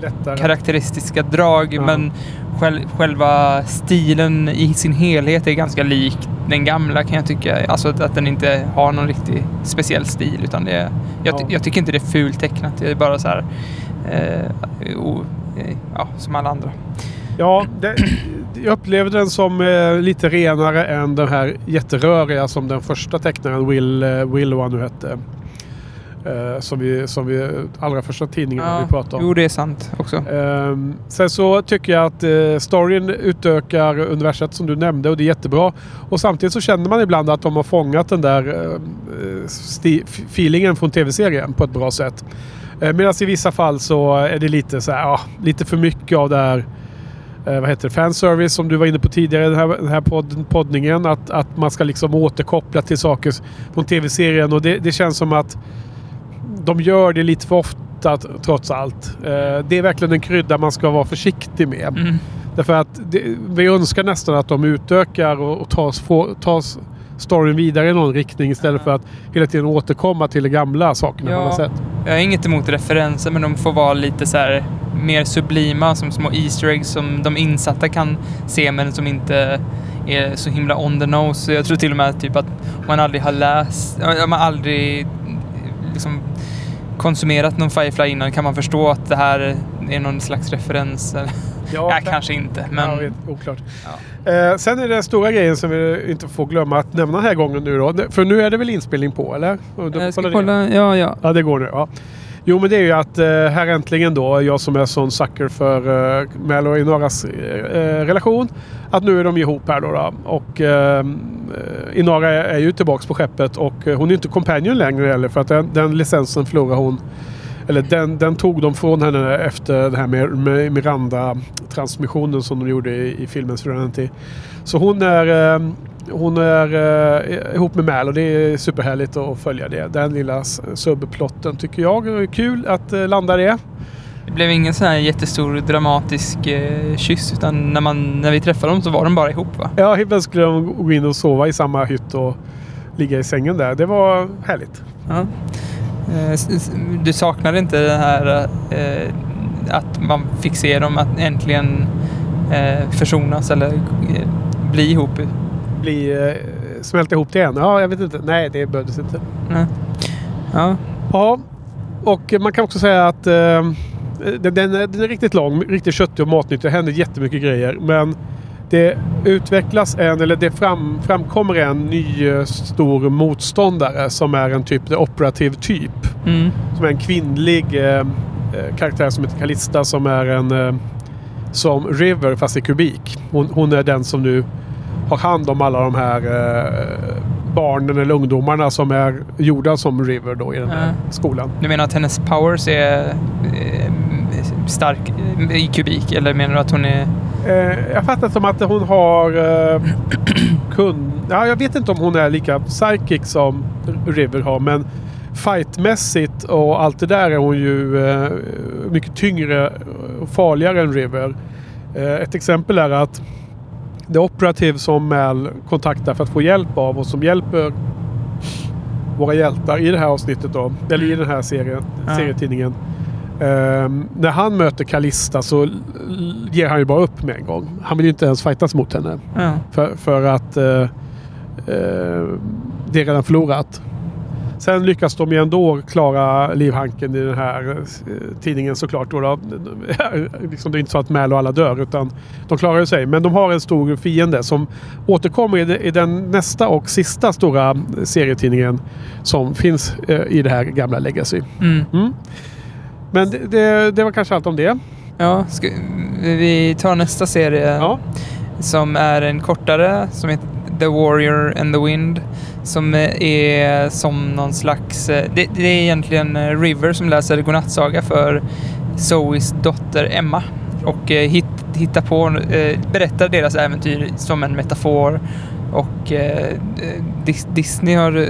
Lättare. karaktäristiska drag Ja. men själ, själva stilen i sin helhet är ganska lik den gamla kan jag tycka. Alltså att, att den inte har någon riktig speciell stil utan det är, jag, Ja. jag tycker inte det är fult tecknat. Det är bara så här eh, o, eh, ja, som alla andra. Ja, det, jag upplevde den som eh, lite renare än den här jätteröriga som den första tecknaren Will, eh, Will vad han nu hette. Eh, som, vi, som vi allra första tidningen vi pratade om. jo, det är sant också. Ehm, sen så tycker jag att eh, storyn utökar universet som du nämnde och det är jättebra. Och samtidigt så känner man ibland att de har fångat den där eh, feelingen från tv-serien på ett bra sätt. Eh, Medan i vissa fall så är det lite så här, ja, lite för mycket av det här eh, vad heter det, fanservice som du var inne på tidigare i den här, den här podd, poddningen. Att, att man ska liksom återkoppla till saker från tv-serien och det, det känns som att de gör det lite för ofta trots allt. Eh, det är verkligen en krydda man ska vara försiktig med. Mm. Därför att det, vi önskar nästan att de utökar och, och tar, få- tar s- storyn vidare i någon riktning istället för att hela tiden återkomma till de gamla sakerna man har sett. Jag har inget emot referenser men de får vara lite så här mer sublima som små Easter eggs som de insatta kan se men som inte är så himla on the nose. Jag tror till och med typ att man aldrig har läst, man aldrig liksom konsumerat någon Firefly innan kan man förstå att det här är någon slags referens. *laughs* Ja, där- kanske inte Ja, men vet, oklart. Eh, sen är det den stora grejen som vi inte får glömma att nämna den här gången nu då. För nu är det väl inspelning på, eller? Jag ska kolla. Ja, ja. Ja, det går nu. Ja. Jo, men det är ju att eh, här äntligen då, jag som är sån sucker för eh, Mel och Inaras eh, eh, relation, att nu är de ihop här då. då. Och eh, eh Inara är, ju tillbaks på skeppet och eh, hon är inte companion längre heller för att den, den licensen förlorar hon. Eller den, den tog de från henne efter det här med Miranda-transmissionen som de gjorde i, i filmen Serenity. Så hon är, eh, hon är eh, ihop med Mal och det är superhärligt att följa det. Den lilla subplotten tycker jag är kul att eh, landa det. Det blev ingen sån här jättestor dramatisk eh, kyss utan när, man, när vi träffade dem så var de bara ihop va? Ja, ibland skulle de gå in och sova i samma hytt och ligga i sängen där. Det var härligt. Ja. Eh, Du saknar inte det här eh, att man fick se dem att äntligen eh, försonas eller bli ihop? Bli eh, smälta ihop till en. Ja, jag vet inte. Nej, det behövdes inte. Nej. Ja. Ja, och man kan också säga att eh, den, den, är, den är riktigt lång, riktigt köttig och matnyttig. Det händer jättemycket grejer. Men det utvecklas en, eller det fram, framkommer en ny eh, stor motståndare som är en typ, the operative typ. Mm. Som är en kvinnlig eh, eh, karaktär som heter Kalista som är en eh, som River fast i kubik. Hon, hon är den som nu har hand om alla de här eh, barnen eller ungdomarna som är gjorda som River då i den här Ja. skolan. Du menar att hennes powers är eh, stark eh, i kubik eller menar du att hon är... Eh, jag fattar som att hon har eh, *clears throat* kun... Ja, jag vet inte om hon är lika psychic som River har men fightmässigt och allt det där är hon ju eh, mycket tyngre och farligare än River. Eh, ett exempel är att det operativ som Mal kontaktar för att få hjälp av och som hjälper våra hjältar i det här avsnittet då, eller i den här serien, Ja. serietidningen. Ehm, när han möter Kalista så ger han ju bara upp med en gång. Han vill ju inte ens fightas mot henne. Ja. För, för att eh, eh, det är redan förlorat. Sen lyckas de ju ändå klara livhanken i den här eh, tidningen såklart. Då, då. *laughs* liksom det är inte så att Mal och alla dör utan de klarar sig. Men de har en stor fiende som återkommer i, de- i den nästa och sista stora serietidningen som finns eh, i det här gamla Legacy. Mm. Mm. Men det, det, det var kanske allt om det. Ja, ska, vi tar nästa serie Ja. som är en kortare som heter The Warrior and the Wind. Som eh, är som någon slags... Eh, det, det är egentligen eh, River som läser godnattsaga för Zoes dotter Emma. Och hit, hittar på, berättar deras äventyr som en metafor. Och Disney har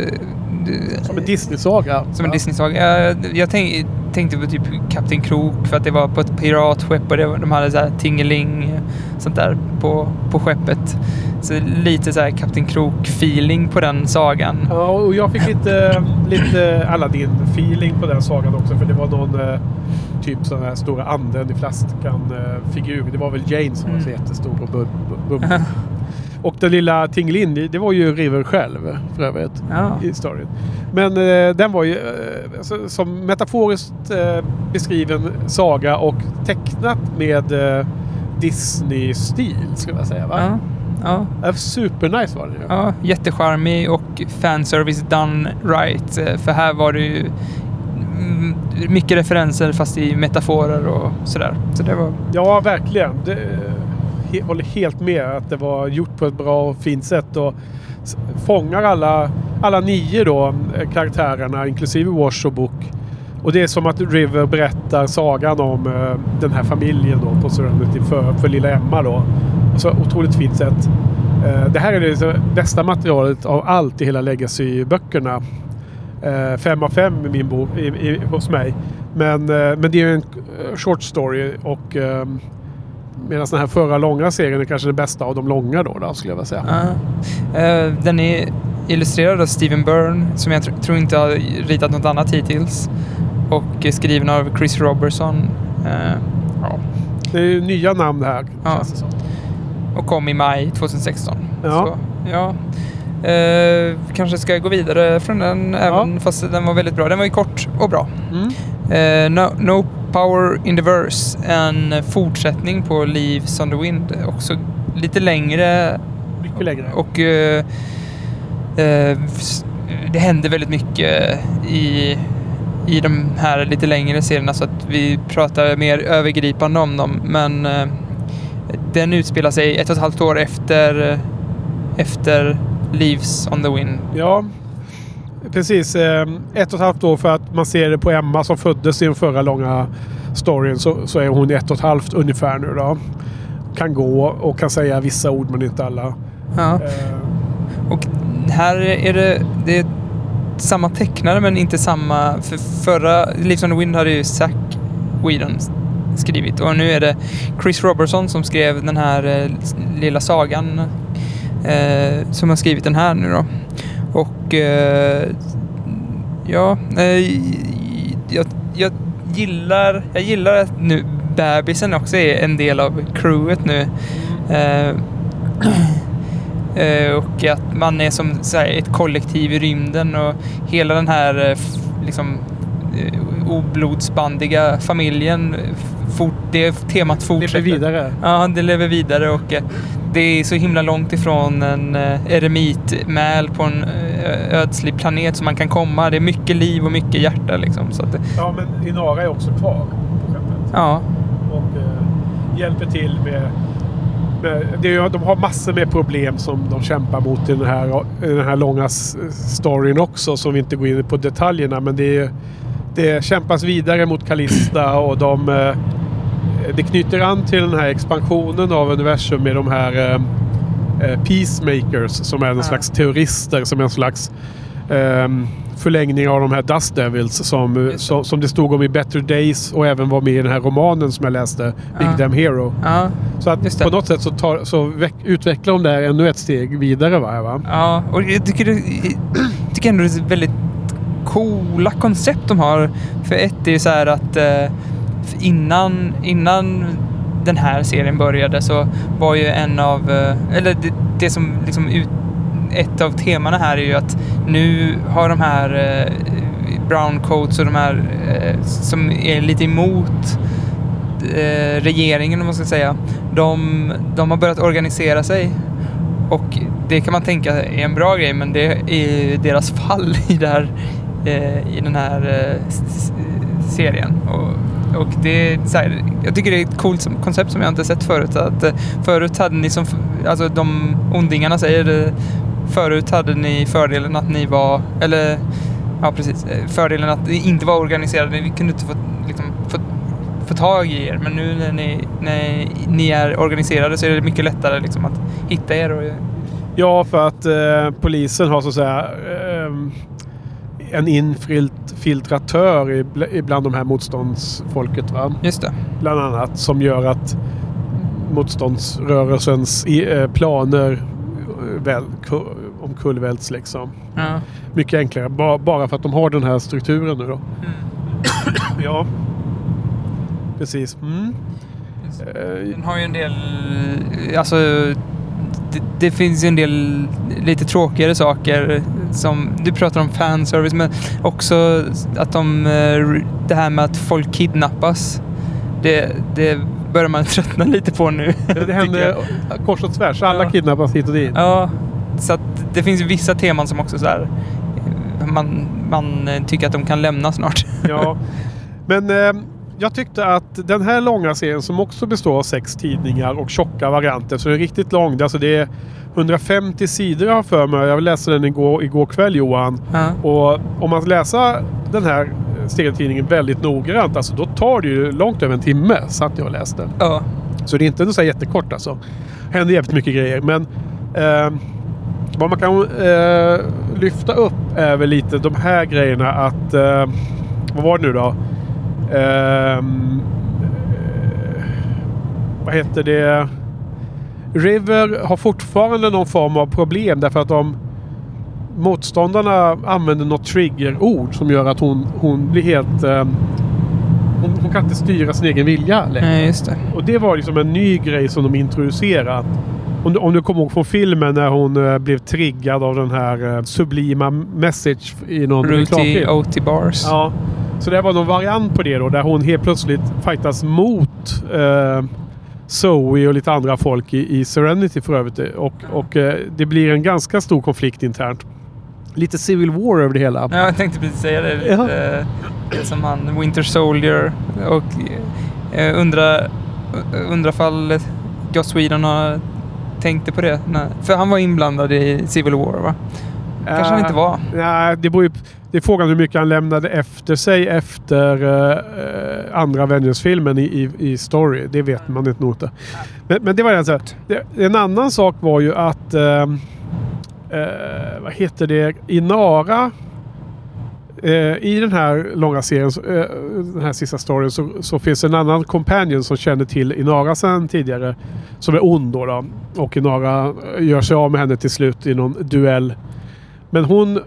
eh, Som en Disney-saga. som en. Disney-saga. Jag, jag tänk, tänkte på typ Kapten Krok för att det var på ett piratskepp och det, de hade så här tingeling sånt där på, på skeppet. Så lite så här Kapten Krok-feeling på den sagan. Ja, och jag fick lite, lite Aladdin-feeling på den sagan också. För det var någon eh, typ sån här stora anden i flaskan-figur. det var väl Jane som var så Mm. jättestor och bum, bum. *laughs* Och den lilla Tingelin, det- var ju River själv för övrigt. Ja. I storyn. Men eh, den var ju eh, alltså, som metaforiskt eh, beskriven saga och tecknat med eh, Disney-stil skulle jag säga. Va? Ja, ja, Ja. Supernice var den ju. ja, jättecharmig och fanservice done right. Eh, För här var det ju mm, mycket referenser fast i metaforer och sådär. Så det var... Ja, verkligen. Det, he, håller helt med att det var gjort på ett bra och fint sätt och fångar alla, alla nio då, eh, karaktärerna, inklusive Wash och Book. Och det är som att River berättar sagan om eh, den här familjen då på Serenity för, för lilla Emma då. Och så otroligt fint sätt. Eh, det här är det bästa materialet av allt i hela Legacy-böckerna. Eh, fem av fem i min bok, i, i, hos mig. Men, eh, men det är ju en short story och ehm, medan den här förra långa serien är kanske den bästa av de långa då, då skulle jag vilja säga. Ja. Eh, den är illustrerad av Steven Byrne som jag tr- tror inte har ritat något annat hittills. Och är skriven av Chris Robertson. Eh, ja. Det är ju nya namn här. Ja. Känns det som. Och kom i maj 2016. Ja. Så, ja. Eh, kanske ska jag gå vidare från den även fast den var väldigt bra. Den var ju kort och bra. Mm. Eh, no, no Power in the Verse. En fortsättning på Leaves on the Wind. Också lite längre Mycket längre. och eh, eh, s- det händer väldigt mycket i, i de här lite längre serierna så att vi pratar mer övergripande om dem. Men eh, den utspelar sig ett och ett halvt år efter, efter Leaves on the Wind. Ja, precis. Eh, ett och ett halvt år för att man ser det på Emma som föddes i den förra långa storyn så, så är hon ett och ett halvt ungefär nu då. Kan gå och kan säga vissa ord men inte alla. Ja. Eh, Och här är det, det är samma tecknare men inte samma. För förra Leaves on the Wind hade ju Zack Whedon skrivit och nu är det Chris Robertson som skrev den här eh, lilla sagan eh, som har skrivit den här nu då. Och eh, ja, eh, jag, jag gillar jag gillar att nu bebisen också är en del av crewet nu. Eh, *clears throat* Eh, och att man är som här, ett kollektiv i rymden och hela den här eh, liksom, eh, oblodsbandiga familjen, fort, det temat lever fortsätter. vidare. Ja, det lever vidare och det är så himla långt ifrån en eh, eremitmäl på en eh, ödslig planet som man kan komma. Det är mycket liv och mycket hjärta liksom. Så det- Ja, men Inara är också kvar på skeppet. ja, Och eh, hjälper till med... det de har massor med problem som de kämpar mot i den här, i den här långa storyn också. Som vi inte går in på detaljerna. Men det, är, det kämpas vidare mot Kallista och de... Eh, det knyter an till den här expansionen av universum med de här eh, eh, Peacemakers som är en Ja. slags terrorister. Som är en slags ehm, förlängning av de här Dust Devils som, som, som det stod om i Better Days och även var med i den här romanen som jag läste, Big Ja. Damn Hero. ja, Så att på något sätt så, tar, så utvecklar de det här ännu ett steg vidare. Va, va? Ja, och jag tycker, det, jag tycker ändå det är väldigt coola koncept de har. För ett är ju så här att eh, innan, innan den här serien började så var ju en av, eh, eller det, det som liksom ut, ett av temana här är ju att nu har de här eh, brown coats och de här eh, som är lite emot regeringen om man ska säga. De, de har börjat organisera sig och det kan man tänka är en bra grej men det är deras fall i, det här, i den här serien. Och, och det är så här, jag tycker det är ett coolt som- koncept som jag inte sett förut. Att, eh, förut hade ni som, alltså de ondingarna säger det, förut hade ni fördelen att ni var, eller ja precis, eh, fördelen att ni inte var organiserade. Ni kunde inte få, liksom, få, få tag i er. Men nu när ni, när ni är organiserade så är det mycket lättare liksom, att hitta er. Och, Ja, för att eh, polisen har så att säga eh, en infiltratör bland de här motståndsfolket. Va? just det. Bland annat som gör att motståndsrörelsens eh, planer eh, väl, ku, omkullvälts liksom. Ja. Mycket enklare. Ba, bara för att de har den här strukturen nu då. ja. Precis. Mm. Eh, Den har ju en del, alltså det, det finns ju en del lite tråkigare saker som, du pratar om fanservice men också att de, eh, det här med att folk kidnappas. Det, det börjar man *laughs* tröttna lite på nu. det händer kors och tvärs. Alla Ja. kidnappas hit och dit. Ja, så att det finns vissa teman som också så här, man, man eh, tycker att de kan lämna snart. Ja. *laughs* Men eh, jag tyckte att den här långa serien som också består av sex tidningar och tjocka varianter. Så det är riktigt lång. Alltså det är 150 sidor har jag för mig. Jag läste den igår, igår kväll Johan. Ja. Och om man läser den här serietidningen väldigt noggrant. Alltså då tar det ju långt över en timme. Satt jag och läste. Ja. Så det är inte så jättekort alltså. Händer jävligt mycket grejer. Men eh, vad man kan eh, lyfta upp är väl lite de här grejerna att... Eh, vad var det nu då? Eh, vad heter det? River har fortfarande någon form av problem därför att de motståndarna använder något triggerord som gör att hon, hon blir helt... Eh, hon, hon kan inte styra sin egen vilja längre. Nej, just det. Och det var liksom en ny grej som de introducerade. Om du, om du kommer ihåg från filmen när hon eh, blev triggad av den här eh, sublima message i någon Ruti reklamfilm. OT Bars. Ja. Så det var någon variant på det då där hon helt plötsligt fightas mot eh, Zoe och lite andra folk i, i Serenity för övrigt. Och, och eh, det blir en ganska stor konflikt internt. Lite Civil War över det hela. Ja, jag tänkte precis säga det. Lite, Ja. eh, Som han Winter Soldier. Och eh, undra, undra fall Joss Whedon har tänkte på det. Nej. För han var inblandad i Civil War va? Kanske han inte var. Nej, det, beror ju, det är frågan hur mycket han lämnade efter sig efter uh, andra Avengers-filmen i, i, i story. Det vet man inte nog inte. Men, men det var en så det, En annan sak var ju att... Uh, uh, vad heter det? Inara I den här långa serien, den här sista storyn, så, så finns en annan companion som känner till Inara sedan tidigare. Som är ond då, då. Och Inara gör sig av med henne till slut i någon duell. Men hon,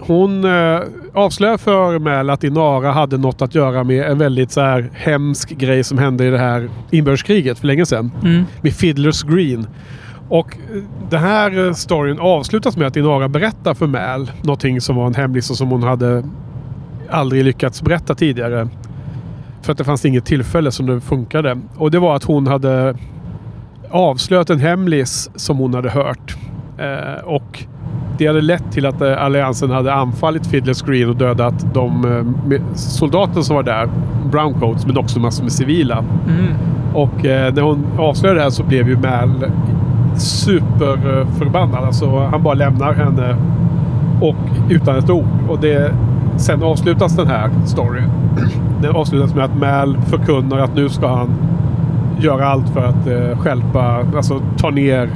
hon eh, avslöjar för Mel att Inara hade något att göra med en väldigt så här hemsk grej som hände i det här inbördeskriget för länge sedan. Mm. Med Fiddlers Green. Och eh, den här eh, storyn avslutas med att Inara berättar för Mal någonting som var en hemlis och som hon hade aldrig lyckats berätta tidigare. För att det fanns inget tillfälle som det funkade. Och det var att hon hade avslöjat en hemlis som hon hade hört. Eh, och det hade lett till att eh, alliansen hade anfallit Fiddlers Green och dödat de eh, med- soldater som var där. Browncoats, men också massor med civila. Mm. Och eh, när hon avslöjade det här så blev ju Mal superförbannad. Alltså han bara lämnar henne och utan ett ord. Och det, sen avslutas den här storyn. *clears throat* Den avslutas med att Mal förkunnar att nu ska han göra allt för att eh, stjälpa, alltså ta ner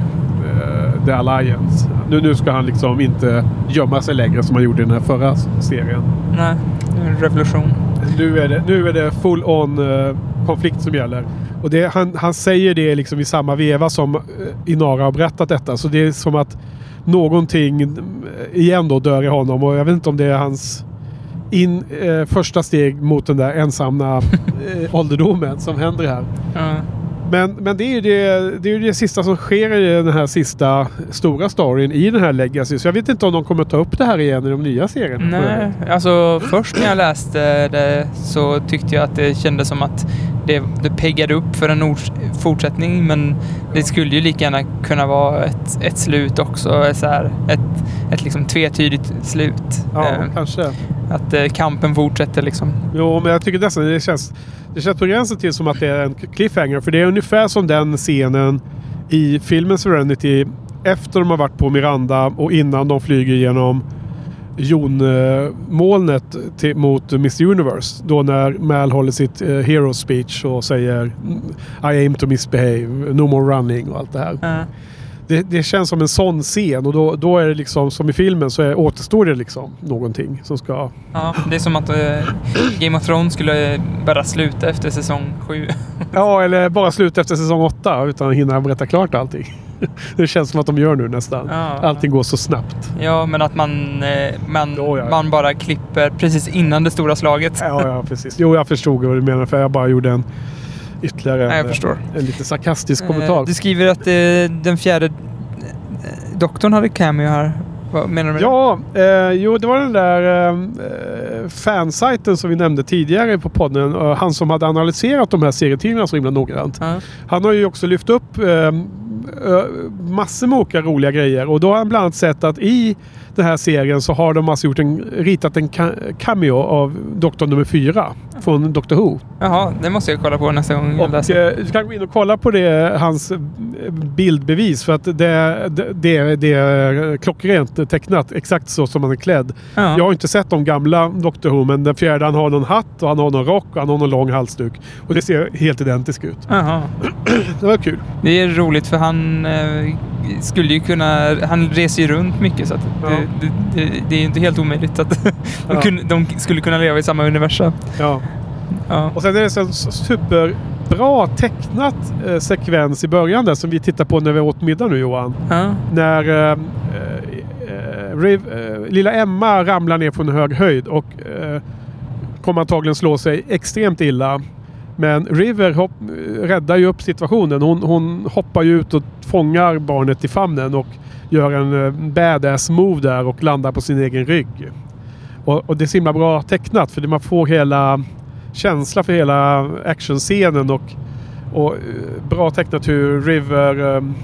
The Alliance. Nu, nu ska han liksom inte gömma sig längre som han gjorde i den här förra serien. Nej, det är en revolution. Nu är det, nu är det full on eh, konflikt som gäller. Och det, han, han säger det liksom i samma veva som eh, Inara har berättat detta. Så det är som att någonting eh, igen då dör i honom. Och jag vet inte om det är hans in, eh, första steg mot den där ensamma *laughs* eh, ålderdomen som händer här. Ja. Men, men det är ju det, det, är ju det sista som sker i den här sista stora storyn i den här Legacy. Så jag vet inte om de kommer ta upp det här igen i de nya serierna. Nej, alltså först när jag läste det så tyckte jag att det kändes som att det, det peggade upp för en fortsättning men det skulle ju lika gärna kunna vara ett, ett slut också. Så här, ett ett liksom tvetydigt slut. Ja, Eh, kanske. att eh, kampen fortsätter liksom. Jo, men jag tycker nästan det känns, det känns på gränsen till som att det är en cliffhanger. För det är ungefär som den scenen i filmen Serenity efter de har varit på Miranda och innan de flyger genom jonmolnet mot Miss Universe. Då när Mal håller sitt eh, hero speech och säger "Mm, I aim to misbehave, no more running och allt det här. Eh, Det, det känns som en sån scen och då, då är det liksom som i filmen så är, återstår det liksom någonting som ska... ja, det är som att eh, Game of Thrones skulle bara sluta efter säsong sju. Ja, eller bara sluta efter säsong åtta utan att hinna berätta klart allting. *laughs* Det känns som att de gör nu nästan. Ja. Allting går så snabbt. Ja, men att man, eh, man, Jo, ja, man bara klipper precis innan det stora slaget. Ja, ja, precis. Jo, jag förstod vad du menar för jag bara gjorde en ytterligare Ja, jag en, förstår. en lite sarkastisk Eh, kommentar. Du skriver att eh, den fjärde doktorn hade cameo här. Vad menar du med Ja, eh, jo det var den där eh, fansajten som vi nämnde tidigare på podden. Han som hade analyserat de här serietidningarna så himla noggrant. det? Ja. Han har ju också lyft upp eh, Eh, massor med olika roliga grejer. Och då har han bland annat sett att i den här serien så har de alltså gjort en, ritat en ca- cameo av Doktor nummer fyra från Doctor Who. Jaha, det måste jag kolla på nästa gång jag Och läser. eh, du kan gå in och kolla på det, hans eh, bildbevis för att det, det, det, det är klockrent tecknat exakt så som han är klädd. Ja. Jag har inte sett de gamla Doctor Who men den fjärde han har någon hatt och han har någon rock och han har någon lång halsduk. Och det ser helt identiskt ut. Jaha. *clears throat* Det var kul. Det är roligt för han eh, skulle ju kunna... Han reser ju runt mycket så att Ja. Det, det, det, är inte helt omöjligt att *laughs* de, Ja. kunde, de skulle kunna leva i samma universum. Ja. Ja. Och sen är det en superbra tecknat eh, sekvens i början där som vi tittar på när vi åt middag nu Johan. Ja. När eh, eh, Riv, eh, lilla Emma ramlar ner från en hög höjd och eh, kommer antagligen slå sig extremt illa. Men River hopp, räddar ju upp situationen. Hon, hon hoppar ju ut och fångar barnet i famnen och gör en eh, badass move där och landar på sin egen rygg. Och, och det är så himla bra tecknat för man får hela känsla för hela actionscenen och, och eh, bra tecknat hur River um,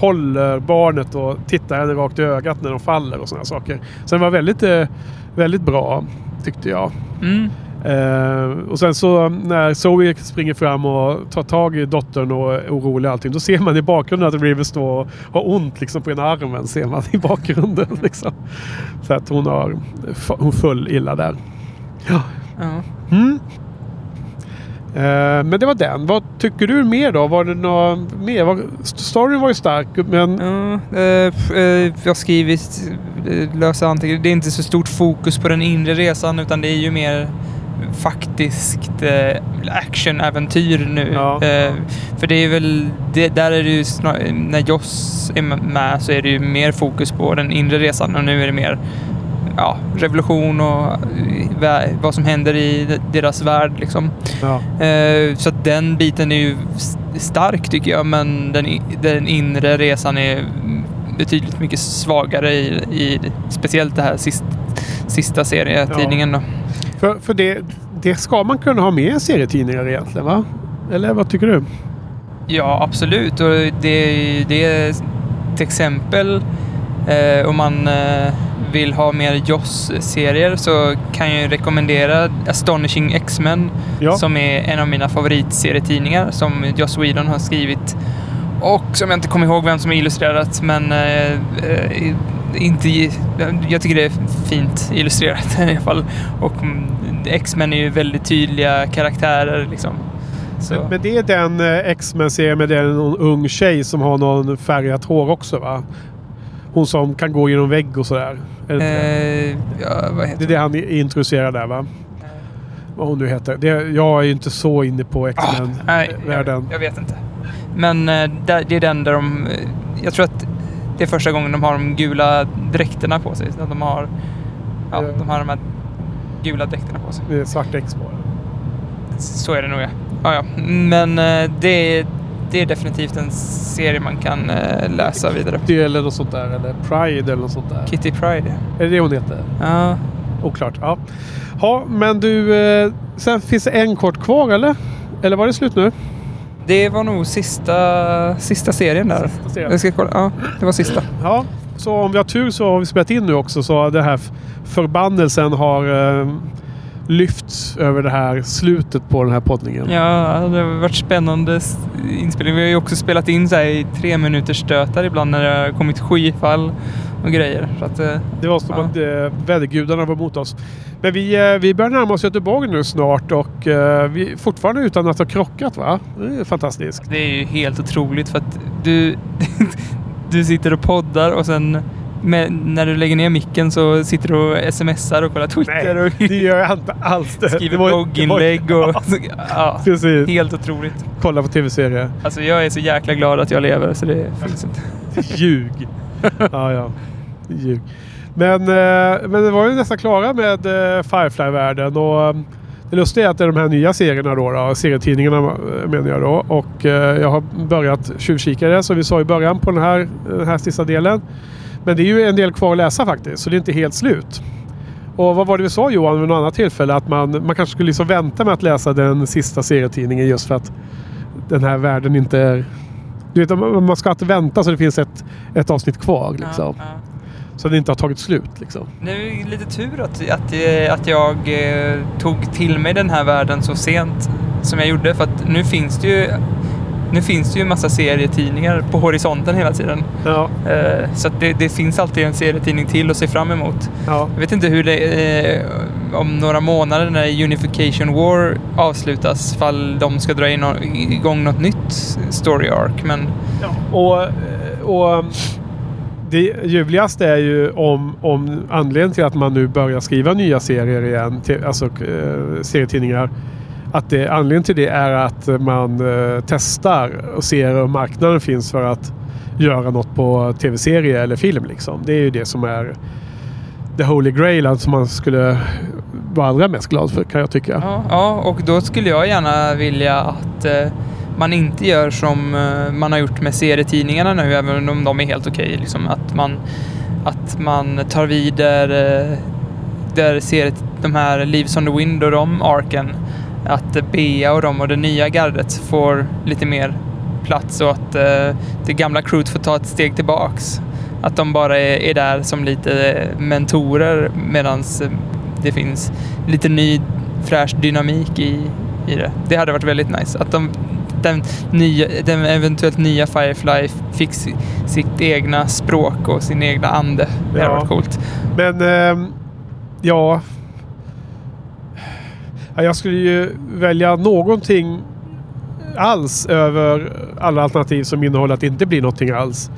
håller barnet och tittar henne rakt i ögat när de faller och sådana saker. Så den var väldigt, väldigt bra tyckte jag. Mm. Eh, och sen så när Zoe springer fram och tar tag i dottern och är orolig och allting. Då ser man i bakgrunden att River står och har ont liksom på ena armen. Ser man i bakgrunden *laughs* liksom. För att hon har hon föll illa där. Ja. Mm. Eh, men det var den. Vad tycker du mer då? Var det något mer? Var, storyn var ju stark men... F- eh, jag har skrivit lösa anteckningar. Det är inte så stort fokus på den inre resan utan det är ju mer faktiskt eh, actionäventyr nu. Ja. Eh, för det är väl, det, där är det ju snar, när Joss är med så är det ju mer fokus på den inre resan och nu är det mer ja, revolution och eh, vad som händer i deras värld liksom. Ja. Eh, så den biten är ju stark tycker jag, men den, den inre resan är betydligt mycket svagare i, i speciellt det här sist, sista serietidningen. Då. För, för det, det ska man kunna ha med i serietidningar egentligen va? Eller vad tycker du? Ja, absolut. Och det, det är ett exempel eh, om man eh, vill ha mer Joss-serier så kan jag rekommendera Astonishing X-Men Ja. som är en av mina favoritserietidningar som Joss Whedon har skrivit. Och som jag inte kommer ihåg vem som har illustrerat men eh, eh, inte, jag tycker det är fint illustrerat *laughs* i alla fall. Och mm, X-Men är ju väldigt tydliga karaktärer liksom. Så. Men, det är den eh, X-Men-serien med den någon ung tjej som har någon färgat hår också va? Hon som kan gå genom vägg och sådär. Är det, det? Eh, ja, vad det heter är det han introducerar där va? Vad hon nu heter. Det, jag är ju inte så inne på Nej, jag, X-Men-världen. jag vet inte. Men eh, där, det är den där de... eh, Jag tror att det är första gången de har de gula dräkterna på sig. De har... Ja, de har de här gula dräkterna på sig. Det är svart bara. Så är det nog ja. ja, ja. Men eh, det, det är definitivt en serie man kan eh, läsa vidare. Det eller något sånt där. Eller Pride eller något sånt där. Kitty Pride. Är det det hon heter? Ja, Oklart. Ja. ja, men du. Eh, sen finns det en kort kvar eller? Eller var det slut nu? Det var nog sista, sista serien där. Sista serien. Jag ska kolla. Ja, det var sista. Ja, så om vi har tur så har vi spelat in nu också så den här förbannelsen har eh, lyfts över det här slutet på den här poddningen. Ja, det har varit spännande inspelning. Vi har ju också spelat in så här i tre minuters stötar ibland när det har kommit skyfall och grejer. Så att, eh, Det var som Ja. att eh, vädergudarna var mot oss. Men vi, eh, vi börjar närma oss Göteborg nu snart och eh, vi fortfarande utan att ha krockat va? Det är fantastiskt. det är ju helt otroligt för att du, *laughs* du sitter och poddar och sen med, när du lägger ner micken så sitter du och smsar och kollar Twitter och det gör jag inte alls. Det, skriver det var- blogginlägg *laughs* och... Ja, Precis. helt otroligt. Kolla på tv-serier. Alltså jag är så jäkla glad att jag lever så det finns inte. Ljug. *laughs* ja, ja. Ljug. Men, eh, men det var ju nästan klara med eh, Firefly-världen. Och eh, det lustiga är att det är de här nya serierna då, då serietidningarna eh, menar jag då. Och eh, jag har börjat tjuvkika i det som vi sa i början på den här, den här sista delen. Men det är ju en del kvar att läsa faktiskt, så det är inte helt slut. Och vad var det vi sa Johan vid något annat tillfälle? Att man, man kanske skulle liksom vänta med att läsa den sista serietidningen just för att den här världen inte är... Du vet, man ska inte vänta så det finns ett, ett avsnitt kvar. Liksom. Ja, ja. Så det inte har tagit slut. Liksom. Det är lite tur att, att, eh, att jag eh, tog till mig den här världen så sent som jag gjorde. För att nu finns det ju nu finns det ju en massa serietidningar på horisonten hela tiden. Ja, Eh, Så det, det finns alltid en serietidning till att se fram emot. ja. Jag vet inte hur det eh, om några månader när Unification War avslutas fall de ska dra in, igång något nytt story arc. Men Och, och det ljuvligaste är ju om, om anledningen till att man nu börjar skriva nya serier igen, till, alltså eh, serietidningar. Att det, anledningen till det är att man eh, testar och ser om marknaden finns för att göra något på tv-serie eller film. Liksom. Det är ju det som är the holy grail, alltså, som man skulle vara allra mest glad för kan jag tycka. Ja, ja, och då skulle jag gärna vilja att eh, man inte gör som eh, man har gjort med serietidningarna nu, även om de är helt okej. liksom, att, man, att man tar vid där, eh, där seriet, de här Leaves on the Wind och de arken, att eh, Bea och de och det nya gardet får lite mer plats och att eh, det gamla crewet får ta ett steg tillbaks. Att de bara är, är där som lite mentorer medan det finns lite ny fräsch dynamik i, i det. Det hade varit väldigt nice. Att de, den, nya, den eventuellt nya Firefly fick si- sitt egna språk och sin egna ande. Det hade Ja. varit coolt. Men ehm, ja. Ja, Jag skulle ju välja någonting alls över alla alternativ som innehåller att det inte blir någonting alls.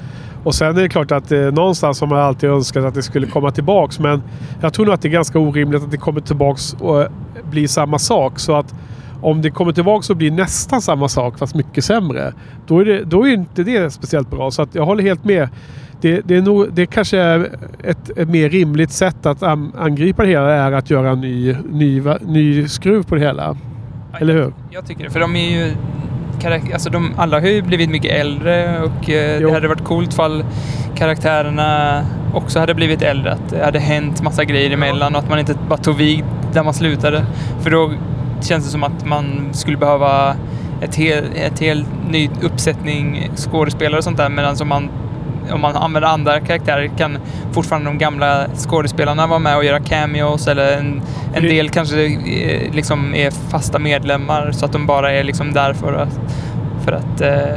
Och sen är det klart att eh, någonstans har man alltid önskat att det skulle komma tillbaks. Men jag tror nog att det är ganska orimligt att det kommer tillbaks och eh, blir samma sak. Så att om det kommer tillbaks och blir nästan samma sak fast mycket sämre. Då är, det, då är inte det speciellt bra. Så att jag håller helt med. Det, det, är nog, det kanske är ett, ett mer rimligt sätt att an, angripa det hela är att göra en ny, ny, ny skruv på det hela. Eller hur? Jag tycker det, för de är ju... Alltså de, alla har ju blivit mycket äldre och eh, det hade varit coolt fall karaktärerna också hade blivit äldre. Att det hade hänt massa grejer emellan och att man inte bara tog vid där man slutade. För då känns det som att man skulle behöva ett hel, ett ny uppsättning skådespelare och sånt där. Medan om man, om man använder andra karaktärer kan fortfarande de gamla skådespelarna vara med och göra cameos eller en, en del kanske eh, liksom är fasta medlemmar så att de bara är liksom där för att, för att eh,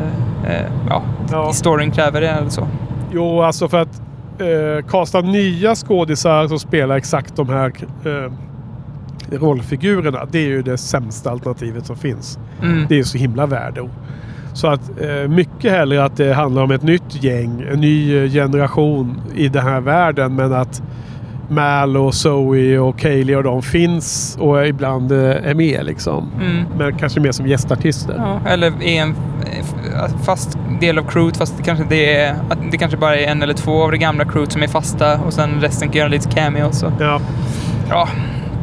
eh, ja, Ja. storyn kräver det eller så. Jo, alltså för att eh, kasta nya skådisar som spelar exakt de här eh, rollfigurerna. Det är ju det sämsta alternativet som finns. Mm. Det är så himla värde. Så att eh, mycket hellre att det handlar om ett nytt gäng, en ny eh, generation i den här världen. Men att Mal och Zoe och Kaylee och de finns och ibland eh, är med liksom. Mm. Men kanske mer som gästartister. Ja, eller är en fast del av crewet fast det kanske inte är, att det kanske bara är en eller två av det gamla crewet som är fasta och sen resten kan göra lite cameos. Och, Ja. ja,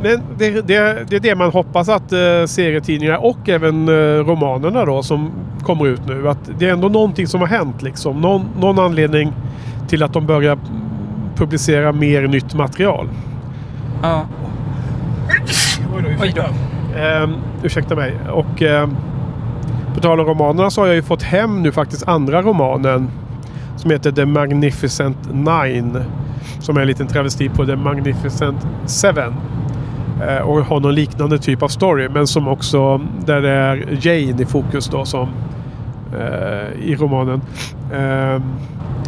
Men det, det, det är det man hoppas att eh, serietidningar och även eh, romanerna då som kommer ut nu. Att det är ändå någonting som har hänt liksom. Någon, någon anledning till att de börjar publicera mer nytt material. Ja. Oj då. Eh, ursäkta mig. Och eh, på tal om romanerna så har jag ju fått hem nu faktiskt andra romanen. Som heter The Magnificent Nine. Som är en liten travesti på The Magnificent Seven. Eh, och har någon liknande typ av story. Men som också där det är Jane i fokus då som eh, i romanen. Eh,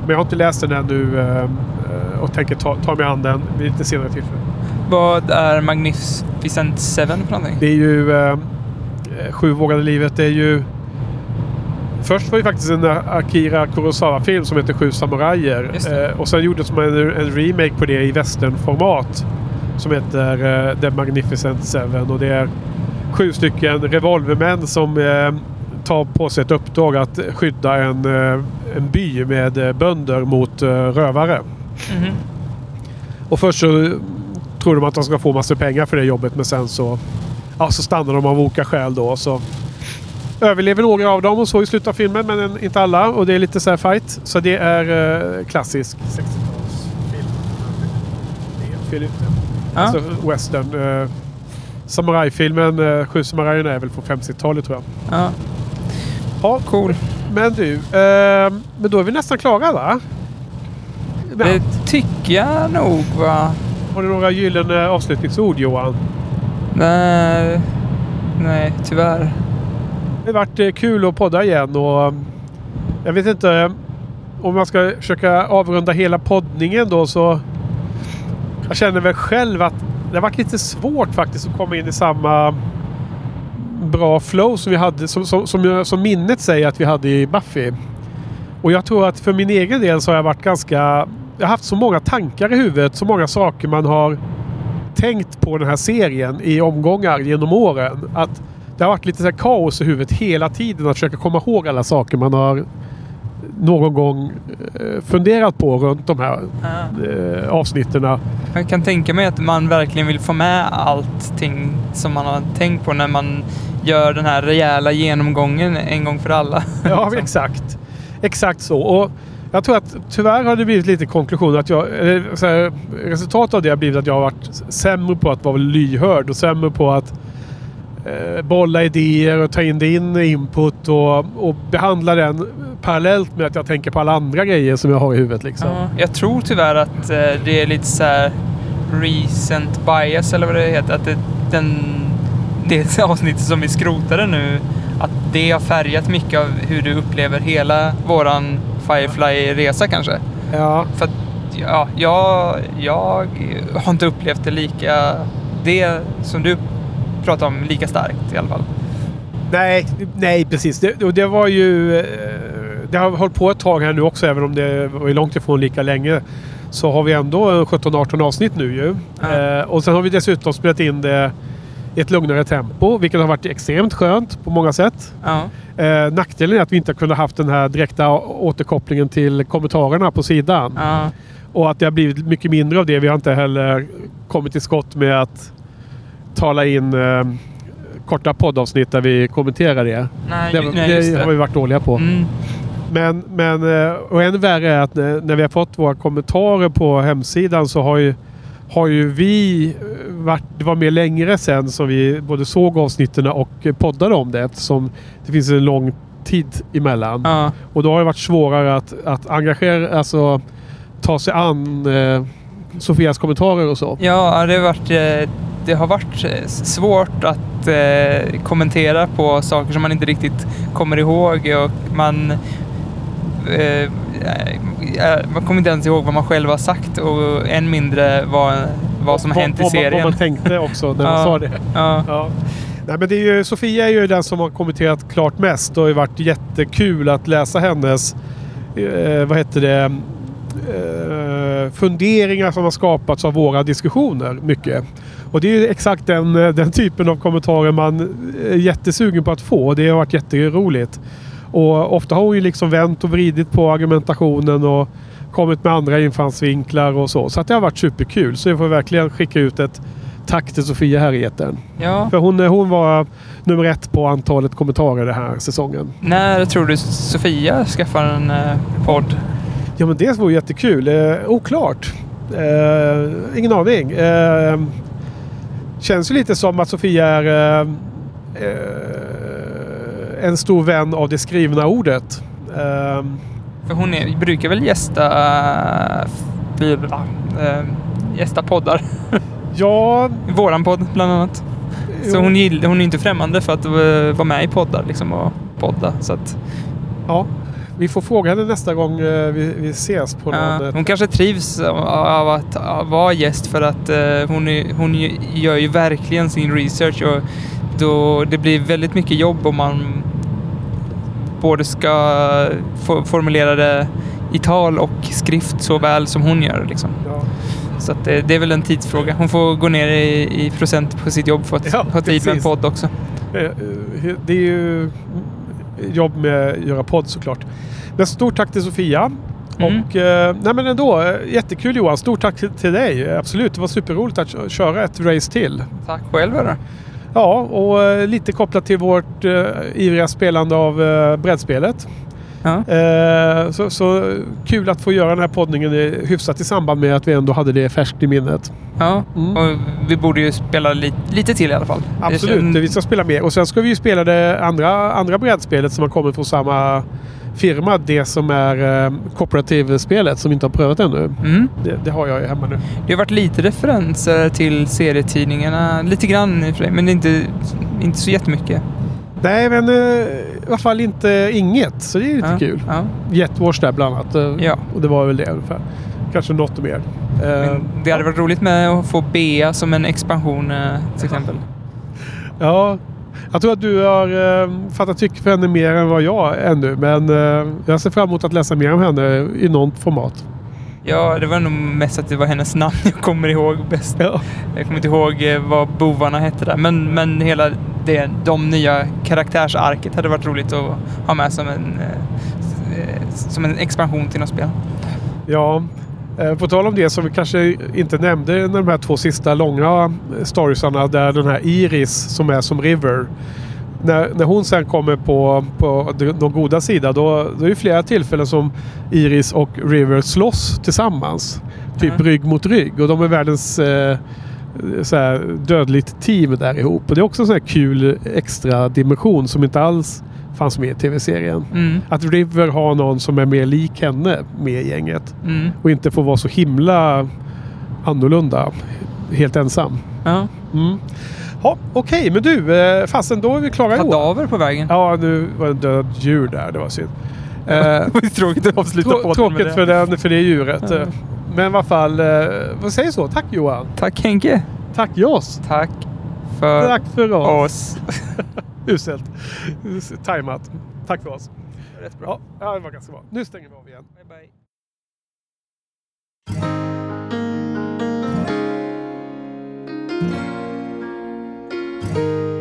men jag har inte läst den ännu eh, och tänker ta, ta mig an den vid lite senare tillfälle. Vad är Magnificent Seven för någonting? Det är ju eh, Sju vågade livet. Det är ju... Först var det faktiskt en Akira Kurosawa-film som heter Sju samurajer. Eh, och sen gjordes en, en remake på det i westernformat. Som heter eh, The Magnificent Seven. Och det är sju stycken revolvermän som eh, tar på sig ett uppdrag att skydda en, eh, en by med eh, bönder mot eh, rövare. Mhm. Och först så tror de att de ska få massor pengar för det jobbet men sen så, ja, så stannar de av olika skäl då. Så överlever några av dem och så i slutet av filmen men en- inte alla. Och det är lite så här fight. Så det är eh, klassisk 60-talsfilm. Ja. Alltså western. Eh, Samurajfilmen, eh, Sju samurajerna är väl på 50-talet tror jag. Ja, Ja, cool. men du. Eh, men då är vi nästan klara va? Men, Det tycker jag nog va? Har du några gyllene avslutningsord Johan? Nej, nej tyvärr. Det har varit eh, kul att podda igen och eh, jag vet inte om jag ska försöka avrunda hela poddningen då så jag känner väl själv att det har varit lite svårt faktiskt att komma in i samma bra flow som vi hade som, som, som, jag- som minnet säger att vi hade i Buffy. Och jag tror att för min egen del så har jag varit ganska... Jag har haft så många tankar i huvudet, så många saker man har tänkt på den här serien i omgångar genom åren. Att det har varit lite så här kaos i huvudet hela tiden att försöka komma ihåg alla saker man har någon gång eh, funderat på runt de här Ja. eh, avsnitten. Jag kan tänka mig att man verkligen vill få med allting som man har tänkt på när man gör den här rejäla genomgången en gång för alla. *laughs* Ja, exakt. Exakt så. Och jag tror att tyvärr har det blivit lite konklusion att jag... Här, resultatet av det har blivit att jag har varit sämre på att vara lyhörd och sämre på att eh, bolla idéer och ta in din input och, och behandla den parallellt med att jag tänker på alla andra grejer som jag har i huvudet. Liksom. Ja, jag tror tyvärr att eh, det är lite så här recent bias eller vad det heter. Att det, den, det *laughs* avsnittet som vi skrotade nu, att det har färgat mycket av hur du upplever hela våran Firefly-resa kanske. Ja. För att, ja, jag, jag har inte upplevt det lika, det som du pratar om, lika starkt i alla fall. Nej, nej precis. Det, och det var ju... eh, Det har hållit på ett tag här nu också, även om det var långt ifrån lika länge. Så har vi ändå 17-18 avsnitt nu ju. Ja. Eh, och sen har vi dessutom spelat in det i ett lugnare tempo, vilket har varit extremt skönt på många sätt. Ja, Eh, nackdelen är att vi inte kunnat haft den här direkta återkopplingen till kommentarerna på sidan. ja, Och att det har blivit mycket mindre av det. Vi har inte heller kommit till skott med att tala in eh, korta poddavsnitt där vi kommenterar det. nej, Det, nej det har vi varit dåliga på. Mm, Men, men eh, och än värre är att när, när vi har fått våra kommentarer på hemsidan så har ju, har ju vi eh, varit... Det var mer längre sen som vi både såg avsnitten och eh, poddade om det eftersom det finns en lång tid emellan. ja, Och då har det varit svårare att, att engagera, alltså ta sig an eh, Sofias kommentarer och så. ja, det har varit, eh, det har varit eh, svårt att eh, kommentera på saker som man inte riktigt kommer ihåg och man man kommer inte ens ihåg vad man själv har sagt och än mindre vad, vad som har hänt i man- Vad serien. man tänkte också när man *laughs* Ja. sa det. Ja, Ja. Nej, men det är ju, Sofia är ju den som har kommenterat klart mest. Det har varit jättekul att läsa hennes eh, vad heter det, eh, funderingar som har skapats av våra diskussioner. Mycket. Och det är ju exakt den, eh, den typen av kommentarer man är jättesugen på att få. Det har varit jätteroligt. Och ofta har hon ju liksom vänt och vridit på argumentationen och kommit med andra infallsvinklar och så. Så att det har varit superkul. Så jag får verkligen skicka ut ett tack till Sofia här i etern. Ja. För hon, hon var nummer ett på antalet kommentarer den här säsongen. När tror du Sofia skaffar en eh, podd? Ja men det vore jättekul. Eh, oklart. Eh, ingen aning. Eh, känns ju lite som att Sofia är eh, eh, en stor vän av det skrivna ordet. Eh, För hon är, brukar väl gästa, äh, gästa poddar. *laughs* ja, Våran podd bland annat. Så hon, gill, hon är inte främmande för att vara med i poddar liksom, och podda. Så att, ja, vi får fråga henne nästa gång eh, vi, vi ses på ja, någon... eh, hon kanske trivs av- att uh, vara gäst för att eh, hon, är, hon gör ju verkligen sin research och då det blir väldigt mycket jobb om man både ska formulera det i tal och skrift så väl som hon gör. Liksom. ja. Så det, det är väl en tidsfråga. Hon får gå ner i, i procent på sitt jobb för att Ja, ha tid med en podd också. Eh, eh, Det är ju jobb med att göra podd såklart. Men stort tack till Sofia. Mm. Och eh, nej men ändå, eh, jättekul Johan. Stort tack till- till dig. Absolut, det var superroligt att kö- köra ett race till. Tack själv då. Ja, och eh, lite kopplat till vårt eh, ivriga spelande av eh, brädspelet. Ja. Så, så kul att få göra den här poddningen hyfsat i samband med att vi ändå hade det färskt i minnet. Ja, Mm. och vi borde ju spela lite, lite till i alla fall. Absolut, vi ska spela mer. Och sen ska vi ju spela det andra, andra brädspelet som har kommit från samma firma. Det som är eh, kooperativspelet som vi inte har prövat ännu. Mm. Det, det har jag ju hemma nu. Det har varit lite referenser till serietidningarna. Lite grann i och för sig, men inte, inte så jättemycket. Nej, men eh, i alla fall inte inget. Så det är lite Ja, kul. Ja. Jetwash där bland annat. Eh, Ja. Och det var väl det ungefär. Kanske något mer. Eh, Men det hade varit roligt med att få Bea som en expansion eh, till exempel. Ja, jag tror att du har eh, fattat tycke för henne mer än vad jag ännu. Men eh, jag ser fram emot att läsa mer om henne i något format. Ja, det var nog mest att det var hennes namn jag kommer ihåg bäst. Ja. Jag kommer inte ihåg eh, vad bovarna hette där. Men, men hela det, de nya karaktärsarket hade varit roligt att ha med som en, eh, eh, som en expansion till något spel. Ja, på tal om det som vi kanske inte nämnde de här två sista långa storiesarna där den här Iris som är som River. När, när hon sen kommer på, på de, goda sida då, då är det flera tillfällen som Iris och River slåss tillsammans. Typ Ja. rygg mot rygg och de är världens eh, så här, dödligt team där ihop. Och det är också en sån här kul extra dimension som inte alls fanns med i tv-serien. Mm, Att River har någon som är mer lik henne med i gänget. mm, Och inte får vara så himla annorlunda. Helt ensam. ja. Mm. Ja, Okej, men du. Eh, fasen, då är vi klara Johan. Kadaver på vägen. Ja, nu var det en död djur där. Det var synd. *laughs* Eh, tråkigt att avsluta trå- podden tråkigt det. för, den, för det djuret. Ja. Eh, Men i alla fall, eh, vad säger så? Tack Johan. Tack Henke. Tack Joss. Tack för Tack för oss. oss. *laughs* Uselt. Tajmat. Tack för oss. Rätt bra. Ja, det var ganska bra. Nu stänger vi av igen. Bye, bye. Thank